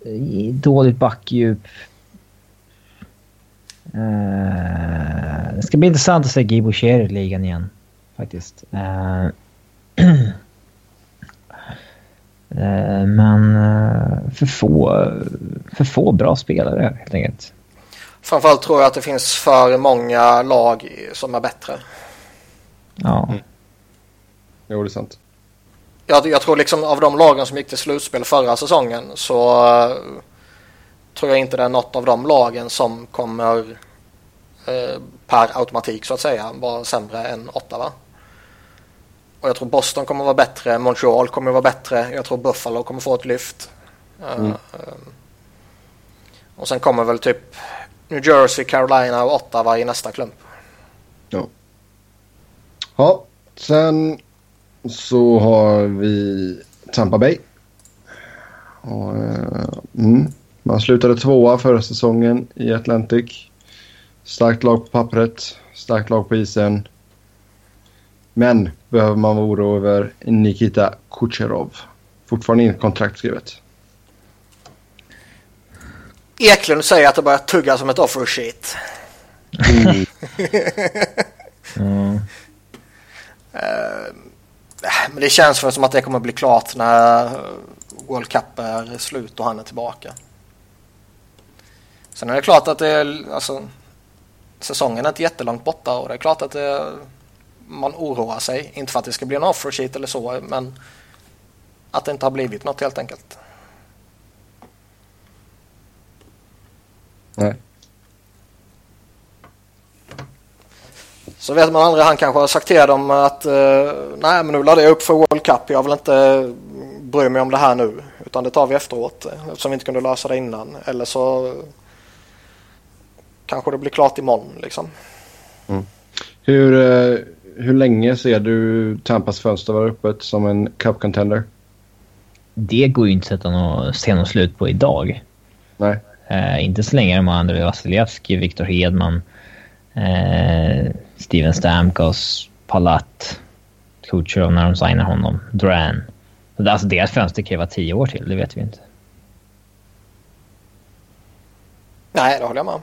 Speaker 3: i- Dåligt backdjup. Eh, det ska bli intressant att se Guy Boucher i ligan igen. Faktiskt. Eh, eh, men eh, för få, för få bra spelare helt enkelt.
Speaker 2: framförallt tror jag att det finns för många lag som är bättre.
Speaker 3: Ja.
Speaker 1: Jo, det är sant.
Speaker 2: Jag, jag tror liksom av de lagen som gick till slutspel förra säsongen så eh, tror jag inte det är något av de lagen som kommer eh, per automatik så att säga vara sämre än Ottawa. Och jag tror Boston kommer vara bättre, Montreal kommer vara bättre, jag tror Buffalo kommer få ett lyft. Eh,
Speaker 1: Mm.
Speaker 2: eh, och sen kommer väl typ New Jersey, Carolina och Ottawa i nästa klump.
Speaker 1: Ja, sen så har vi Tampa Bay. Och, eh, mm, man slutade tvåa förra säsongen i Atlantic. Starkt lag på pappret, starkt lag på isen. Men behöver man vara orolig över Nikita Kucherov. Fortfarande inte kontrakt skrivet.
Speaker 2: Eklund säger att det börjar tugga som ett offer sheet.
Speaker 1: Mm.
Speaker 3: Mm.
Speaker 2: Men det känns väl som att det kommer bli klart när eh, World Cup är slut och han är tillbaka. Sen är det klart att det är, alltså, säsongen är inte jättelångt borta och det är klart att det, man oroar sig. Inte för att det ska bli en offer sheet eller så, men att det inte har blivit något helt enkelt.
Speaker 1: Nej.
Speaker 2: Så vet man aldrig, han kanske har sagt till dem att eh, nej men nu laddar jag upp för World Cup, jag vill inte bry mig om det här nu utan det tar vi efteråt eh, eftersom vi inte kunde lösa det innan. Eller så kanske det blir klart imorgon liksom.
Speaker 1: Hur, eh, hur länge ser du Tampas fönster vara öppet som en cup contender?
Speaker 3: Det går ju inte att sätta något, se något slut på idag.
Speaker 1: Nej.
Speaker 3: Eh, inte så länge de har Andrei Vasilevski, Viktor Hedman, eh, Steven Stamkos, Palat, Kucherov när de signar honom, Duran. Alltså deras fönster kan ju vara tio år till, det vet vi inte.
Speaker 2: Nej, det håller jag med om.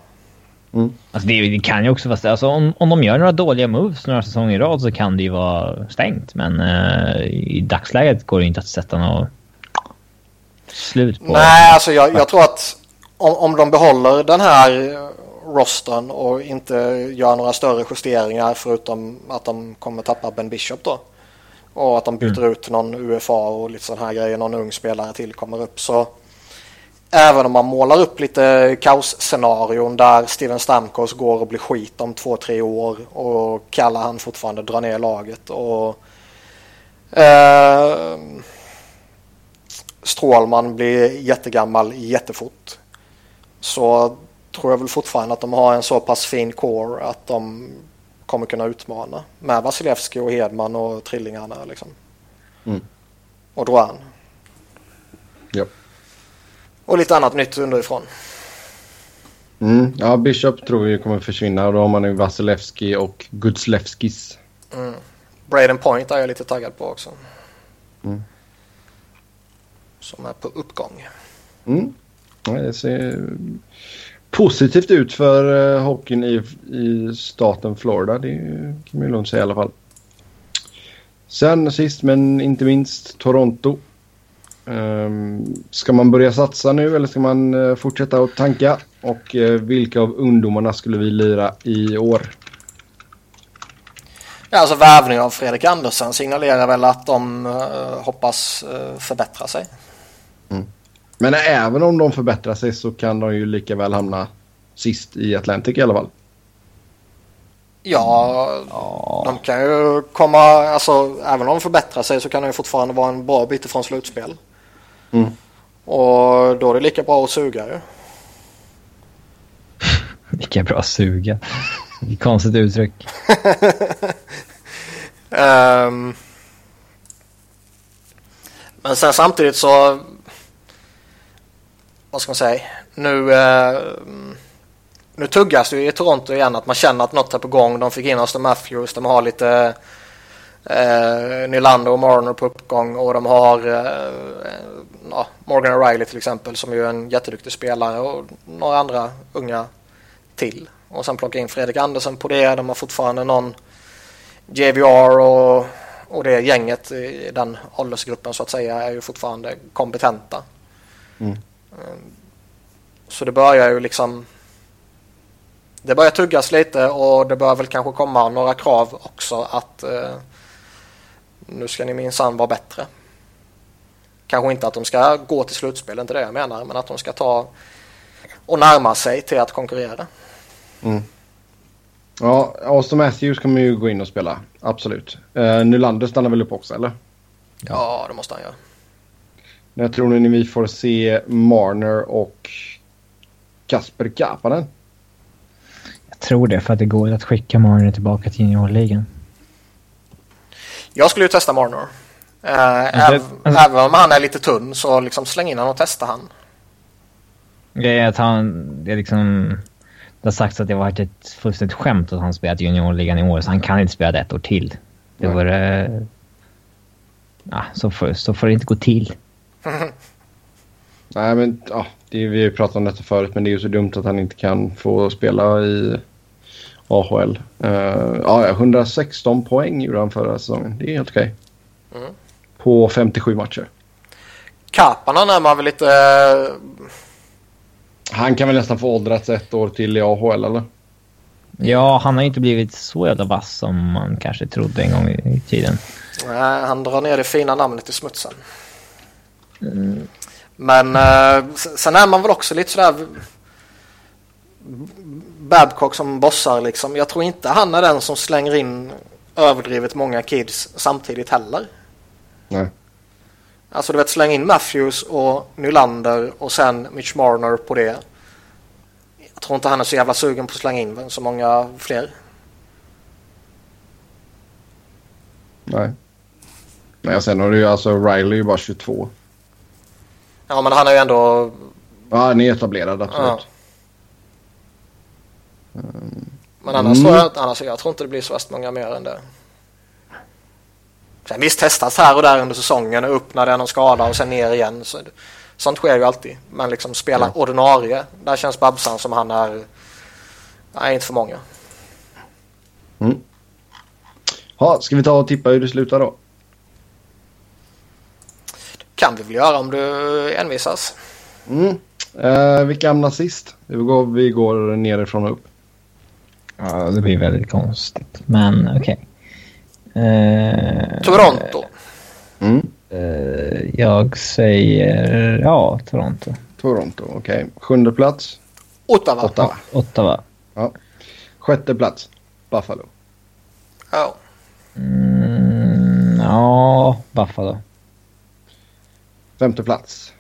Speaker 3: Alltså det, det kan ju också vara... Alltså om, om de gör några dåliga moves några säsonger i rad så kan det ju vara stängt. Men eh, i dagsläget går det inte att sätta något slut på.
Speaker 2: Nej, alltså jag, jag tror att om, om de behåller den här eh, rostern och inte gör några större justeringar förutom att de kommer tappa Ben Bishop då. Och att de byter ut någon UFA och lite sådana här grejer, någon ung spelare till kommer upp så Även om man målar upp lite kaosscenarion där Steven Stamkos går och blir skit om två, tre år och Callahan fortfarande drar ner laget och eh, Strålman blir jättegammal jättefort. Så tror jag väl fortfarande att de har en så pass fin core att de kommer kunna utmana med Vasilevski och Hedman och trillingarna liksom.
Speaker 1: Mm.
Speaker 2: Och Drouin.
Speaker 1: Ja.
Speaker 2: Och lite annat nytt underifrån.
Speaker 1: Mm. Ja, Bishop tror vi kommer försvinna då har man ju Vasilevski och Gudslevskis.
Speaker 2: Mm. Braden Point är jag lite taggad på också.
Speaker 1: Mm.
Speaker 2: Som är på uppgång.
Speaker 1: Mm. Det ser positivt ut för uh, hockeyn i, i staten Florida. Det kan man ju lugnt säga i alla fall. Sen sist men inte minst Toronto. Um, ska man börja satsa nu eller ska man uh, fortsätta att tanka? Och uh, vilka av ungdomarna skulle vi lira i år?
Speaker 2: Ja, alltså värvning av Fredrik Andersen signalerar väl att de uh, hoppas förbättra sig.
Speaker 1: Mm. Men även om de förbättrar sig så kan de ju lika väl hamna sist i Atlantic i alla fall.
Speaker 2: Ja, ja, de kan ju komma, alltså även om de förbättrar sig så kan de ju fortfarande vara en bra bit ifrån slutspel.
Speaker 1: Mm.
Speaker 2: Och då är det lika bra att suga ju.
Speaker 3: lika bra att suga. Konstigt uttryck.
Speaker 2: um, men sen samtidigt så vad ska man säga, nu, eh, nu tuggas det i Toronto igen att man känner att något är på gång. De fick in Austin Matthews, de har lite eh, Nylander och Marner på uppgång och de har eh, ja, Morgan O'Reilly till exempel som ju är en jätteduktig spelare och några andra unga till. Och sen plocka in Fredrik Andersen på det. De har fortfarande någon JVR och, och det gänget i den åldersgruppen så att säga är ju fortfarande kompetenta.
Speaker 1: Mm.
Speaker 2: Ehm, så det börjar ju liksom det börjar tuggas lite och det börjar väl kanske komma några krav också att eh, nu ska ni minsann vara bättre. Kanske inte att de ska gå till slutspel, inte det jag menar, men att de ska ta och närma sig till att konkurrera.
Speaker 1: Mm. Ja, Austin Matthews kommer ju gå in och spela, absolut. Uh, Nylander stannar väl upp också, eller?
Speaker 2: Ja, ja det måste han göra.
Speaker 1: När tror ni vi får se Marner och Kasper Kapanen?
Speaker 3: Jag tror det för att det går att skicka Marner tillbaka till juniorligan.
Speaker 2: Jag skulle ju testa Marner. Äh, äv, alltså, även om han är lite tunn så liksom släng in honom och testa han.
Speaker 3: Grejen är att han, det är liksom... Det har sagts att det har varit ett fullständigt skämt att han spelat juniorligan i år så han kan inte spela ett år till. Det var... Äh, ja, så, får, så får det inte gå till.
Speaker 1: Nej, men ja, det, vi har ju pratat om detta förut, men det är ju så dumt att han inte kan få spela i AHL. Uh, eh, ja, 116 poäng gjorde han förra säsongen. Det är helt okej. Okay. Mm. På 57 matcher.
Speaker 2: Kapanen är man väl lite...
Speaker 1: Han kan väl nästan få åldrats ett år till i AHL, eller?
Speaker 3: Ja, han har inte blivit så jävla vass som man kanske trodde en gång i tiden.
Speaker 2: Nej, han drar ner det fina namnet i smutsen. Men eh, sen är man väl också lite sådär Babcock som bossar liksom. Jag tror inte han är den som slänger in överdrivet många kids samtidigt heller.
Speaker 1: Nej.
Speaker 2: Alltså du vet släng in Matthews och Nylander och sen Mitch Marner på det. Jag tror inte han är så jävla sugen på att slänga in så många fler.
Speaker 1: Nej. Nej, sen har du ju alltså Riley bara 22.
Speaker 2: Ja, men han är ju ändå...
Speaker 1: Ja, han är etablerad, absolut.
Speaker 2: Ja. Men annars, mm. jag, annars jag tror inte det blir så värst många mer än det. Sen visst testas här och där under säsongen upp när det är någon skada och sen ner igen. Så, sånt sker ju alltid. Men liksom spela ja. ordinarie, där känns Babsan som han är... Nej, inte för många.
Speaker 1: Mm. Ha, ska vi ta och tippa hur det slutar då?
Speaker 2: kan vi väl göra om du envisas.
Speaker 1: Mm. Eh, vilka hamnar sist? Vi går, vi går nerifrån och upp.
Speaker 3: Ja, det blir väldigt konstigt. Men okej. Okay. Eh,
Speaker 2: Toronto.
Speaker 1: Mm.
Speaker 3: Eh, jag säger ja, Toronto.
Speaker 1: Toronto, okej. Okay. Sjunde plats?
Speaker 2: Ottawa.
Speaker 1: Ottawa.
Speaker 3: Ottawa.
Speaker 1: Ja. Sjätte plats? Buffalo.
Speaker 2: Ja.
Speaker 3: Mm, ja, Buffalo.
Speaker 1: Femte plats.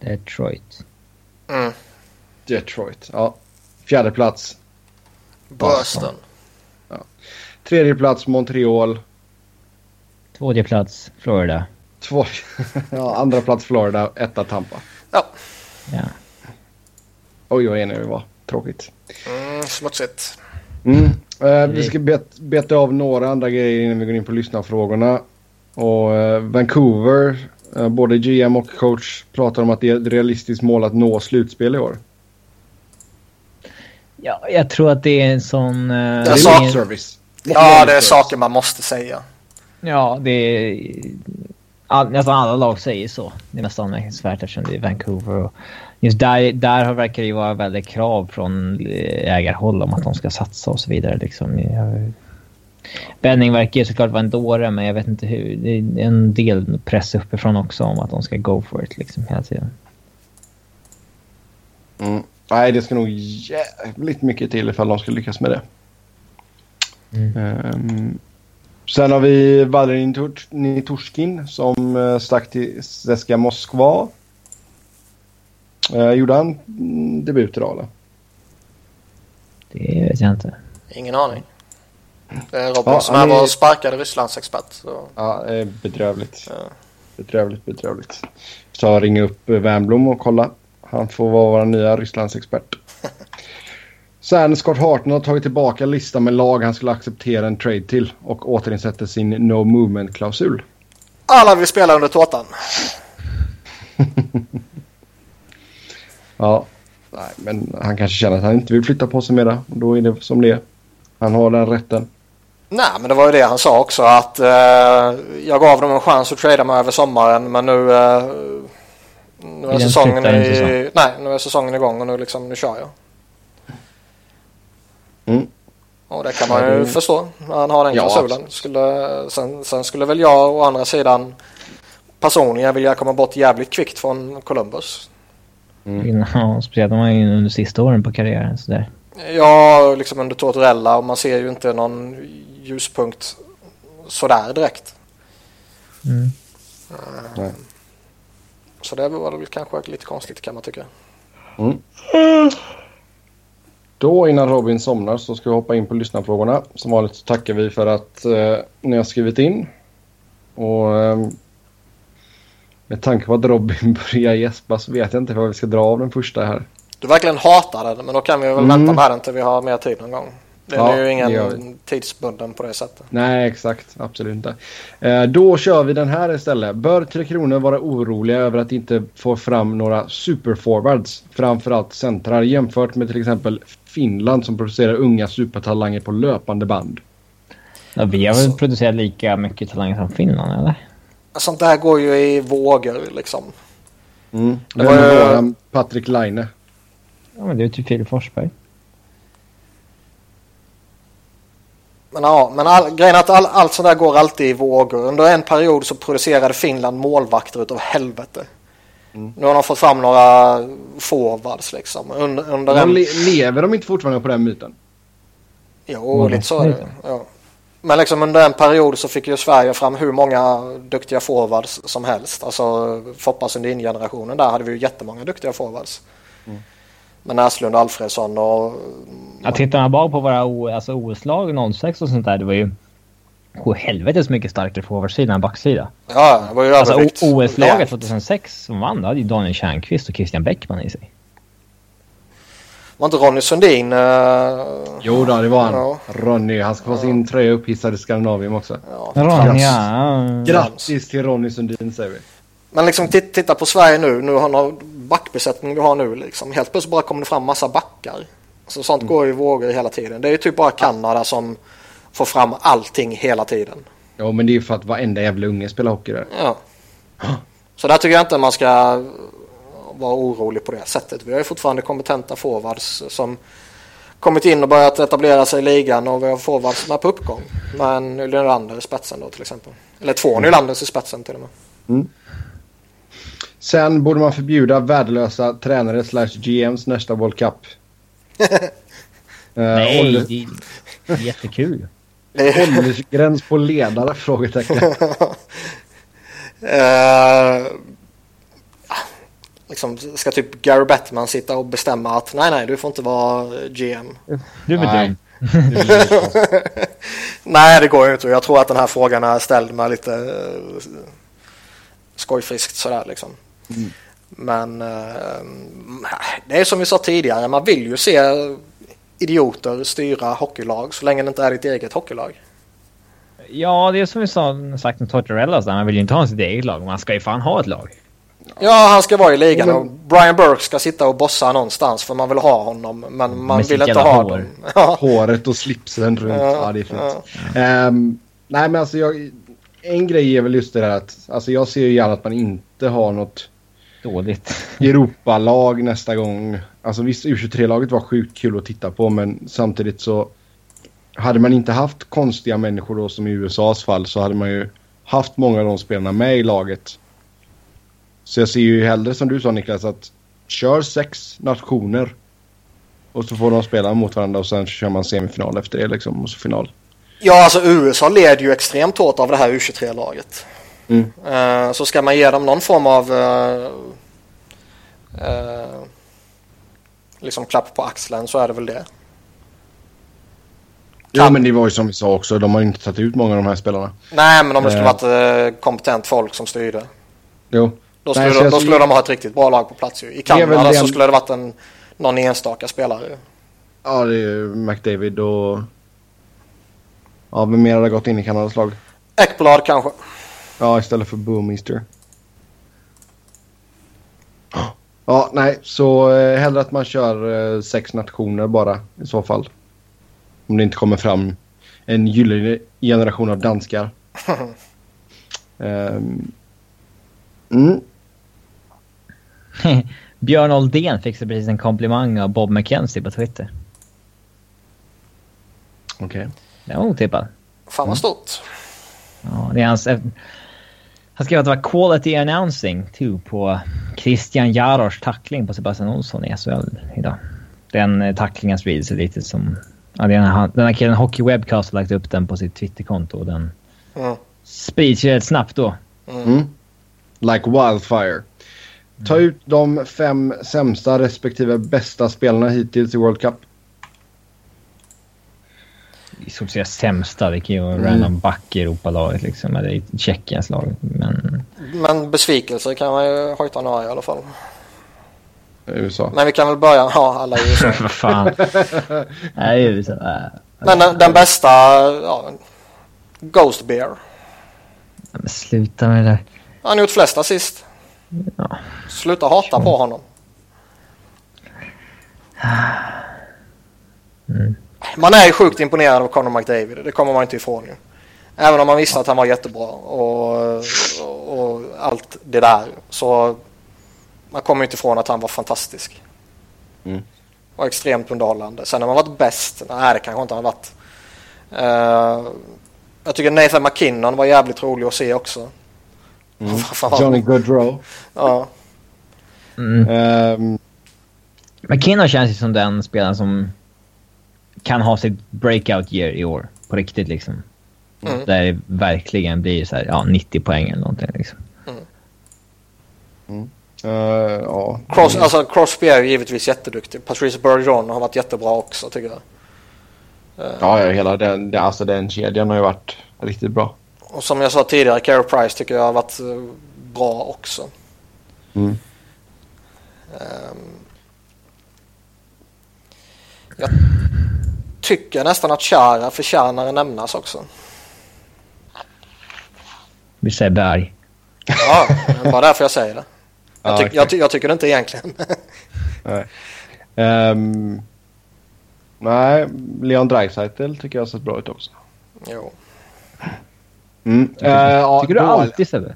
Speaker 3: Detroit.
Speaker 2: Mm.
Speaker 1: Detroit, ja. Fjärde plats.
Speaker 2: Boston.
Speaker 1: Ja. Tredje plats Montreal.
Speaker 3: Tvåde plats Florida.
Speaker 1: Två... ja, andra plats Florida, etta Tampa.
Speaker 2: Ja.
Speaker 3: Ja.
Speaker 1: Oj, vad enig vi var. Tråkigt.
Speaker 2: Mm, smutsigt.
Speaker 1: Mm. Eh, vi ska bet, beta av några andra grejer innan vi går in på lyssnarfrågorna. Och eh, Vancouver, eh, både GM och coach pratar om att det är ett realistiskt mål att nå slutspel i år.
Speaker 3: Ja, jag tror att det är en sån... eh,
Speaker 1: det är
Speaker 2: sa-
Speaker 1: lip service.
Speaker 2: Ja, det är saker man måste säga.
Speaker 3: Ja, det är... All, nästan alla lag säger så. Det är nästan anmärkningsvärt eftersom det är Vancouver. Och just där, där har- verkar det ju vara väldigt krav från eh, ägarhåll om att de ska satsa och så vidare. Liksom. Jag- Benning verkar ju såklart vara en dåre, men jag vet inte hur. Det är en del press uppifrån också om att de ska go for it liksom hela tiden.
Speaker 1: Mm. Nej, det ska nog jävligt mycket till ifall de ska lyckas med det.
Speaker 3: Mm.
Speaker 1: Ehm, sen har vi Valerin Niturskin som uh, stack till Zeska Moskva. Uh, gjorde han debut idag eller?
Speaker 3: Det vet jag inte.
Speaker 2: Ingen aning. Det är Robin
Speaker 1: Ja,
Speaker 2: som är
Speaker 1: är-
Speaker 2: vår sparkade Rysslandsexpert. Så,
Speaker 1: Ja, eh, bedrövligt.
Speaker 2: ja.
Speaker 1: Bedrövligt, bedrövligt. Så jag ringer upp Wernbloom och kolla. Han får vara vår nya Rysslandsexpert. Sen Scott Harton har tagit tillbaka listan med lag han skulle acceptera en trade till och återinsätter sin no movement-klausul.
Speaker 2: Alla vill spela under tårtan.
Speaker 1: Ja, nej, men han kanske känner att han inte vill flytta på sig mera. Och då är det som det är. Han har den rätten.
Speaker 2: Nej, men det var ju det han sa också att eh, jag gav dem en chans att trada mig över sommaren men nu, eh, nu är säsongen i,
Speaker 3: säsong.
Speaker 2: nej, nu är säsongen igång och nu liksom, nu kör jag.
Speaker 1: Mm.
Speaker 2: Och det kan man ju
Speaker 1: det-
Speaker 2: förstå. när Han har den
Speaker 1: Ja,
Speaker 2: klausulen. Skulle, sen, sen skulle väl jag å andra sidan personligen vilja komma bort jävligt kvickt från Columbus.
Speaker 1: Mm.
Speaker 3: Ja, speciellt om man är under sista åren på karriären. Sådär.
Speaker 2: Ja, liksom under Tortorella och man ser ju inte någon ljuspunkt sådär direkt.
Speaker 3: Mm.
Speaker 2: Så det var väl kanske lite konstigt kan man tycka.
Speaker 1: Mm. Då innan Robin somnar så ska vi hoppa in på lyssnarfrågorna. Som vanligt så tackar vi för att eh, ni har skrivit in. Och eh, med tanke på att Robin börjar gäspa så vet jag inte vad vi ska dra av den första här.
Speaker 2: Du verkligen hatar den men då kan vi väl
Speaker 1: Mm.
Speaker 2: vänta med den till vi har mer tid någon gång. Den
Speaker 1: Ja,
Speaker 2: är ju ingen tidsbunden på det sättet.
Speaker 1: Nej, exakt. Absolut inte. Eh, då kör vi den här istället. Bör Tre Kronor vara oroliga över att inte få fram några superforwards, framförallt centrar, jämfört med till exempel Finland som producerar unga supertalanger på löpande band?
Speaker 3: Ja, vi har väl
Speaker 2: Så-
Speaker 3: producerat lika mycket talanger som Finland, eller?
Speaker 2: Sånt där går ju i vågor liksom.
Speaker 1: Mm.
Speaker 2: Det var
Speaker 1: är
Speaker 2: ju-
Speaker 1: Patrik Laine?
Speaker 3: Ja, men det är typ Filip Forsberg.
Speaker 2: Men ja, men all, grejen är att all, allt sånt där går alltid i vågor. Under en period så producerade Finland målvakter utav helvete.
Speaker 1: Mm.
Speaker 2: Nu har de fått fram några forwards liksom. Under, under
Speaker 1: De
Speaker 2: en...
Speaker 1: le lever de inte fortfarande på den myten?
Speaker 2: Jo, lite så är det. Ja. Men liksom under en period så fick ju Sverige fram hur många duktiga forwards som helst. Alltså Foppa Sundin-generationen där hade vi ju jättemånga duktiga forwards.
Speaker 1: Mm.
Speaker 2: Med Näslund, Alfredsson och...
Speaker 3: Ja, tittar man bara på våra alltså OS-lag 06 och sånt där, det var ju oh, helvetes mycket starkare forwardsida än backsida.
Speaker 2: Ja, det var ju
Speaker 3: Alltså
Speaker 2: övervikt.
Speaker 3: O- OS-laget
Speaker 2: Rejält.
Speaker 3: 2006 som vann, det hade ju Daniel Tjärnqvist och Christian Bäckman i sig.
Speaker 2: Var inte Ronny Sundin... Uh,
Speaker 1: Jo då, det var han.
Speaker 2: Ja.
Speaker 1: Ronny. Han ska få sin tröja upphissad i Skandinavien också.
Speaker 2: ja.
Speaker 3: Ronja.
Speaker 1: Grattis till Ronny Sundin säger vi.
Speaker 2: Men liksom tit- titta på Sverige nu. Nu har någon backbesättning vi har nu liksom. Helt plötsligt bara kommer det fram massa backar. Så sånt går i vågor hela tiden. Det är ju typ bara Kanada som får fram allting hela tiden.
Speaker 1: Ja, men det är ju för att varenda jävla unge spelar hockey där.
Speaker 2: Ja. Så där tycker jag inte man ska vara orolig på det sättet. Vi har ju fortfarande kompetenta forwards som kommit in och börjat etablera sig i ligan och vi har forwards som är på uppgång. Men Nylander i spetsen då till exempel. Eller två Nylanders i spetsen till och med.
Speaker 1: Sen borde man förbjuda värdelösa tränare slash GMs nästa World Cup. Eh,
Speaker 3: Nej, det är jättekul.
Speaker 1: Åldersgräns på ledare? Frågetecken.
Speaker 2: Eh, liksom ska typ Gary Bettman sitta och bestämma att nej, nej, du får inte vara GM.
Speaker 3: Du är
Speaker 1: Nej.
Speaker 2: Nej, det går ju inte. Jag tror att den här frågan är ställd med lite uh, skojfriskt sådär liksom. Men eh, det är som vi sa tidigare, man vill ju se idioter styra hockeylag så länge det inte är ditt eget hockeylag.
Speaker 3: Ja, det är som vi sa, sagt om Tortorella, man vill ju inte ha sitt eget lag. Man ska ju fan ha ett lag.
Speaker 2: Ja, han ska vara i ligan och Brian Burke ska sitta och bossa någonstans för man vill ha honom. Men man
Speaker 3: Med
Speaker 2: vill inte ha
Speaker 3: hår.
Speaker 2: dem. Ja.
Speaker 1: Håret och slipsen runt.
Speaker 2: Ja,
Speaker 1: Ja, det är fint.
Speaker 2: ja.
Speaker 1: Ehm, nej men alltså jag, en grej är väl just det där att alltså jag ser ju gärna att man inte har något
Speaker 3: Dåligt.
Speaker 1: Europalag nästa gång. Alltså visst U23-laget var sjukt kul att titta på men samtidigt så hade man inte haft konstiga människor då som i USAs fall så hade man ju haft många av de spelarna med i laget. Så jag ser ju hellre som du sa Niklas att kör sex nationer och så får de spela mot varandra och sen kör man semifinal efter det liksom och så final.
Speaker 2: Ja, alltså USA leder ju extremt hårt av det här U23-laget.
Speaker 1: Mm.
Speaker 2: Så ska man ge dem någon form av eh, eh, liksom klapp på axeln så är det väl det.
Speaker 1: Ja men det var ju som vi sa också, de har ju inte tagit ut många av de här spelarna.
Speaker 2: Nej, men om det skulle
Speaker 1: Eh.
Speaker 2: varit eh, kompetent folk som styrde.
Speaker 1: Jo.
Speaker 2: Då skulle,
Speaker 1: Nej,
Speaker 2: de, då skulle de ha ett riktigt bra lag på plats ju. I Kanada
Speaker 1: det-
Speaker 2: så skulle det varit en, någon enstaka spelare.
Speaker 1: Ja det är ju McDavid och... Ja vem mer hade gått in i Kanadas lag?
Speaker 2: Ekblad kanske.
Speaker 1: Ja istället för Boomister. Ja nej så eh, hellre att man kör eh, sex nationer bara i så fall. Om det inte kommer fram en gyllene generation av danskar. Ehm. mm.
Speaker 3: Björn Oldén fick sig precis en komplimang av Bob McKenzie på Twitter.
Speaker 1: Okej.
Speaker 3: Det var otippad.
Speaker 2: Fan
Speaker 1: Mm.
Speaker 2: vad stort.
Speaker 3: Ja, det är hans... Han skrev att det var quality announcing too på Christian Jaros tackling på Sebastian Olsson i SHL idag. Den eh, tacklingen sprider sig lite som... Ja, den, här, den här killen Hockey Webcast har lagt upp den på sitt Twitterkonto och den
Speaker 2: Mm.
Speaker 3: sprids sig rätt snabbt då.
Speaker 1: Mm. Like wildfire. Ta ut de fem sämsta respektive bästa spelarna hittills i World Cup.
Speaker 3: Vi skulle säga sämsta. Det kan ju vara
Speaker 1: Mm.
Speaker 3: random back i Europalaget liksom. Eller i Tjeckiens lag. Men...
Speaker 2: Men besvikelser kan man ju hojta några i alla fall.
Speaker 1: i USA.
Speaker 2: Men vi kan väl börja ha alla i USA.
Speaker 3: Vad fan. Nej, USA.
Speaker 2: Men den, den bästa, ja, Ghost Bear.
Speaker 3: Men sluta med det där.
Speaker 2: Han har gjort flest assist.
Speaker 3: Ja.
Speaker 2: Sluta hata på honom. Man är ju sjukt imponerad av Conor McDavid. Det kommer man inte ifrån ju. Även om man visste att han var jättebra och, och, och allt det där. Så man kommer ju inte ifrån att han var fantastisk.
Speaker 1: Mm.
Speaker 2: Och extremt underhållande. Sen har man varit bäst. Nej, det kanske inte har varit. Eh, jag tycker Nathan McKinnon var jävligt rolig att se också.
Speaker 1: Mm. Johnny Gaudreau.
Speaker 2: Ja.
Speaker 3: Mm.
Speaker 1: Ehm,
Speaker 3: McKinnon känns ju som den spelaren som kan ha sitt breakout year i år. På riktigt liksom.
Speaker 2: Mm.
Speaker 3: Där det verkligen blir så här, ja, 90 poäng eller någonting liksom.
Speaker 1: eh, ja.
Speaker 2: Cross, alltså Crosby är givetvis jätteduktig. Patrice Bergeron har varit jättebra också tycker jag.
Speaker 1: Ja, ja, hela den, den, alltså den kedjan har ju varit riktigt bra.
Speaker 2: Och som jag sa tidigare, Carey Price tycker jag har varit eh, bra också.
Speaker 1: Mm.
Speaker 2: Ehm, jag tycker nästan att Chara förtjänar att nämnas också.
Speaker 3: Vi säger Berg.
Speaker 2: Ja, bara därför jag säger det. Jag,
Speaker 1: Ja,
Speaker 2: tyck,
Speaker 1: okej.
Speaker 2: jag, ty, jag tycker det inte egentligen.
Speaker 1: Nej. Ehm, nej, Leon Draisaitl tycker jag har sett bra ut också.
Speaker 2: jo.
Speaker 1: Mm. Eh, ja,
Speaker 3: Tycker du
Speaker 1: då-
Speaker 3: alltid Sebbe?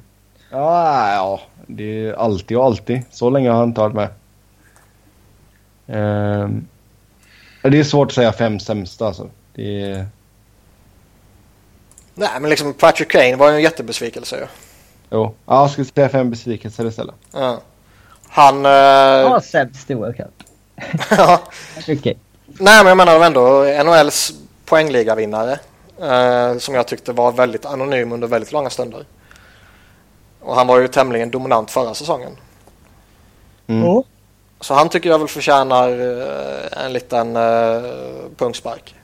Speaker 1: Ja, ja, det är alltid och alltid. Så länge har han inte varit med. Ehm, det är svårt att säga fem sämsta alltså. Det är,
Speaker 2: Nej, men liksom Patrick Kane var ju en jättebesvikelse ju.
Speaker 1: jo. Ja, jag skulle säga fem besvikelser istället.
Speaker 2: Ja. Han... eh,
Speaker 3: Ja, sämst i World Cup.
Speaker 2: ja.
Speaker 3: Okej.
Speaker 2: Nej, men jag menar ändå NHLs poängligavinnare. Eh, som jag tyckte var väldigt anonym under väldigt långa stunder. Och han var ju tämligen dominant förra säsongen.
Speaker 1: Mm.
Speaker 2: Så han tycker jag väl förtjänar eh, en liten eh, pungspark.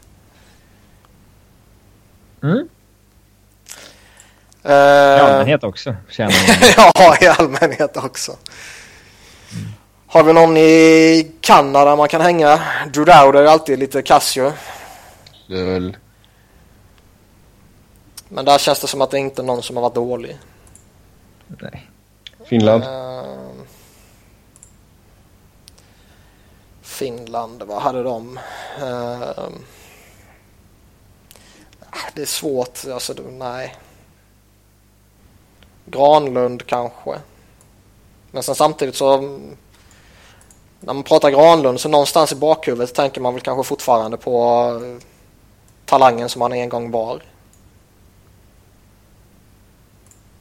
Speaker 3: Mm.
Speaker 2: Eh,
Speaker 3: I allmänhet också.
Speaker 2: Ja, i allmänhet också. Har vi någon i Kanada man kan hänga? Drew Dowd är alltid lite kass ju.
Speaker 1: Det är väl...
Speaker 2: Men där känns det som att det inte är någon som har varit dålig.
Speaker 3: Nej.
Speaker 1: Finland.
Speaker 2: Ehm, Finland, vad hade de? Ehm, äh, det är svårt, alltså nej. Granlund kanske. Men sen samtidigt så mm, när man pratar Granlund så någonstans i bakhuvudet tänker man väl kanske fortfarande på eh, talangen som han en gång var.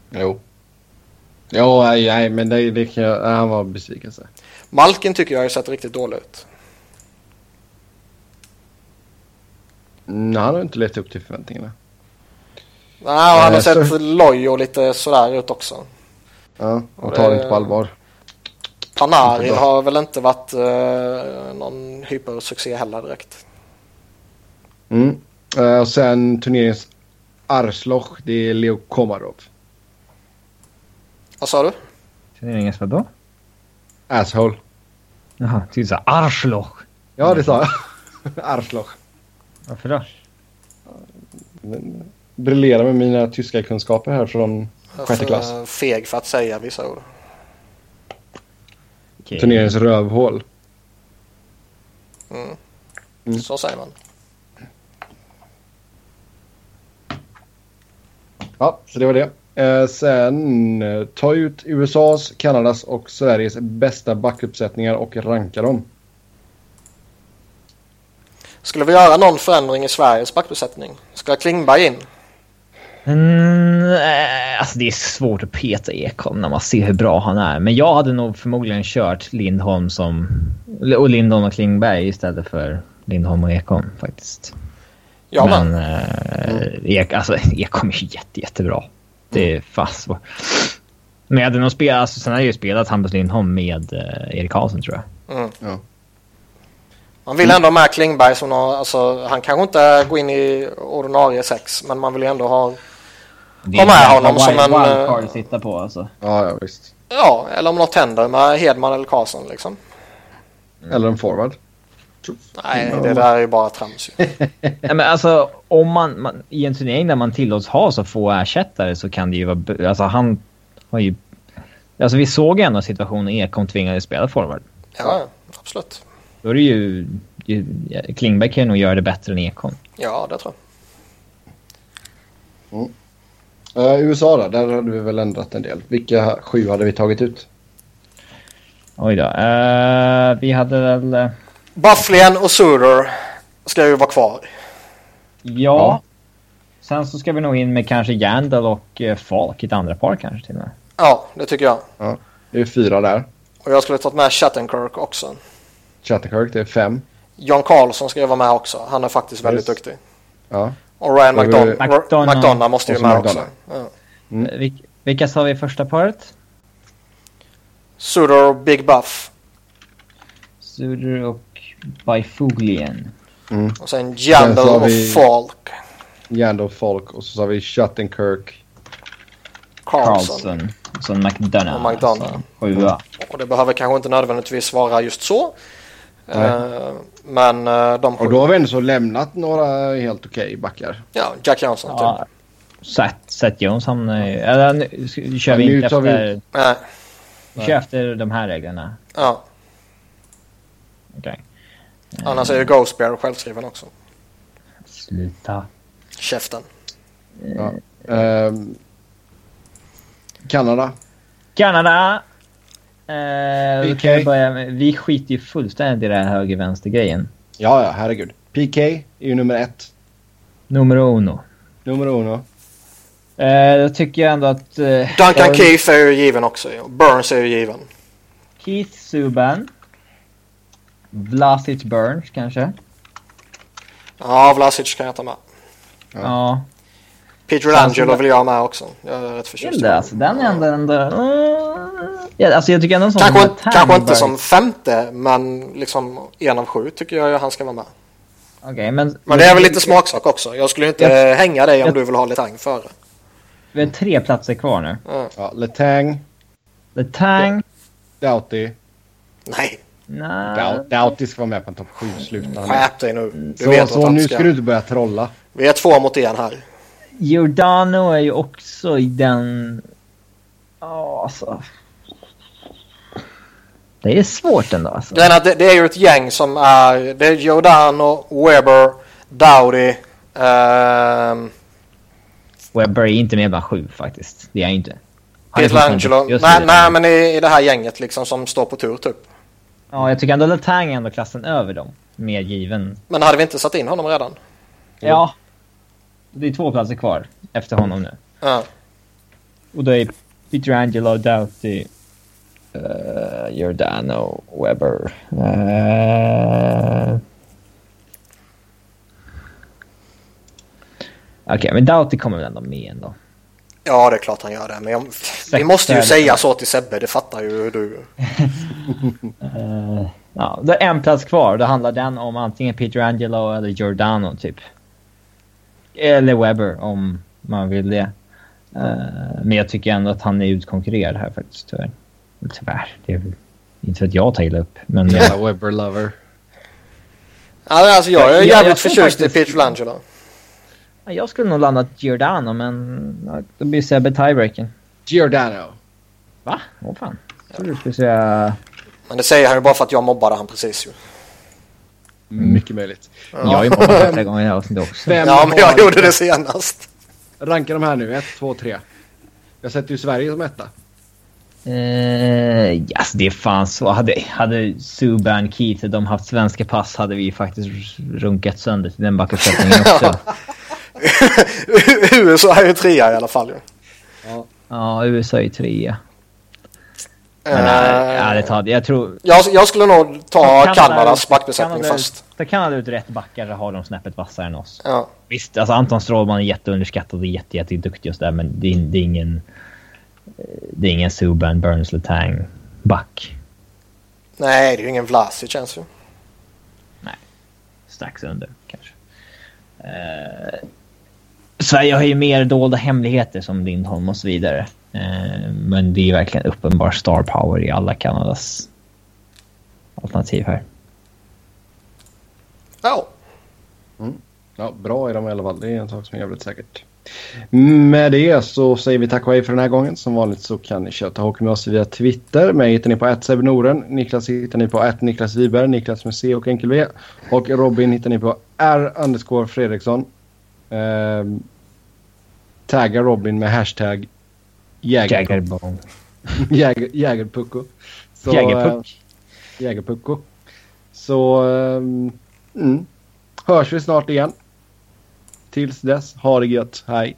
Speaker 1: Jo. Ja, nej, nej men det, det kan jag... Han var besvikelse.
Speaker 2: Malkin tycker jag har sett riktigt dålig ut.
Speaker 1: Mm, han har inte levt upp till förväntningarna.
Speaker 2: Nej, och han har
Speaker 1: Eh, så-
Speaker 2: sett loj och lite sådär ut också.
Speaker 1: Ja, och tar det inte på allvar.
Speaker 2: Panarin
Speaker 1: bra.
Speaker 2: har väl inte varit eh, någon hypersuccé heller direkt.
Speaker 1: Mm. Eh, och sen turneringens Arsloch, det är Leo Komarov.
Speaker 2: Vad sa du?
Speaker 3: Turneringens vadå?
Speaker 1: Asshole.
Speaker 3: Jaha, typ såhär arschloch.
Speaker 1: Ja, det sa jag. Arsloch.
Speaker 3: Varför då?
Speaker 1: Briljera med mina tyska kunskaper här från sjätte klass.
Speaker 2: Feg för att säga vissa ord.
Speaker 3: Okej.
Speaker 1: Turneringens rövhål.
Speaker 2: Mm.
Speaker 1: Mm.
Speaker 2: Så säger man.
Speaker 1: Ja, så det var det. Eh, sen eh, ta ut USAs, Kanadas och Sveriges bästa backuppsättningar och ranka dem.
Speaker 2: Skulle vi göra någon förändring i Sveriges backbesättning? Ska Klingberg in?
Speaker 3: Mm, eh, alltså det är svårt att peta Ekholm när man ser hur bra han är. Men jag hade nog förmodligen kört Lindholm som... Och Lindholm och Klingberg istället för Lindholm och Ekholm faktiskt.
Speaker 2: Ja, men.
Speaker 3: men eh, Ek, alltså, Ekholm är jätte, jättebra. Det är fast svårt. Men jag hade nog spelat... Alltså, sen har jag ju spelat Hampus Lindholm med eh, Erik Karlsson tror jag.
Speaker 2: Mm.
Speaker 1: Ja.
Speaker 2: Man vill ändå ha med Klingberg som någon, alltså, han kanske inte går in i ordinarie sex men man vill ju ändå ha
Speaker 3: Det
Speaker 2: Ha med
Speaker 3: är
Speaker 2: honom som en, eh,
Speaker 3: att sitta på alltså.
Speaker 1: Ja, ja visst.
Speaker 2: Ja, eller om något händer med Hedman eller Karlsson liksom.
Speaker 1: Eller en forward.
Speaker 2: Nej, det där är ju bara trams.
Speaker 3: Nej, men alltså, om man, man, I en turnering där man tillåts ha så få ersättare så kan det ju vara... Alltså han har ju... Alltså vi såg ju ändå situationen Ekholm tvingades spela forward.
Speaker 2: Ja, absolut.
Speaker 3: Då är det ju... ju Klingberg kan ju nog göra det bättre än Ekholm.
Speaker 2: Ja, det tror jag.
Speaker 1: Eh, USA då, där hade vi väl ändrat en del. Vilka sju hade vi tagit ut?
Speaker 3: Oj då. Eh, vi hade väl... eh,
Speaker 2: Bufflin och Suter ska ju vara kvar.
Speaker 3: Ja. Sen så ska vi nog in med kanske Jandal och uh, Falk i ett andra par kanske till och med.
Speaker 2: Ja, det tycker jag.
Speaker 1: Ja, det är fyra där.
Speaker 2: Och jag skulle tagit med Shattenkirk också.
Speaker 1: Chatterkirk, det är fem.
Speaker 2: John Carlson ska ju vara med också. Han är faktiskt väldigt
Speaker 1: Yes.
Speaker 2: duktig.
Speaker 1: Ja.
Speaker 2: Och Ryan
Speaker 1: vi-
Speaker 2: McDonough, måste ju med också.
Speaker 1: McDonough.
Speaker 2: Ja.
Speaker 1: Mm.
Speaker 3: Eh, Vil- vilka sa vi i första paret?
Speaker 2: Suter och Big Buff.
Speaker 3: Suder och Bifuglen.
Speaker 1: Mm.
Speaker 2: Och sen
Speaker 1: Sen
Speaker 2: Jandal och
Speaker 1: vi-
Speaker 2: Falk.
Speaker 1: Jandal Folk och så sa vi Chatterkirk.
Speaker 2: Carlson.
Speaker 3: Carlson. Och så McDonough.
Speaker 2: Och McDonough.
Speaker 3: Sjua.
Speaker 2: Och det behöver kanske inte nödvändigtvis vara just så. Eh, men eh, de.
Speaker 1: Och då har vi ändå så lämnat några helt okej backar.
Speaker 2: Ja, Jack Johnson typ.
Speaker 3: Ja. Seth, Seth Jones hamnar ju... Eller nu kör vi inte
Speaker 1: tar vi-
Speaker 3: efter...
Speaker 2: Nej.
Speaker 3: Vi kör efter de här reglerna.
Speaker 2: Ja.
Speaker 3: Okej.
Speaker 2: Annars är ju Ghost Bear självskriven också.
Speaker 3: Sluta.
Speaker 2: Käften.
Speaker 1: Ja. Ehm, Kanada.
Speaker 3: Kanada! Eh,
Speaker 1: PK.
Speaker 3: kan vi, börja med, vi skiter ju fullständigt i den här höger-vänster-grejen.
Speaker 1: Ja, ja, herregud. PK är ju nummer ett.
Speaker 3: Numero uno.
Speaker 1: Nummer uno.
Speaker 3: Eh, då tycker jag ändå att... Eh,
Speaker 2: Duncan Keith är ju given också. Burns är ju given.
Speaker 3: Keith Subban. Vlasic Burns kanske.
Speaker 2: Ja, Vlasic kan jag ta med.
Speaker 1: Ja.
Speaker 3: Ja.
Speaker 2: Peter Angelo vill jag ha med också. Jag är rätt förtjust i
Speaker 3: alltså. Den är ändå... ändå mm, ja, alltså jag tycker ändå en sån
Speaker 2: Kanske,
Speaker 3: som
Speaker 2: kanske inte som femte, men liksom en av sju tycker jag han ska vara med.
Speaker 3: Okej, men...
Speaker 2: Men det är väl lite smaksak också. Jag skulle inte
Speaker 3: Jag-
Speaker 2: hänga dig om
Speaker 3: jag-
Speaker 2: du vill ha lite tang före.
Speaker 3: Vi har tre platser kvar nu.
Speaker 2: Ja.
Speaker 1: Ja, Letang,
Speaker 3: The Tang,
Speaker 1: Doughty,
Speaker 2: Nej,
Speaker 3: Nej.
Speaker 1: Doughty ska vara med på en topp 7 slutande.
Speaker 2: skärp dig nu. Du
Speaker 1: Så,
Speaker 2: vet
Speaker 1: så
Speaker 2: han
Speaker 1: nu
Speaker 2: ska.
Speaker 1: ska du inte börja trolla.
Speaker 2: Vi är två mot en här.
Speaker 3: Giordano är ju också i den... Ja, alltså. Det är svårt ändå alltså.
Speaker 2: Att det, det är ju ett gäng som är... Det är Giordano, Weber, Dowdy. ehm,
Speaker 3: Webber är inte med bland sju faktiskt. Det är jag inte. Han är
Speaker 2: Peter
Speaker 3: fortfarande
Speaker 2: Angelo.
Speaker 3: just
Speaker 2: Nej, nej, men i, i det här gänget liksom som står på tur typ.
Speaker 3: Ja, jag tycker ändå Letang är ändå klassen över dem. Mer given.
Speaker 2: Men hade vi inte satt in honom redan?
Speaker 3: Ja. Det är två platser kvar efter honom nu.
Speaker 2: Ja.
Speaker 3: Och då är Peter Angelo, Doughty, uh, Giordano, Webber. Uh... Okej, men Doughty kommer väl ändå med ändå.
Speaker 2: Ja, det är klart han gör det. Men jag, vi måste ju säga så till Sebbe, det fattar ju du.
Speaker 3: Uh, ja, det är en plats kvar. Då handlar den om antingen Peter Angelo eller Giordano typ. Eller Webber om man vill det. Uh, men jag tycker ändå att han är utkonkurrerad här faktiskt tyvärr. Tyvärr. Det är väl inte för att jag tar illa upp. Men jag,
Speaker 1: Jävla Webber-lover.
Speaker 2: Ja, alltså jag är
Speaker 3: Ja, jag-
Speaker 2: jävligt
Speaker 3: jag tror
Speaker 2: förtjust i Peter Angelo.
Speaker 3: Jag skulle nog landat Giordano men ja, då blir Sebbe tiebreaken.
Speaker 1: Giordano.
Speaker 3: Va? Åh fan. Jag trodde du skulle säga...
Speaker 2: Men det säger han ju bara för att jag mobbade han precis ju.
Speaker 1: Mycket möjligt.
Speaker 3: Jag har ju mobbat flera gånger i det här avsnittet också.
Speaker 1: Vem
Speaker 2: Ja, men jag
Speaker 1: har-
Speaker 2: gjorde det senast.
Speaker 1: Ranka de här nu. 1, 2, 3. Jag sätter ju Sverige som etta.
Speaker 3: Eh, yes, det är fan så. Hade, hade Subban, Keith de haft svenska pass hade vi faktiskt runkat sönder till den backuppsättningen också.
Speaker 2: USA är ju trea i alla fall ju.
Speaker 3: ja, USA är ju trea. Men
Speaker 2: Eh,
Speaker 3: nej, talat, jag tror...
Speaker 2: jag, jag skulle nog ta
Speaker 3: Kanada-
Speaker 2: Kanadas backbesättning
Speaker 3: Kanada-
Speaker 2: först.
Speaker 3: Tar Kanada ut rätt backar har de snäppet vassare än oss.
Speaker 2: Ja.
Speaker 3: Visst, alltså Anton Strålman är jätteunderskattad och jätte, jätteduktig och sådär men det är, det är ingen... eh, Det är ingen Subban, Burns, Letang back.
Speaker 2: Nej, det är ju ingen Vlasic känns ju.
Speaker 3: strax under kanske. Eh, Sverige har ju mer dolda hemligheter som Lindholm och så vidare. Eh, men det är verkligen uppenbar star power i alla Kanadas alternativ här.
Speaker 2: Ja. Mm.
Speaker 1: Ja, bra är de i alla fall. Det är en sak som är jävligt säkert. Med det så säger vi tack och hej för den här gången. Som vanligt så kan ni köta hockey med oss via Twitter. Mig hittar ni på @sebnoren. Niklas hittar ni på @niklasviberg, Niklas med C och enkel V. Och Robin hittar ni på R Fredriksson. Ehm, tagga Robin med hashtag Jäger,
Speaker 3: Jaggerbone.
Speaker 1: Jäger, Jägerpucko. Så,
Speaker 3: Jägerpuck.
Speaker 1: eh, Jägerpucko. Så ehm, mm, hörs vi snart igen. Tills dess, ha det gött. Hej.